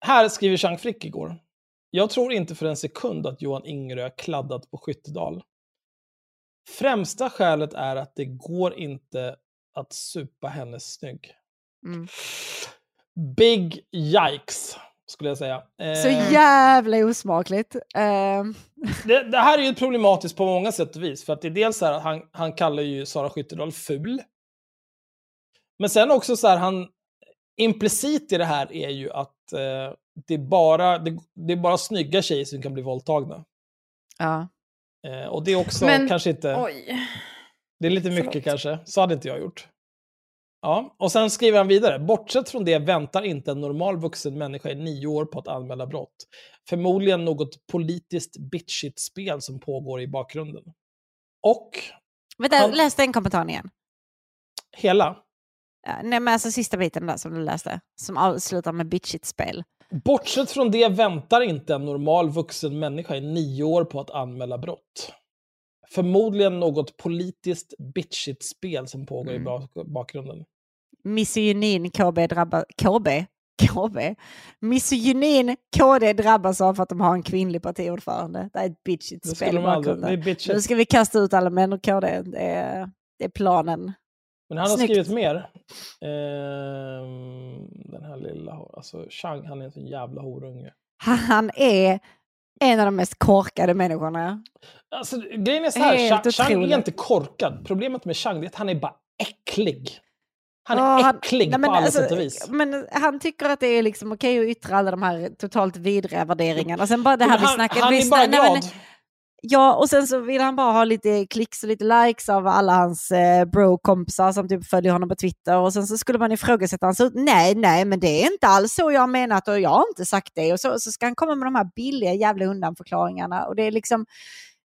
Här skriver Jean Frick igår. Jag tror inte för en sekund att Johan Ingerö kladdat på Skyttedal. Främsta skälet är att det går inte att supa henne snygg. Mm. Big yikes, skulle jag säga. Så Eh, jävla osmakligt. Ehm, det, det här är ju problematiskt på många sätt och vis. För att det är dels så här han, han kallar ju Sara Skyttedal ful. Men sen också så här, han implicit i det här är ju att eh, det, är bara, det, det är bara snygga tjejer som kan bli våldtagna. ja. Eh, och det är också Men- kanske inte... Oj. Det är lite mycket Förlåt. kanske. Så hade inte jag gjort. Ja, och sen skriver han vidare. Bortsett från det väntar inte en normal vuxen människa i nio år på att anmäla brott. Förmodligen något politiskt bitchigt spel som pågår i bakgrunden. Och Vänta, Han- läs den kommentaren igen. hela. Ja, nej, men alltså sista biten där som du läste. Som avslutar med bitchigt spel. Bortsett från det väntar inte en normal vuxen människa i nio år på att anmäla brott. Förmodligen något politiskt bitchigt spel som pågår i Mm. bak- bakgrunden. misogynin KB drabbar... KB? KB? Misogynin KD drabbas av för att de har en kvinnlig partiordförande. Det är ett bitchigt spel i de aldrig- bakgrunden. bitchigt. Nu ska vi kasta ut alla män och KD. Det är, det är planen. Men han har Snyggt. skrivit mer. Ehm, den här lilla, alltså Chang, han är en sån jävla horunge. Han är en av de mest korkade människorna. Alltså, grejen är så här, Chang, är inte korkad. Problemet med Chang är att han är bara äcklig. Han är Ja, äcklig nej, men på alla alltså, sätt och vis. Men han tycker att det är liksom okej att yttra alla de här totalt vidriga värderingarna. Sen bara det Men här vi han, snackade... han vi är bara sna- nej, men- glad. Ja, och sen så vill han bara ha lite klicks och lite likes av alla hans eh, bro-kompisar som typ följer honom på Twitter. Och sen så skulle man ifrågasätta hans ut. Nej, nej, men det är inte alls så jag har menat och jag har inte sagt det. Och så, så ska han komma med de här billiga jävla undanförklaringarna. Och det är liksom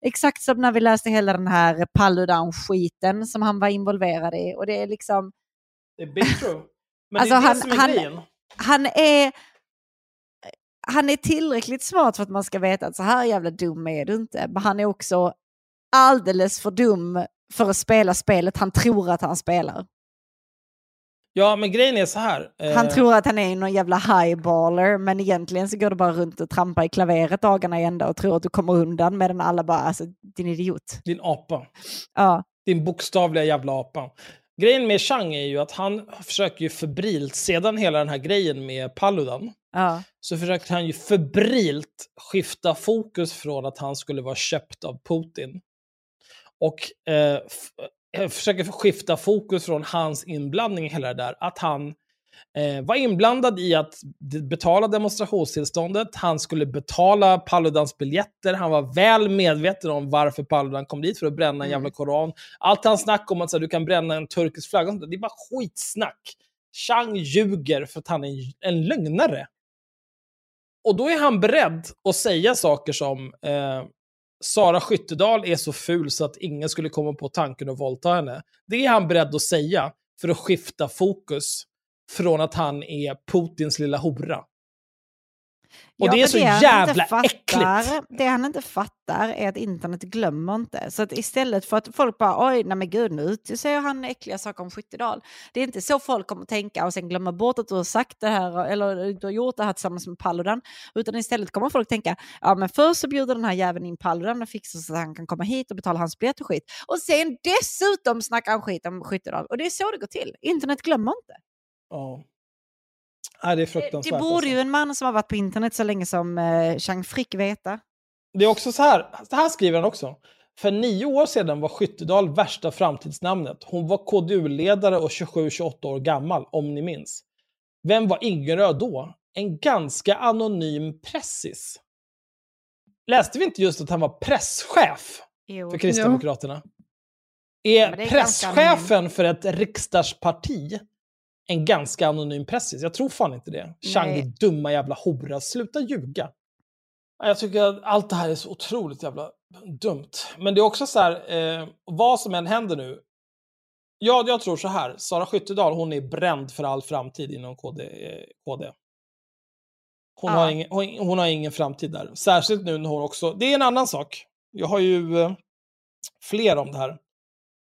exakt som när vi läste hela den här Paludan-skiten som han var involverad i. Och det är liksom... Det är big true. Men Alltså, det är han- det som är han- grejen. han är, han är tillräckligt smart för att man ska veta att så här jävla dum är du inte. Men han är också alldeles för dum för att spela spelet han tror att han spelar. Ja, men grejen är så här. eh, Han tror att han är någon jävla highballer men egentligen så går du bara runt och trampar i klaveret dagarna i ända och tror att du kommer undan medan alla bara, alltså din idiot. Din apa. Ja, Din bokstavliga jävla apa. Grejen med Chang är ju att han försöker ju febrilt, sedan hela den här grejen med Paludan, ja. så försökte han ju febrilt skifta fokus från att han skulle vara köpt av Putin. Och eh, eh, försöker skifta fokus från hans inblandning i hela det där. Att han eh, var inblandad i att betala demonstrationstillståndet, han skulle betala Paludans biljetter, han var väl medveten om varför Paludan kom dit för att bränna en jävla koran. Allt han snack om att så här, du kan bränna en turkisk flagga, det är bara skitsnack. Chang ljuger för att han är en lögnare. Och då är han beredd att säga saker som eh, Sara Skyttedal är så ful så att ingen skulle komma på tanken att våldta henne. Det är han beredd att säga för att skifta fokus från att han är Putins lilla hora. Och Ja, det är så han jävla fattar, äckligt. Det han inte fattar är att internet glömmer inte. Så att istället för att folk bara oj, nej men gud nu säger han äckliga saker om Skyttedal. Det är inte så folk kommer att tänka och sen glömma bort att du har sagt det här eller du har gjort det här tillsammans med Paludan. Utan istället kommer folk tänka, ja men först så bjuder den här jäveln in Paludan och fixar så att han kan komma hit och betala hans biljett och skit. Och sen dessutom snackar han skit om Skyttedal. Och det är så det går till. Internet glömmer inte. Ja. Nej, det är Det, fruktansvärt. det borde alltså. ju en man som har varit på internet så länge som eh, Chang Frick veta. Det är också så här, det här skriver han också. För nio år sedan var Skyttedal värsta framtidsnamnet. Hon var KDU-ledare och 27-28 år gammal, om ni minns. Vem var Ingerö då? En ganska anonym pressis. Läste vi inte just att han var presschef Jo. för Kristdemokraterna? men Är det är presschefen för ett riksdagsparti en ganska anonym pressis? Jag tror fan inte det. Chang, din dumma jävla hora. Sluta ljuga. Ja, Jag tycker att allt det här är så otroligt jävla dumt. Men det är också så här, eh, vad som än händer nu. Ja, jag tror så här. Sara Skyttedal, hon är bränd för all framtid inom KD. Eh, KD. Hon, Ja. har ingen, hon, hon har ingen framtid där. Särskilt nu när hon också... Det är en annan sak. Jag har ju eh, fler om det här.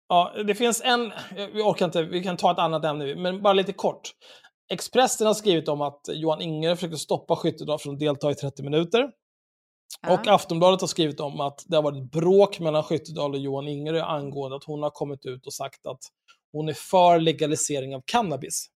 Ja, det finns en... Vi orkar inte, vi kan ta ett annat ämne, men bara lite kort. Expressen har skrivit om att Johan Inger försökte stoppa Skyttedal från att delta i 30 minuter. Ja. Och Aftonbladet har skrivit om att det har varit bråk mellan Skyttedal och Johan Ingerö angående att hon har kommit ut och sagt att hon är för legalisering av cannabis.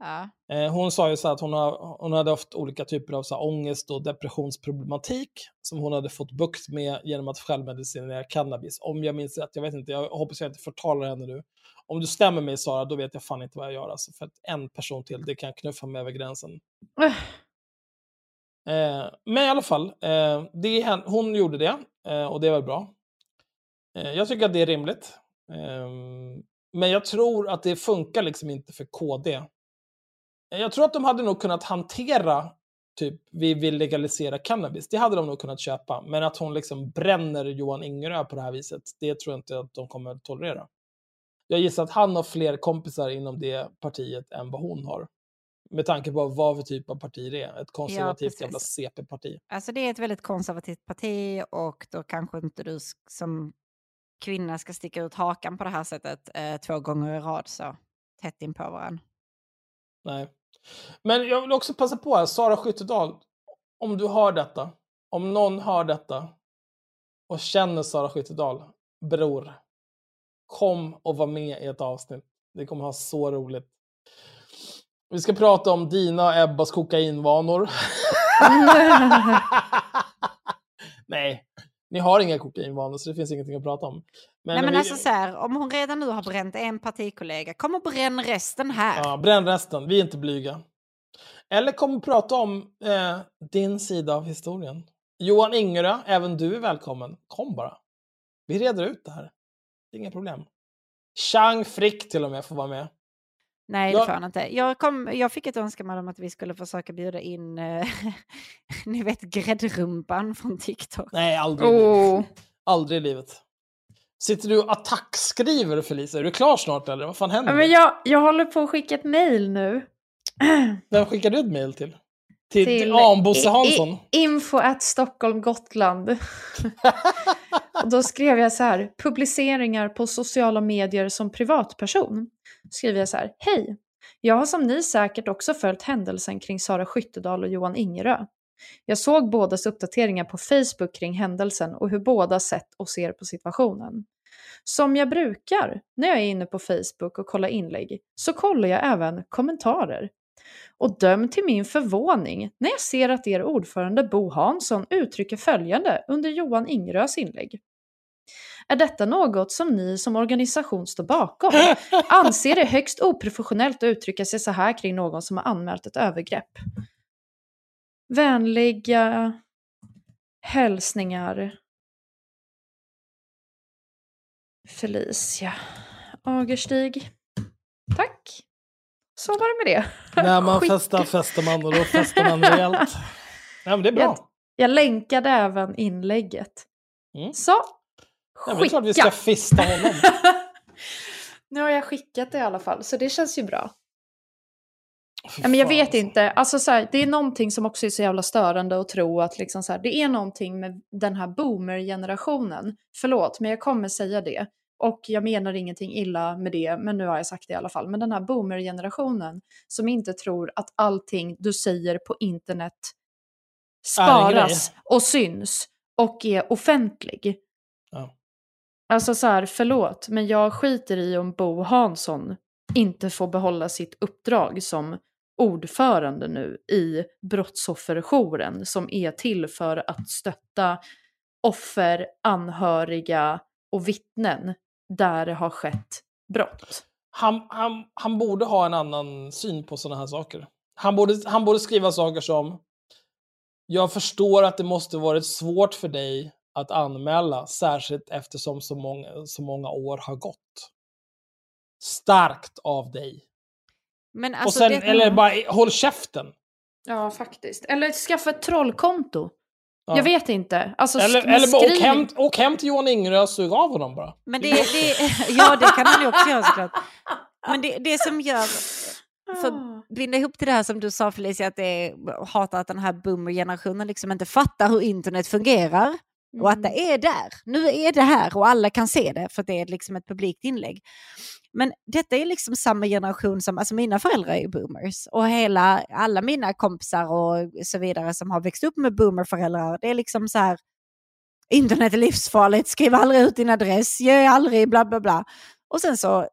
Ja. Eh, hon sa ju så att hon, har, hon hade haft olika typer av så här ångest och depressionsproblematik som hon hade fått bukt med genom att självmedicinera cannabis. Om jag minns rätt, jag vet inte, jag hoppas jag inte förtalar henne nu. Om du stämmer mig Sara, då vet jag fan inte vad jag gör. Alltså, för att en person till, det kan knuffa mig över gränsen. Äh. Eh, men i alla fall, eh, det hon gjorde det eh, och det väl bra. Jag tycker att det är rimligt. Ehm, men jag tror att det funkar liksom inte för KD. Jag tror att de hade nog kunnat hantera typ, vi vill legalisera cannabis. Det hade de nog kunnat köpa. Men att hon liksom bränner Johan Ingerö på det här viset, det tror jag inte att de kommer att tolerera. Jag gissar att han har fler kompisar inom det partiet än vad hon har. Med tanke på vad för typ av parti det är. Ett konservativt precis. jävla CP-parti. Alltså det är ett väldigt konservativt parti och då kanske inte du som kvinna ska sticka ut hakan på det här sättet eh, två gånger i rad så tätt in på varandra. Nej. Men jag vill också passa på här, Sara Skyttedal, om du hör detta, om någon hör detta och känner Sara Skyttedal, bror, kom och var med i ett avsnitt. Det kommer ha så roligt. Vi ska prata om dina och Ebbas kokainvanor. Nej, ni har inga kokainvanor så det finns ingenting att prata om. Nej men vi- alltså så här, om hon redan nu har bränt en partikollega, kom och bränn resten här. Ja, bränn resten, vi är inte blyga. Eller kom och prata om eh, din sida av historien. Johan Ingerö, även du är välkommen. Kom bara. Vi reder ut det här. Det är inga problem. Chang Frick till och med får vara med. Nej, det Jag- får han inte. Jag, kom, jag fick ett önskemål om att vi skulle försöka bjuda in, eh, ni vet gräddrumpan från TikTok. Nej, aldrig i livet. Oh. Aldrig i livet. Sitter du och attackskriver Felicia? Är du klar snart eller? Vad fan händer? Ja, men jag, jag håller på att skicka ett mail nu. Vem skickar du ett mail till? Till, till Till Bosse Hansson? i- Info at Stockholm Gotland. och då skrev jag så här, publiceringar på sociala medier som privatperson. Skriver jag så här, hej! Jag har som ni säkert också följt händelsen kring Sara Skyttedal och Johan Ingerö. Jag såg bådas uppdateringar på Facebook kring händelsen och hur båda sett och ser på situationen. Som jag brukar när jag är inne på Facebook och kollar inlägg så kollar jag även kommentarer. Och döm till min förvåning när jag ser att er ordförande Bo Hansson uttrycker följande under Johan Ingerös inlägg. Är detta något som ni som organisation står bakom? Anser det högst oprofessionellt att uttrycka sig så här kring någon som har anmält ett övergrepp? Vänliga hälsningar. Felicia Agerstig. Tack. Så var det med det. När man festar festar man och då festar man rejält. Ja, men det är bra. Jag, jag länkade även inlägget. Mm. Så, Ja, men det är klart vi ska skicka! fista honom. nu har jag skickat det i alla fall, så det känns ju bra. Ja, men jag vet inte, alltså, så här, det är någonting som också är så jävla störande att tro att liksom, så här, det är någonting med den här boomer-generationen. Förlåt, men jag kommer säga det. Och jag menar ingenting illa med det, men nu har jag sagt det i alla fall. Men den här boomer-generationen som inte tror att allting du säger på internet sparas och syns och är offentlig. Ja. Alltså så här, förlåt, men jag skiter i om Bo Hansson inte får behålla sitt uppdrag som ordförande nu i brottsofferjouren som är till för att stötta offer, anhöriga och vittnen där det har skett brott. Han, han, han borde ha en annan syn på sådana här saker. Han borde, han borde skriva saker som Jag förstår att det måste varit svårt för dig att anmäla, särskilt eftersom så många, så många år har gått. Starkt av dig. Men och alltså, sen, det, eller bara håll käften. Ja, faktiskt. Eller skaffa ett trollkonto. Ja. Jag vet inte. Alltså, Eller, eller bara åk hem, åk hem till Johan Ingerö och sug av honom bara. Men det, det, ja, det kan han ju också göra såklart. Men det, det som gör, för Ah. binda ihop till det här som du sa Felicia, att det är, hatar att den här boomer-generationen liksom inte fattar hur internet fungerar. Och att det är där, nu är det här och alla kan se det för att det är liksom ett publikt inlägg. Men detta är liksom samma generation som, alltså mina föräldrar är boomers och hela, alla mina kompisar och så vidare som har växt upp med boomerföräldrar, det är liksom så här, internet är livsfarligt, skriv aldrig ut din adress, ge aldrig bla bla bla. Och sen så, eh,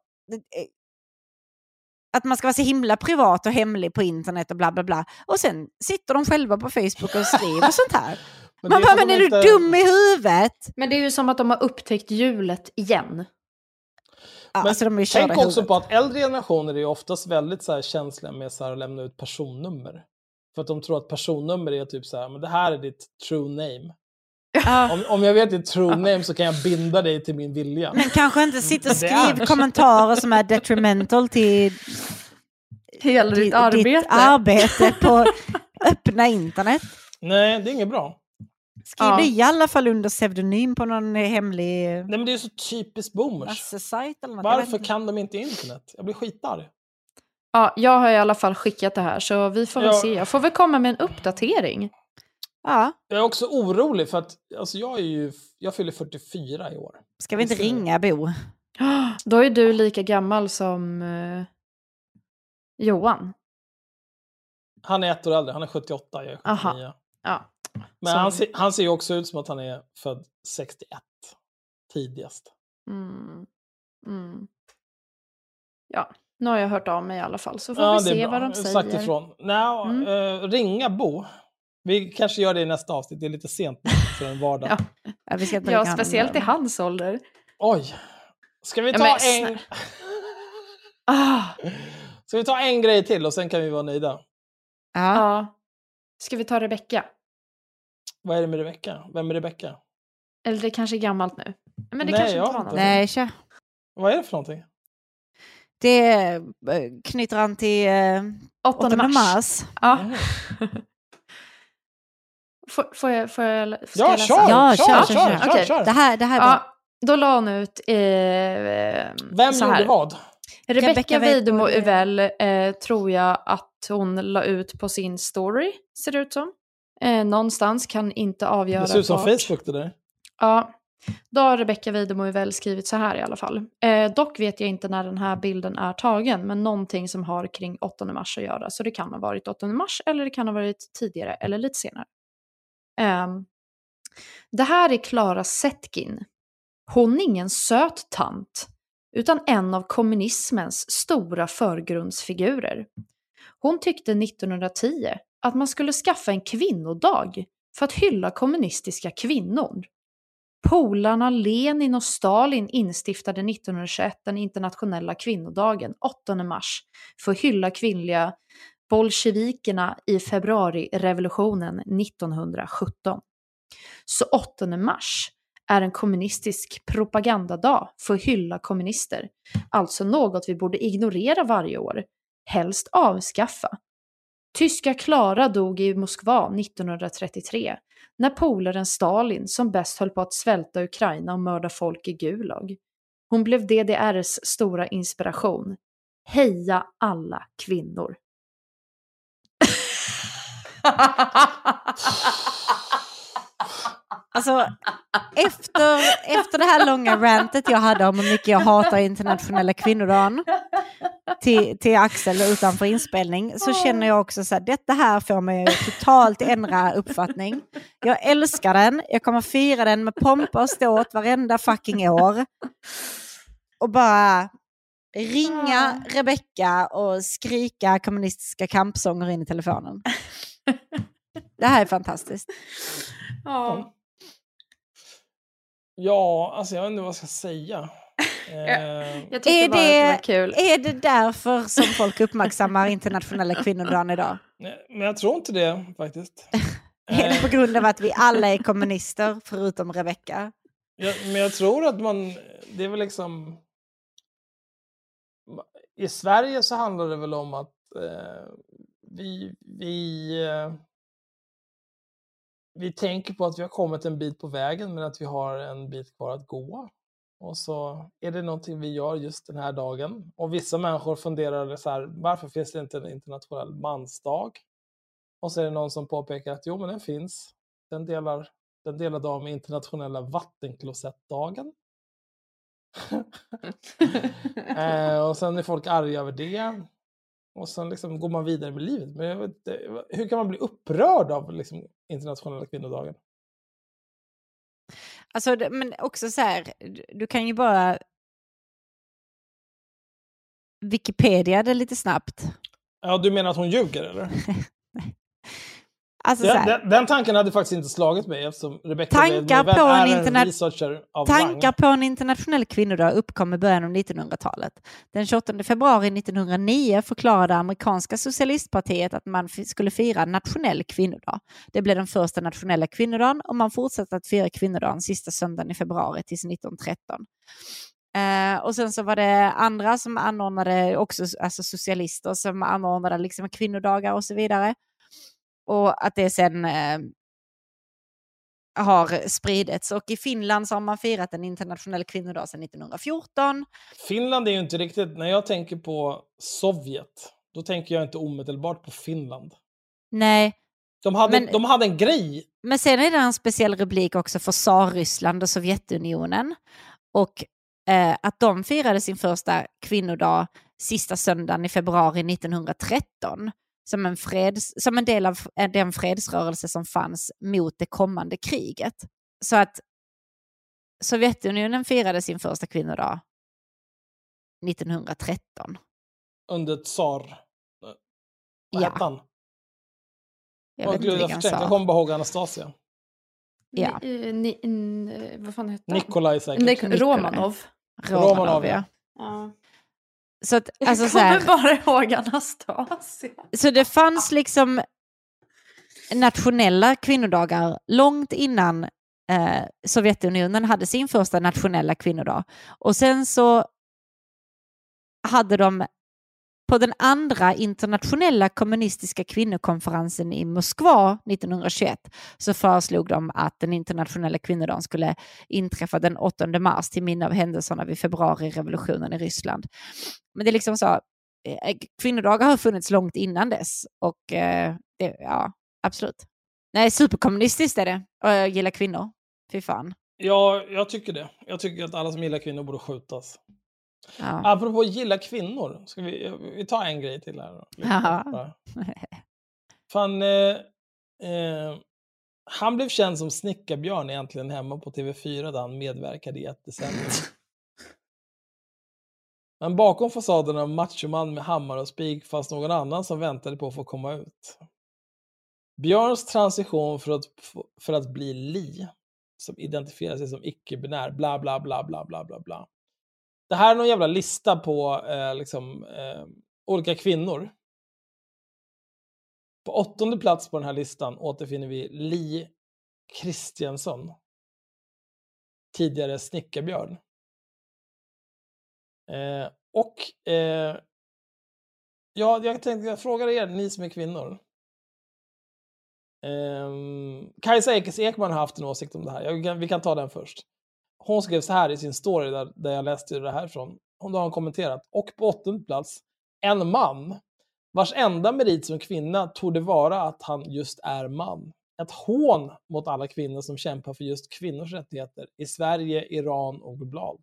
att man ska vara så himla privat och hemlig på internet och bla bla bla. Och sen sitter de själva på Facebook och skriver sånt här. Men Man bara, men är inte- du dum i huvudet? Men det är ju som att de har upptäckt hjulet igen. Ja, Men alltså tänk också huvudet. på att äldre generationer är ju oftast väldigt så här känsliga med så här att lämna ut personnummer. För att de tror att personnummer är typ så här, men det här är ditt true name. Ja. Om, om jag vet ditt true name så kan jag binda dig till min vilja. Men kanske inte sitta och skriva kommentarer som är detrimental till Hela ditt ditt arbete. ditt arbete på öppna internet. Nej, det är inget bra. Skriv Ja. i alla fall under pseudonym på någon hemlig Nej, men det är så typiskt boomers. eller något. Varför kan de inte internet? Jag blir skitarg. Ja, jag har i alla fall skickat det här så vi får väl Ja. se. Jag får väl komma med en uppdatering. Ja, Jag är också orolig för att alltså jag, är ju, jag fyller 44 i år. ska vi inte Visst ringa Bo? Då är du lika gammal som eh, Johan. Han är ett år äldre, han är 78, jag är 79. Aha. Ja. Men han, ser- han ser ju också ut som att han är född 61. Tidigast. Mm. Mm. Ja, nu har jag hört av mig i alla fall, så får Ja, vi se bra. vad de har Sagt säger. ifrån. Nå, Mm. eh, ringa Bo. Vi kanske gör det i nästa avsnitt, det är lite sent för en vardag. Ja. Ja, vi ska Ja, speciellt i hans ålder. Oj. Ska vi Ja, ta men en... Ah, Ska vi ta en grej till och sen kan vi vara nöjda? Ja. ja. Ska vi ta Rebecka? Vad är det med Rebecka? Vem är Rebecka? Eller det kanske är gammalt nu. Men det Nej, kanske jag inte var inte. Nej, kör. Vad är det för någonting? Det eh, knyter an till eh, 8 8 mars. mars. Ja. Mm. får, får jag, får jag, ska Ja, jag läsa? kör! Ja, kör, kör, kör, kör, kör, Okej. kör. Det här, det här. Ja, då la hon ut eh, Vem så gjorde här. vad? Rebecca Rebecca Weidemo, Uvell eh, tror jag att hon la ut på sin story, ser det ut som. Eh, någonstans, kan inte avgöra Det ser ut som vart. Facebook det där. Ja, då har Rebecca Weidemo Uvell skrivit så här i alla fall. Eh, dock vet jag inte när den här bilden är tagen, men någonting som har kring 8 mars att göra. Så det kan ha varit 8 mars eller det kan ha varit tidigare eller lite senare. Ehm, det här är Klara Zetkin. Hon är ingen söt tant, utan en av kommunismens stora förgrundsfigurer. Hon tyckte 1910 att man skulle skaffa en kvinnodag för att hylla kommunistiska kvinnor. Polarna Lenin och Stalin instiftade 1921 den internationella kvinnodagen, 8 mars, för att hylla kvinnliga bolsjevikerna i februarirevolutionen 1917. Så 8 mars är en kommunistisk propagandadag för att hylla kommunister, alltså något vi borde ignorera varje år, helst avskaffa. Tyska Klara dog i Moskva 1933 när polaren Stalin som bäst höll på att svälta Ukraina och mörda folk i Gulag. Hon blev DDRs stora inspiration. Heja alla kvinnor! Alltså, efter, efter det här långa rantet jag hade om hur mycket jag hatar internationella kvinnodagen till, till Axel utanför inspelning så känner jag också så här, detta här får mig totalt ändra uppfattning. Jag älskar den, jag kommer fira den med pompa och ståt varenda fucking år. Och bara ringa Rebecca och skrika kommunistiska kampsånger in i telefonen. Det här är fantastiskt. Ja. Ja, alltså jag vet inte vad jag ska säga. Eh, Jag tyckte Är bara att det var det, kul. är det därför som folk uppmärksammar internationella kvinnodagen idag? men jag tror inte det faktiskt. Är det Eh, på grund av att vi alla är kommunister förutom Rebecca? jag, men jag tror att man, det är väl liksom... I Sverige så handlar det väl om att eh, vi, vi, eh, vi tänker på att vi har kommit en bit på vägen men att vi har en bit kvar att gå. Och så är det någonting vi gör just den här dagen. Och vissa människor funderar så här, varför finns det inte en internationell mansdag? Och så är det någon som påpekar att jo, men den finns. Den delar, den delar dag med internationella vattenklosettdagen. eh, och sen är folk arga över det. Och sen liksom går man vidare med livet. Men inte, hur kan man bli upprörd av liksom, internationella kvinnodagen? Alltså, men också så här, du- du kan ju bara Wikipedia det lite snabbt. Ja, du menar att hon ljuger eller? Alltså, så Den, den, den tanken hade faktiskt inte slagit mig eftersom Rebecca Tankar på en är en interna- researcher av Tankar rang. på en internationell kvinnodag uppkom i början av 1900-talet. Den 28 februari 1909 förklarade amerikanska socialistpartiet att man skulle fira nationell kvinnodag. Det blev den första nationella kvinnodagen och man fortsatte att fira kvinnodagen sista söndagen i februari tills 1913. Eh, och sen så var det andra som anordnade, också alltså socialister som anordnade liksom kvinnodagar och så vidare. Och att det sen eh, har spridits. Och i Finland så har man firat en internationell kvinnodag sedan 1914. Finland är ju inte riktigt, när jag tänker på Sovjet, då tänker jag inte omedelbart på Finland. Nej, De hade, Men- de hade en grej. men sen är det en speciell rubrik också för Tsarryssland och Sovjetunionen. Och eh, att de firade sin första kvinnodag sista söndagen i februari 1913. Som en, freds, som en del av eh, den fredsrörelse som fanns mot det kommande kriget. Så att Sovjetunionen firade sin första kvinnodag 1913. Under tsar... Vad Ja. hette han? Jag vet inte jag, jag kommer bara ihåg Anastasia. Ja. Ni, eh, ni, n- eh, vad fan hette han? Nikolaj säkert. Nik- Romanov. Romanov, Romanov, ja. ja. Så, att, Jag alltså, så, kommer här, bara ihåg Anastasia. så det fanns liksom nationella kvinnodagar långt innan eh, Sovjetunionen hade sin första nationella kvinnodag. Och sen så hade de på den andra internationella kommunistiska kvinnokonferensen i Moskva 1921 så föreslog de att den internationella kvinnodagen skulle inträffa den 8 mars till minne av händelserna vid februarirevolutionen i Ryssland. Men det är liksom så, eh, kvinnodagar har funnits långt innan dess och eh, det, ja, absolut. Nej, superkommunistiskt är det och jag gillar kvinnor. Fy fan. Ja, jag tycker det. Jag tycker att alla som gillar kvinnor borde skjutas. Ja. Apropå gilla kvinnor, ska vi, vi tar en grej till här. Ja. Fan, eh, eh, han blev känd som Snickarbjörn egentligen hemma på TV4 där han medverkade i ett decennium. Men bakom fasaden av machoman med hammare och spik fanns någon annan som väntade på att få komma ut. Björns transition för att, för att bli Li, som identifierar sig som icke-binär, bla bla bla bla bla bla bla. Det här är någon jävla lista på eh, liksom, eh, olika kvinnor. På åttonde plats på den här listan återfinner vi Li Kristiansson. Tidigare Snickarbjörn. Eh, och eh, ja, jag tänkte jag frågar er, ni som är kvinnor. Eh, Kajsa Ekis Ekman har haft en åsikt om det här. Jag, vi kan ta den först. Hon skrev så här i sin story där, där jag läste det här ifrån. Hon har kommenterat. Och på åttonde plats, en man vars enda merit som kvinna torde vara att han just är man. Ett hån mot alla kvinnor som kämpar för just kvinnors rättigheter i Sverige, Iran och globalt.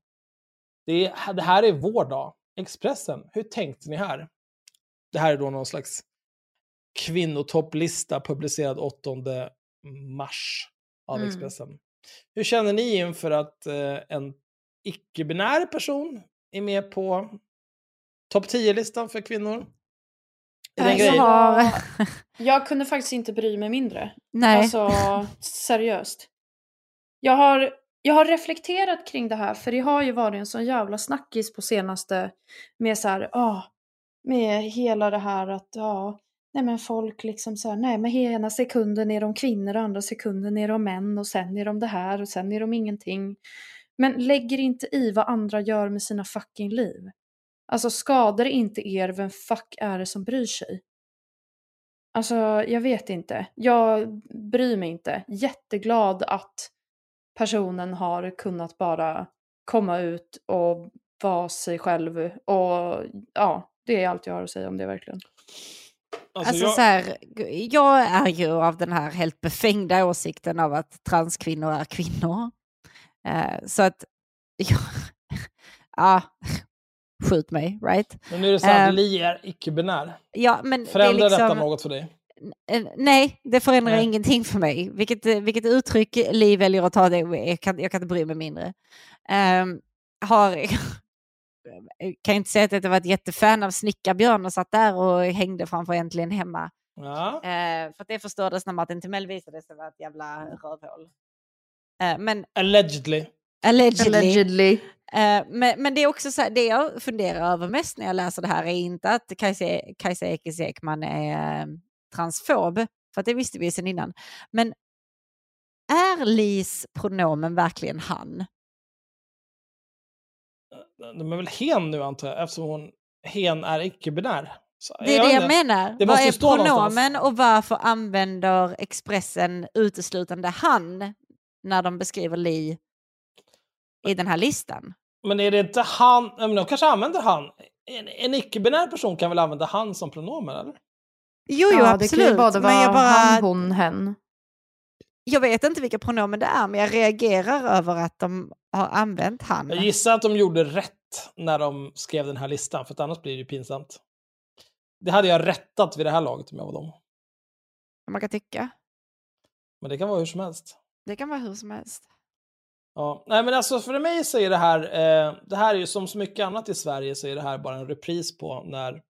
Det, är, det här är vår dag. Expressen, hur tänkte ni här? Det här är då någon slags kvinnotopplista publicerad 8 mars av Mm. Hur känner ni inför att eh, en icke-binär person är med på topp 10-listan för kvinnor? Grej? jag, har, jag kunde faktiskt inte bry mig mindre. Nej. Alltså, seriöst. Jag har, jag har reflekterat kring det här, för det har ju varit en sån jävla snackis på senaste med så här, ah, med hela det här att, ja, nej men folk liksom så här, nej men ena sekunden är de kvinnor och andra sekunden är de män och sen är de det här och sen är de ingenting. Men lägger inte i vad andra gör med sina fucking liv. Alltså skadar det inte er, vem fuck är det som bryr sig? Alltså, jag vet inte. Jag bryr mig inte. Jätteglad att personen har kunnat bara komma ut och vara sig själv. Och ja, det är allt jag har att säga om det verkligen. Alltså, jag- så här, jag är ju av den här helt befängda åsikten av att transkvinnor är kvinnor. Eh, så att, ja, ja, skjut mig, right? Men nu är det så att Ehm, Li är icke-binär. Ja, men det Förändrar detta liksom, något för dig? Nej, det förändrar Nej. ingenting för mig. Vilket, eh, vilket uttryck Li väljer att ta det, jag kan, jag kan inte bry mig mindre. Ehm, har, kan ju inte säga att jag var ett jättefan av Snickarbjörn och satt där och hängde framför Äntligen Hemma. Ja. Eh, för att det förstördes när Martin Timell visade sig vara ett jävla rövhål. Eh, men Allegedly. allegedly. Allegedly. Eh, men, men det är också så här, det jag funderar över mest när jag läser det här är inte att Kajsa, Kajsa Ekis Ekman är eh, transfob, för att det visste vi sedan innan. Men är Lis pronomen verkligen han? De är väl hen nu antar jag, eftersom hon hen är icke-binär. Så, Det är det vet jag inte. menar. Det Vad är stå någonstans. pronomen och varför använder Expressen uteslutande han när de beskriver Li i den här listan? Men är det inte han, men de kanske använder han. En, en icke-binär person kan väl använda han som pronomen eller? Jo, jo, ja, absolut. det kan ju både vara men jag, bara, han, hon, hen. jag vet inte vilka pronomen det är, men jag reagerar över att de har använt han. Jag gissar att de gjorde rätt när de skrev den här listan, för annars blir det ju pinsamt. Det hade jag rättat vid det här laget om jag var dem. Man kan tycka. Men det kan vara hur som helst. Det kan vara hur som helst. Ja, nej men alltså för mig så är det här, eh, det här är ju som så mycket annat i Sverige så är det här bara en repris på när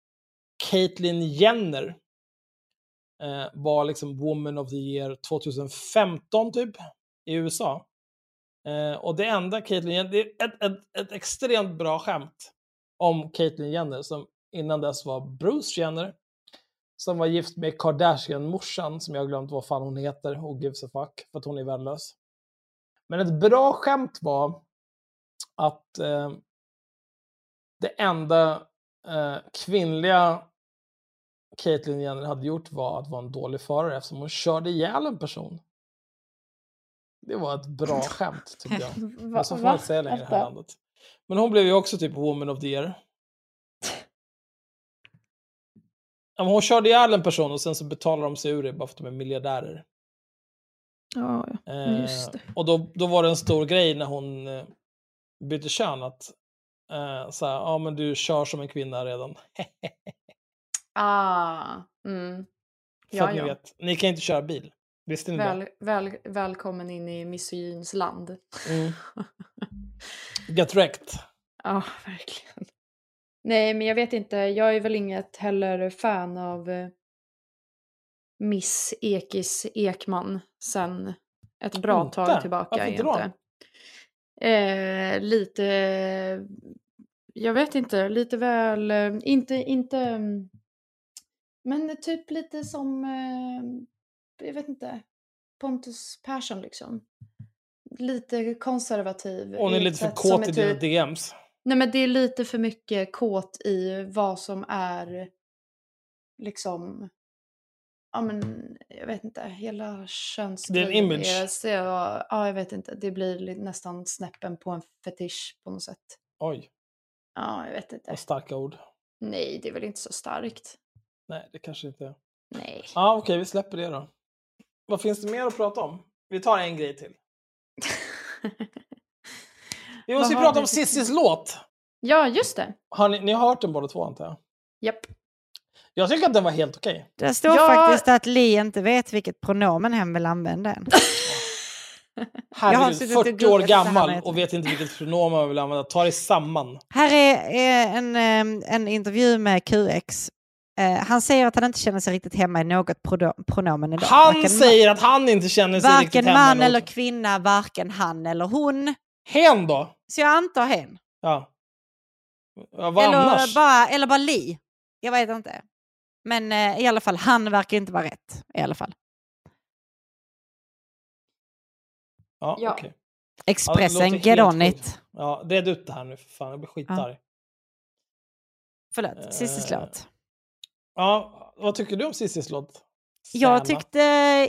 Caitlyn Jenner eh, var liksom Woman of the Year 2015 typ i USA. Eh, och det enda Caitlyn Jenner, det är ett, ett, ett extremt bra skämt om Caitlyn Jenner som innan dess var Bruce Jenner som var gift med Kardashian-morsan som jag har glömt vad fan hon heter och gives a fuck för att hon är värdelös. Men ett bra skämt var att eh, det enda eh, kvinnliga Caitlyn Jenner hade gjort var att vara en dålig förare eftersom hon körde ihjäl en person. Det var ett bra skämt tycker jag. Men så får man inte säga längre i det här landet. Men hon blev ju också typ Woman of the Year. Ja, hon körde ihjäl en person och sen så betalar de sig ur det bara för att de är miljardärer. Ja, ja. Eh, Just det. och då, då var det en stor grej när hon eh, bytte kön att eh, så här, ja men du kör som en kvinna redan. Ah, mm. För Ja, att ni ja. vet, ni kan inte köra bil. Visste ni det? Väl, väl, välkommen in i misogyns land. Mm. Get wrecked. Ja, verkligen. Nej, men jag vet inte. Jag är väl inget heller fan av eh, Miss Ekis Ekman sen ett bra Inte? tag tillbaka. Varför inte då? Eh, lite, jag vet inte, lite väl, eh, inte, inte, mm, men typ lite som, eh, jag vet inte, Pontus Persson liksom. Lite konservativ. Hon är lite för kåt i dina typ- DMs. Nej men det är lite för mycket kåt i vad som är liksom Ja men jag vet inte, hela könsgrejen. Det är en image. så, ja jag vet inte, det blir li- nästan snäppen på en fetisch på något sätt. Oj, Ja jag vet inte. vad starka ord. Nej det är väl inte så starkt. Nej, det kanske inte är. Nej. Ja, okej, vi släpper det då. Vad finns det mer att prata om? Vi tar en grej till. Vi måste ju prata om Cissis låt. ja just det. Har ni, ni har hört den båda två antar jag? Japp. Jag tycker att den var helt okej. Det står Ja. faktiskt att Li inte vet vilket pronomen hen vill använda än. Herregud, suttit och 40 år gammal och vet inte vilket pronomen man vill använda. Ta dig samman. Här är, är en, eh, en intervju med QX. Eh, han säger att han inte känner sig riktigt hemma i något pronomen idag. Han Varken säger att han inte känner sig riktigt Varken hemma. man i något. eller kvinna, varken han eller hon. Hen då? Så jag antar hen. Ja. ja vad Eller annars? bara, eller bara Li. Jag vet inte. Men eh, i alla fall, han verkar inte vara rätt. I alla fall. Ja, Ja. okej. Expressen, Ja, get on it. Ja, red ut det här nu för fan. Jag blir skitarg. Förlåt, Cissis Eh, låt. Ja, vad tycker du om Cissis låt? Jag tyckte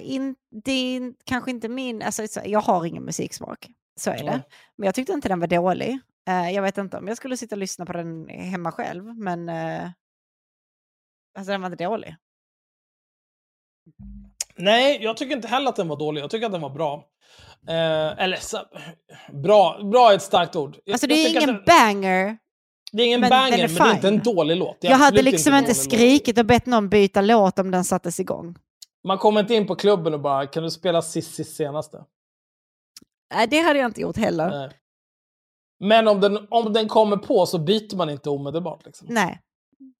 in, det är kanske inte min, alltså så- jag har ingen musiksmak, så är det. Nej. Men jag tyckte inte den var dålig. Eh, jag vet inte om jag skulle sitta och lyssna på den hemma själv, men uh, alltså den var inte dålig. Nej, jag tycker inte heller att den var dålig. Jag tycker att den var bra. Eh, eller så, bra, bra är ett starkt ord. Jag- Alltså det jag är tycker ingen den, banger. Det är ingen men banger, är men det är inte en dålig låt. Det Jag hade liksom inte låt. skrikit och bett någon byta låt om den sattes igång. Man kommer inte in på klubben och bara, kan du spela Cissis senaste? Nej, det hade jag inte gjort heller. Nej. Men om den, om den kommer på så byter man inte omedelbart. Liksom. Nej,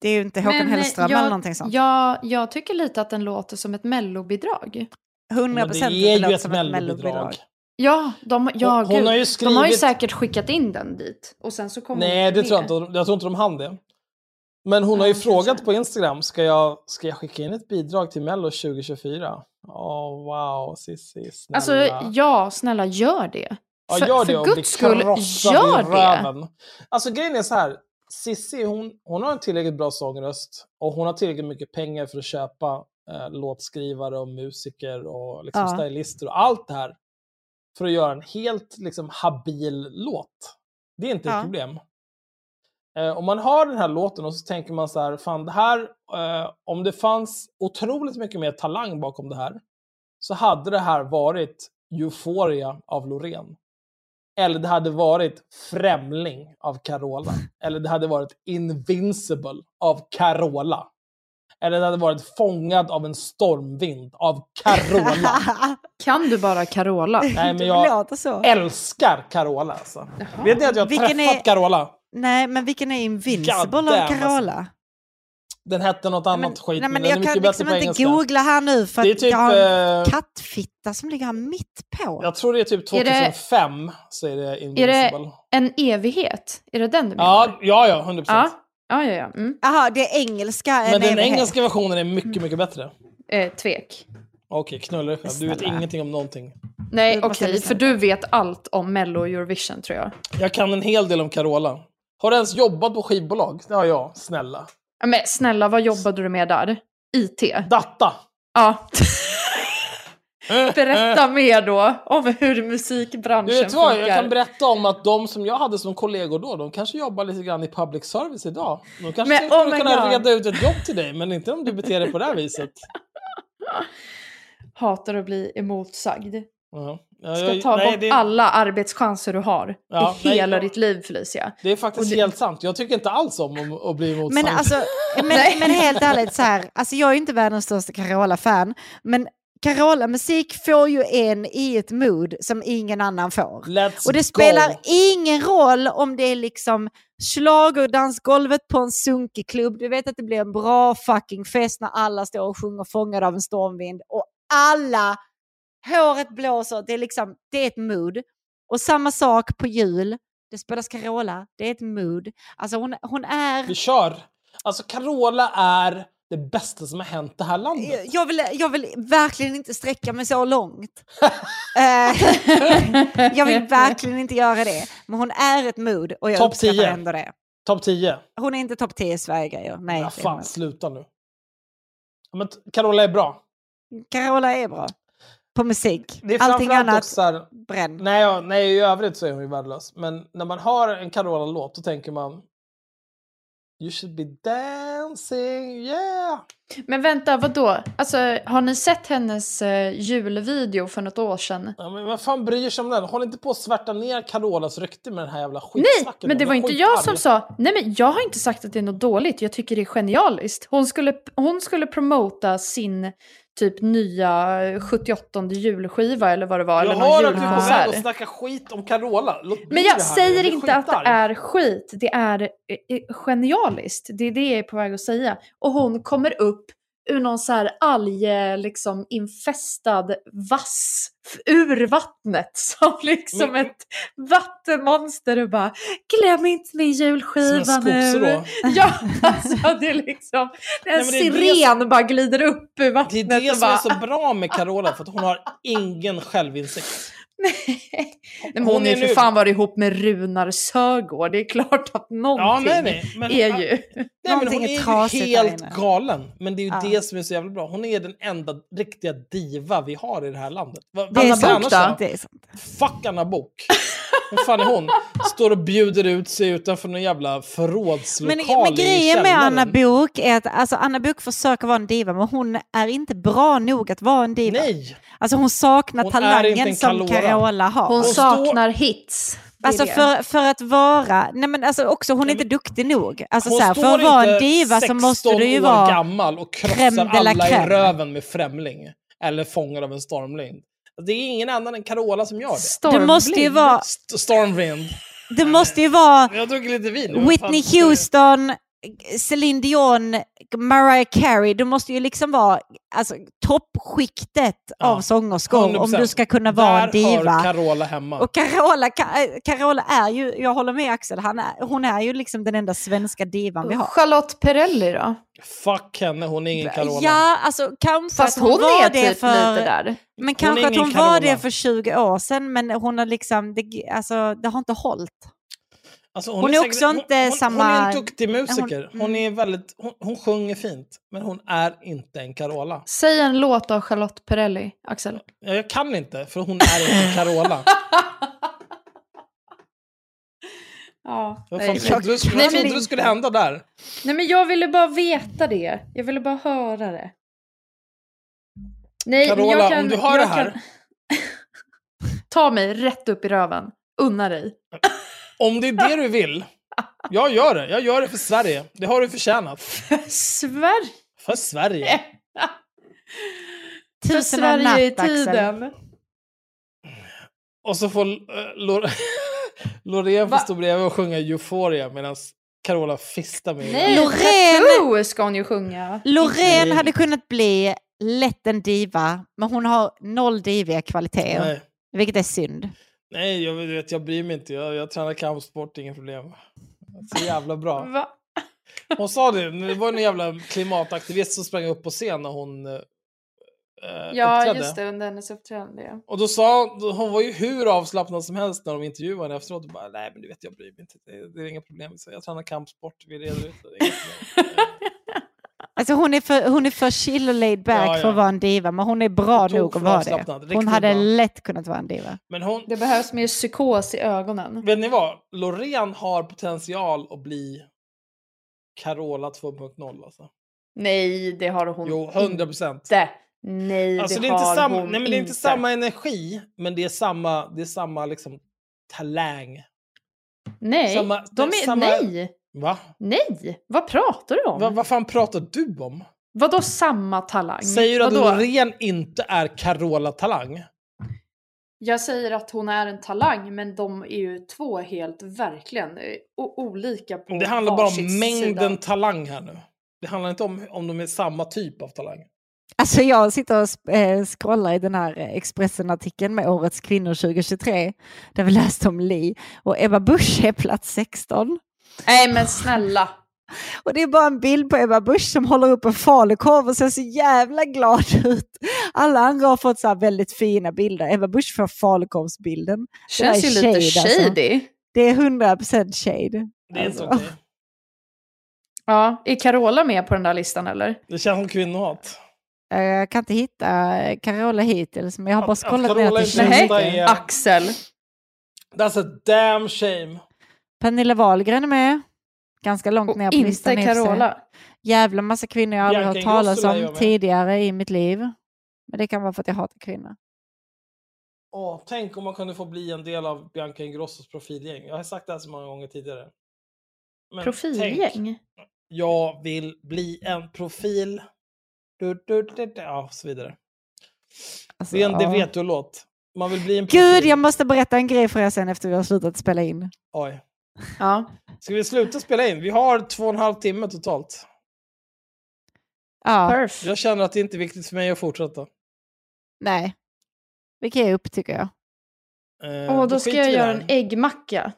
det är ju inte Håkan Men, eh, Hellström jag, eller någonting sånt. Jag, jag tycker lite att den låter som ett mellobidrag. 100 Men procent det är ju låter ett som ett mellobidrag. Ja, de, ja Hon- hon har ju de har ju skrivit- säkert skickat in den dit. Och sen så kommer Nej, det tror jag inte. Jag tror inte de hann det. Men hon har ju Ja, frågat kanske. på Instagram, ska jag, ska jag skicka in ett bidrag till Mello 2024? Åh, wow, Cissi, snälla. Alltså ja, snälla gör det. Ja, för gör för det och bli guds skull, gör det. Alltså grejen är så här. Cissi, hon, hon har en tillräckligt bra sångröst och hon har tillräckligt mycket pengar för att köpa eh, låtskrivare och musiker och liksom Ja. stylister och allt det här. För att göra en helt liksom, habil låt. Det är inte Ja. ett problem. Eh, om man har den här låten och så tänker man så här, fan det här, eh, om det fanns otroligt mycket mer talang bakom det här, så hade det här varit Euphoria av Loreen. Eller det hade varit Främling av Carola. Eller det hade varit Invincible av Carola. Eller den hade varit fångad av en stormvind av Carola. Kan du bara Carola? Nej, men Det jag älskar Carola. Alltså. Vet ni att jag har Vilken träffat är- Carola? Nej, men vilken är Invincible God av damn, alltså. Carola? Den hette något annat men, skit, nej, men är jag kan liksom inte engelska. googla här nu för Det är typ, jag har en eh, kattfitta som ligger här mitt på. Jag tror det är typ Är det- 2005 så är det Är Invincible. det en evighet? Är det den du menar? Ja, ja, ja, 100%. Ja, ja, ja. ja. Mm. Det är engelska Men en den engelska versionen är mycket, mycket bättre. Eh, tvek. Okej, knulla dig själv. Du vet ingenting om någonting. Nej, okej, lyssna för du vet allt om Mello och Eurovision tror jag. Jag kan en hel del om Carola. Har du ens jobbat på skivbolag? Det har jag, snälla. Men snälla, vad jobbade du med där? IT? Datta! Ja. Berätta mer då om hur musikbranschen Du vet vad, funkar. jag kan berätta om att de som jag hade som kollegor då, de kanske jobbar lite grann i public service idag. De kanske Men, skulle oh kunna God. reda ut ett jobb till dig, men inte om du beter dig på det här viset. Hatar att bli emotsagd. Ja. Ja, Ska ta nej, bort det, alla arbetschanser du har Ja, i nej, hela jag- ditt liv Felicia. det är faktiskt det- helt sant. Jag tycker inte alls om att- att bli emotsagd. Men, alltså, men, men helt ärligt, så här, alltså jag är inte världens största Carola-fan, men Carola-musik får ju en i ett mood som ingen annan får. Let's Och det go. spelar ingen roll om det är liksom schlagerdansgolvet på en sunkig klubb. Du vet att det blir en bra fucking fest när alla står och sjunger Fångad av en stormvind och alla, håret blåser, det är liksom, det är ett mood. Och samma sak på jul, det spelas Carola, det är ett mood. Alltså hon, hon är... Vi kör! Alltså Carola är det bästa som har hänt det här landet. Jag vill, jag vill verkligen inte sträcka mig så långt. Eh, jag vill verkligen inte göra det. Men hon är ett mood och jag Topp uppskattar 10. ändå det. Topp 10. Hon är inte topp 10 i Sverige-grejer. Nej, Ja, fan, sluta nu. Men Carola är bra. Carola är bra. På musik. Allting annat, också så här, bränn. nej, nej, i övrigt så är hon ju värdelös. Men när man hör en Carola-låt då tänker man You should be dancing, yeah! Men vänta, vad då? Alltså, har ni sett hennes eh, julvideo för något år sedan? Ja, men vad fan bryr sig om den? Håll inte på att svärta ner Carolas rykte med den här jävla Nej, skitsnacket. men det var inte jag som sa... Nej, men jag har inte sagt att det är något dåligt. Jag tycker det är genialiskt. Hon skulle, hon skulle promota sin typ nya 78 julskiva eller vad det var. Jag eller hör att du är på väg julkonsert. att snacka skit om Carola. Låt Men jag säger blir inte att det är skit, det är eh, eh, genialiskt. Det är det jag är på väg att säga. Och hon kommer upp ur någon så här alge, liksom infestad vass ur vattnet som liksom Men- ett vattenmonster och bara glöm inte min julskiva Som nu. skogsrå. Ja, alltså det är liksom en Nej, men det det siren bara glider upp ur Det vattnet är det som bara... är så bra med Carola, för att hon har ingen självinsikt. Nej, hon, Hon är ju för nu- fan varit ihop med Runar Sögaard. Det är klart att någonting Ja, nej, nej. Men, är ju... Nej, men hon är ju helt galen. Men det är ju Ja. det som är så jävla bra. Hon är den enda riktiga diva vi har i det här landet. Vad- Det är? Det är sant. Fuck Anna Bok. Vem fan är hon? Står och bjuder ut sig utanför någon jävla Men, förrådslokal men i grejen med. Anna Bok är att alltså, Anna Bok försöker vara en diva men hon är inte bra nog att vara en diva. Nej! Alltså hon saknar Hon talangen en som Carola. Har. Hon saknar hits. Alltså för, för att vara, nej men alltså också hon är inte duktig nog. Alltså Hon så här, för att vara en diva så måste du ju år vara... gammal och krossar alla i röven med Främling. Eller fångar av en stormvind. Det är ingen annan än Carola som gör det. Stormblind. Det måste ju vara, St- stormvind. det måste ju vara Jag tog lite vin. Whitney Houston, Celine Dion, Mariah Carey. Du måste ju liksom vara alltså, toppskiktet Ja, av sångerskor om 100%. du ska kunna vara en Där hör diva. Carola hemma. Och Carola, Ca- Carola är ju, jag håller med Axel, han är, hon är ju liksom den enda svenska divan vi har. Charlotte Perrelli då? Fuck henne, hon är ingen Carola. Ja, alltså kanske Fast att hon, hon var det typ för... lite där. Men kanske att hon var Carola. det för 20 år sedan, men hon har liksom, det, alltså, det har inte hållit. Alltså, Hon är också hon, inte hon, Hon är samma- en duktig musiker. Hon- Hon, mm. är väldigt, hon, hon sjunger fint. Men hon är inte en Carola. Säg en låt av Charlotte Perrelli, Axel. Ja, Jag kan inte, för hon är inte en Carola. Ja, Vad fan trodde du, Nej, men- du skulle hända där? Nej men jag ville bara veta det. Jag ville bara höra det. Nej, Carola, kan, om du hör det här. Kan... Ta mig rätt upp i röven. Unna dig. Om det är det du vill, jag gör det. Jag gör det för Sverige. Det har du förtjänat. Sverige. För Sverige. För Tusen och en Sverige i tiden. Och så får uh, Lor- Loreen Va? stå bredvid och sjunga Euphoria medan Carola fistar med Nej, Loreen- ska hon ju sjunga. Loreen hade kunnat bli lätt en diva, men hon har noll diviga kvaliteter. Nej, Vilket är synd. Nej jag, vet, jag bryr mig inte. Jag, jag tränar kampsport, inga problem. Så jävla bra. Va? Hon sa det, det var en jävla klimataktivist som sprang upp på scen när hon eh, Ja, uppträdde. just det, under hennes uppträdande. ja. Och då sa hon, hon var ju hur avslappnad som helst när de intervjuade henne efteråt. Och bara, nej men du vet jag bryr mig inte, det, det är inga problem. Så jag tränar kampsport, vi reder ut det. det. är inga problem." Alltså hon är för, hon är för chill och laid back Ja, ja. för att vara en diva, men hon är bra Hon nog att vara det. Hon hade bra. lätt kunnat vara en diva. Men hon, Det behövs mer psykos i ögonen. vet ni vad? Loreen har potential att bli Carola 2.0 alltså. Nej, det har hon Jo, 100 procent. inte. Nej, Alltså, det, det, är inte har samma, hon nej, men det är inte samma energi, men det är samma, det är samma liksom talang. Nej, samma- de är, samma- nej, Va? nej. Vad pratar du om? Va, vad fan pratar du om? Vadå samma talang? Säger du att Vadå? Loreen inte är Carola Talang? Jag säger att hon är en talang, men de är ju två helt verkligen eh, olika på Det handlar bara om mängden sida. talang här nu. Det handlar inte om om de är samma typ av talang. Alltså jag sitter och eh, scrollar i den här Expressen-artikeln med Årets kvinnor 2023, där vi läste om Li. Och Ebba Busch är plats 16. Nej men snälla. Och det är bara en bild på Ebba Busch som håller upp en falukorv och ser så jävla glad ut. Alla andra har fått så här väldigt fina bilder. Ebba Busch får falukorvsbilden. Känns Det ju är lite shade, alltså. shady. Det är 100% shade. Det är Alltså. inte okej. Ja, är Carola med på den där listan eller? Det känns som kvinnohat. Eh, Jag kan inte hitta Carola hittills, men jag har bara Carola ner till inte är 20. med. är- Axel. That's a damn shame. Pernilla Wahlgren är med. Ganska långt Och ner på listan. inte och sig. Carola. Jävla massa kvinnor jag aldrig hört talas om tidigare i mitt liv. Men det kan vara för att jag hatar kvinnor. Åh, tänk om man kunde få bli en del av Bianca Ingrossos profilgäng. Jag har sagt det här så många gånger tidigare. Men tänk, Profilgäng? jag vill bli en profil. Du, du, du, du, ja, och så vidare. Alltså, Det är en Det ja. vet du-låt. Man vill bli en profil. Gud, jag måste berätta en grej för er sen efter vi har slutat spela in. Oj. Ja. Ska vi sluta spela in? Vi har två och en halv timme totalt. Ja, Perf. Jag känner att det inte är viktigt för mig att fortsätta. nej. Vi kan ge upp tycker jag. Eh, Åh, då ska skiter jag göra en äggmacka.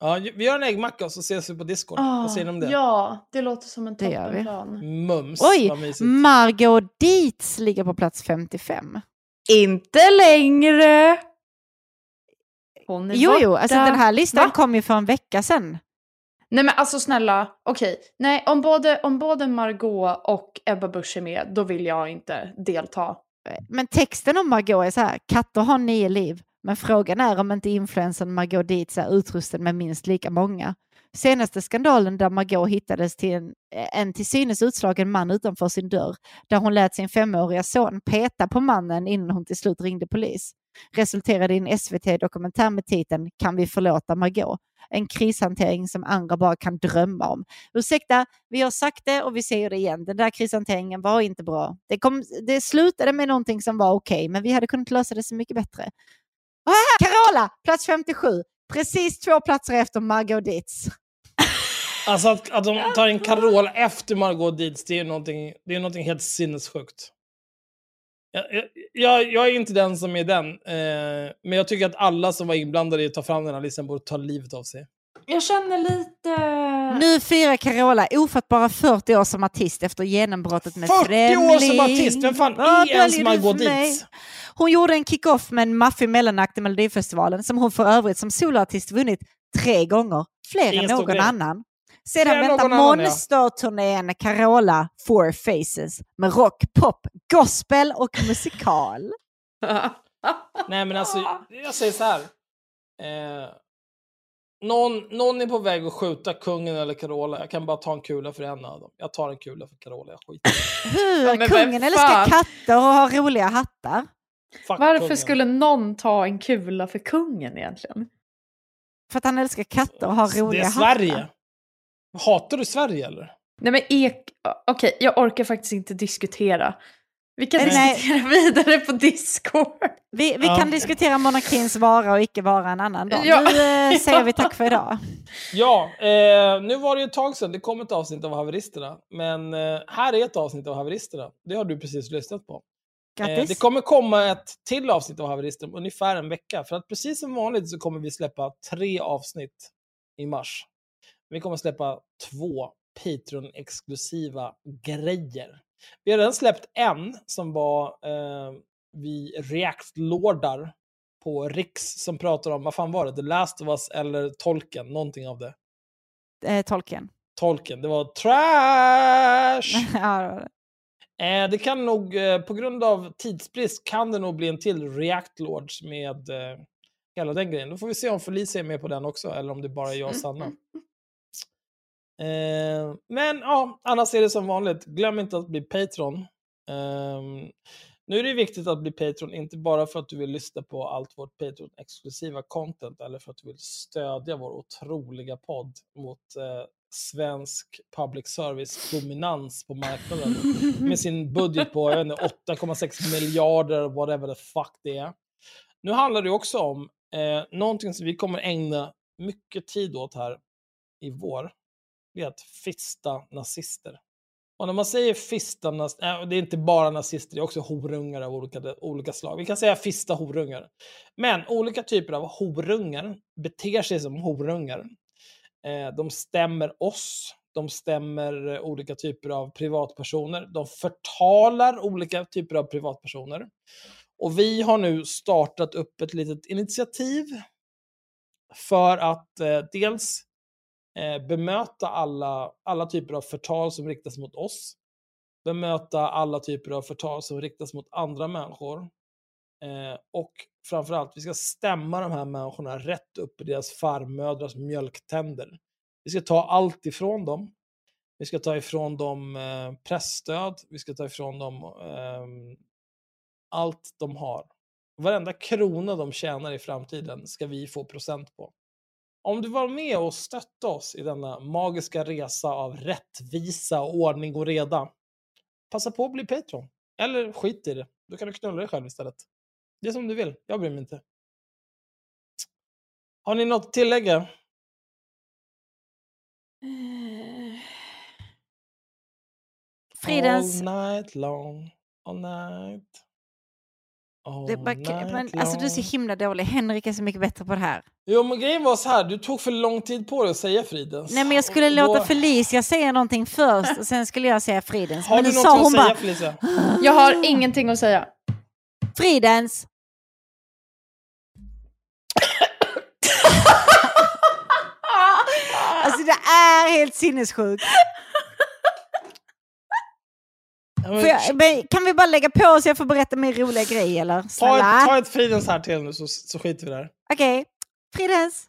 Ja, vi gör en äggmacka och så ses vi på Discord. Vad säger ni om det? Ah, Ja, det låter som en toppenplan. Mums, Oj. Margot Dietz ligger på plats 55. Inte längre! Hon är Jo, jo, borta. alltså den här listan Va? kom ju för en vecka sedan. Nej men alltså snälla, okej. Nej, om både, om både Margot och Ebba Busch är med, då vill jag inte delta. Men texten om Margot är så här, katter har nio liv, men frågan är om inte influensen Margot Dietz är utrustad med minst lika många. Senaste skandalen där Margot hittades till en, en till synes utslagen man utanför sin dörr, där hon lät sin femåriga son peta på mannen innan hon till slut ringde polis, resulterade i en SVT-dokumentär med titeln Kan vi förlåta Margot? En krishantering som andra bara kan drömma om. Ursäkta, vi har sagt det och vi säger det igen. Den där krishanteringen var inte bra. Det, kom, det slutade med någonting som var okej, men vi hade kunnat lösa det så mycket bättre. Ah, Carola, plats 57. Precis två platser efter Margot Dietz. Alltså att, att de tar in Carola efter Margot Dietz, det är någonting, det är någonting helt sinnessjukt. Jag, jag- jag, är inte den som är den, eh, men jag tycker att alla som var inblandade i att ta fram den här listan borde ta livet av sig. Jag känner lite... Nu firar Carola ofattbara 40 år som artist efter genombrottet med 40 Främling. år som artist! Vem fan Vad är ens Margot? Dietz? Hon gjorde en kick-off med en maffig mellanakt i Melodifestivalen som hon för övrigt som soloartist vunnit tre gånger, fler Ingen än någon annan. Sedan väntar monsterturnén Carola Four Faces med rock, pop, gospel och musikal. Nej men alltså, jag säger så här. Eh, någon, någon är på väg att skjuta kungen eller Carola. Jag kan bara ta en kula för en av dem. Jag tar en kula för Carola, jag skiter det. Hur? Ja, Kungen älskar fan. katter och har roliga hattar. Fuck Varför kungen. skulle någon ta en kula för kungen egentligen? För att han älskar katter och har Det roliga är hattar. Sverige. Hatar du Sverige eller? Nej men ek... Okej, jag orkar faktiskt inte diskutera. Vi kan Nej. diskutera vidare på Discord. Vi, vi Ja. kan diskutera monarkins vara och icke vara en annan dag. Ja. Nu eh, säger vi tack för idag. Ja, eh, nu var det ju ett tag sedan det kom ett avsnitt av Haveristerna. Men eh, här är ett avsnitt av Haveristerna. Det har du precis lyssnat på. Eh, Grattis. det kommer komma ett till avsnitt av Haveristerna om ungefär en vecka. För att precis som vanligt så kommer vi släppa tre avsnitt i mars. Vi kommer släppa två Patreon-exklusiva grejer. Vi har redan släppt en som var eh, vi React-lordar på Riks som pratar om, vad fan var det, The Last of Us eller Tolkien, någonting av det. Eh, tolken. Tolkien, det var trash! ja, det var det. Eh, det kan nog, eh, på grund av tidsbrist, kan det nog bli en till React Lords med eh, hela den grejen. Då får vi se om Felicia är med på den också, eller om det bara är jag och Sanna. Eh, men ja, annars är det som vanligt. Glöm inte att bli Patreon. Ehm, nu är det viktigt att bli Patreon, inte bara för att du vill lyssna på allt vårt Patreon-exklusiva content, eller för att du vill stödja vår otroliga podd mot eh, svensk public service-dominans på marknaden med sin budget på jag vet inte, 8,6 miljarder, whatever the fuck det är. Nu handlar det också om eh, någonting som vi kommer ägna mycket tid åt här i vår. Det är att fista nazister. Och när man säger fista nazister, äh, det är inte bara nazister, det är också horungar av olika, olika slag. Vi kan säga fista horungar. Men olika typer av horungar beter sig som horungar. Eh, de stämmer oss, de stämmer olika typer av privatpersoner, de förtalar olika typer av privatpersoner. Och vi har nu startat upp ett litet initiativ för att eh, dels Eh, bemöta alla, alla typer av förtal som riktas mot oss, bemöta alla typer av förtal som riktas mot andra människor eh, och framförallt, vi ska stämma de här människorna rätt upp i deras farmödrars mjölktänder. Vi ska ta allt ifrån dem. Vi ska ta ifrån dem eh, pressstöd, vi ska ta ifrån dem eh, allt de har. Varenda krona de tjänar i framtiden ska vi få procent på. Om du var med och stötta oss i denna magiska resa av rättvisa, ordning och reda, passa på att bli Patreon. Eller skit i det. Då kan du knulla dig själv istället. Det är som du vill. Jag bryr mig inte. Har ni något att tillägga? Fridens... All night long, all night. All bara, night men, alltså du är så long. himla dålig. Henrik är så mycket bättre på det här. Jo, men grejen var så här, du tog för lång tid på dig att säga Fridens. Nej men jag skulle låta då- Felicia säga någonting först och sen skulle jag säga Fridens. Har men du något sa att hon säga bara Felicia? Jag har ingenting att säga. Fridens. alltså det är helt sinnessjukt. Ja, men Får jag, men, kan vi bara lägga på så jag får berätta min roliga grej eller? ta, ett, ta ett Fridens här till nu så, så skiter vi där. Okej, Fridens.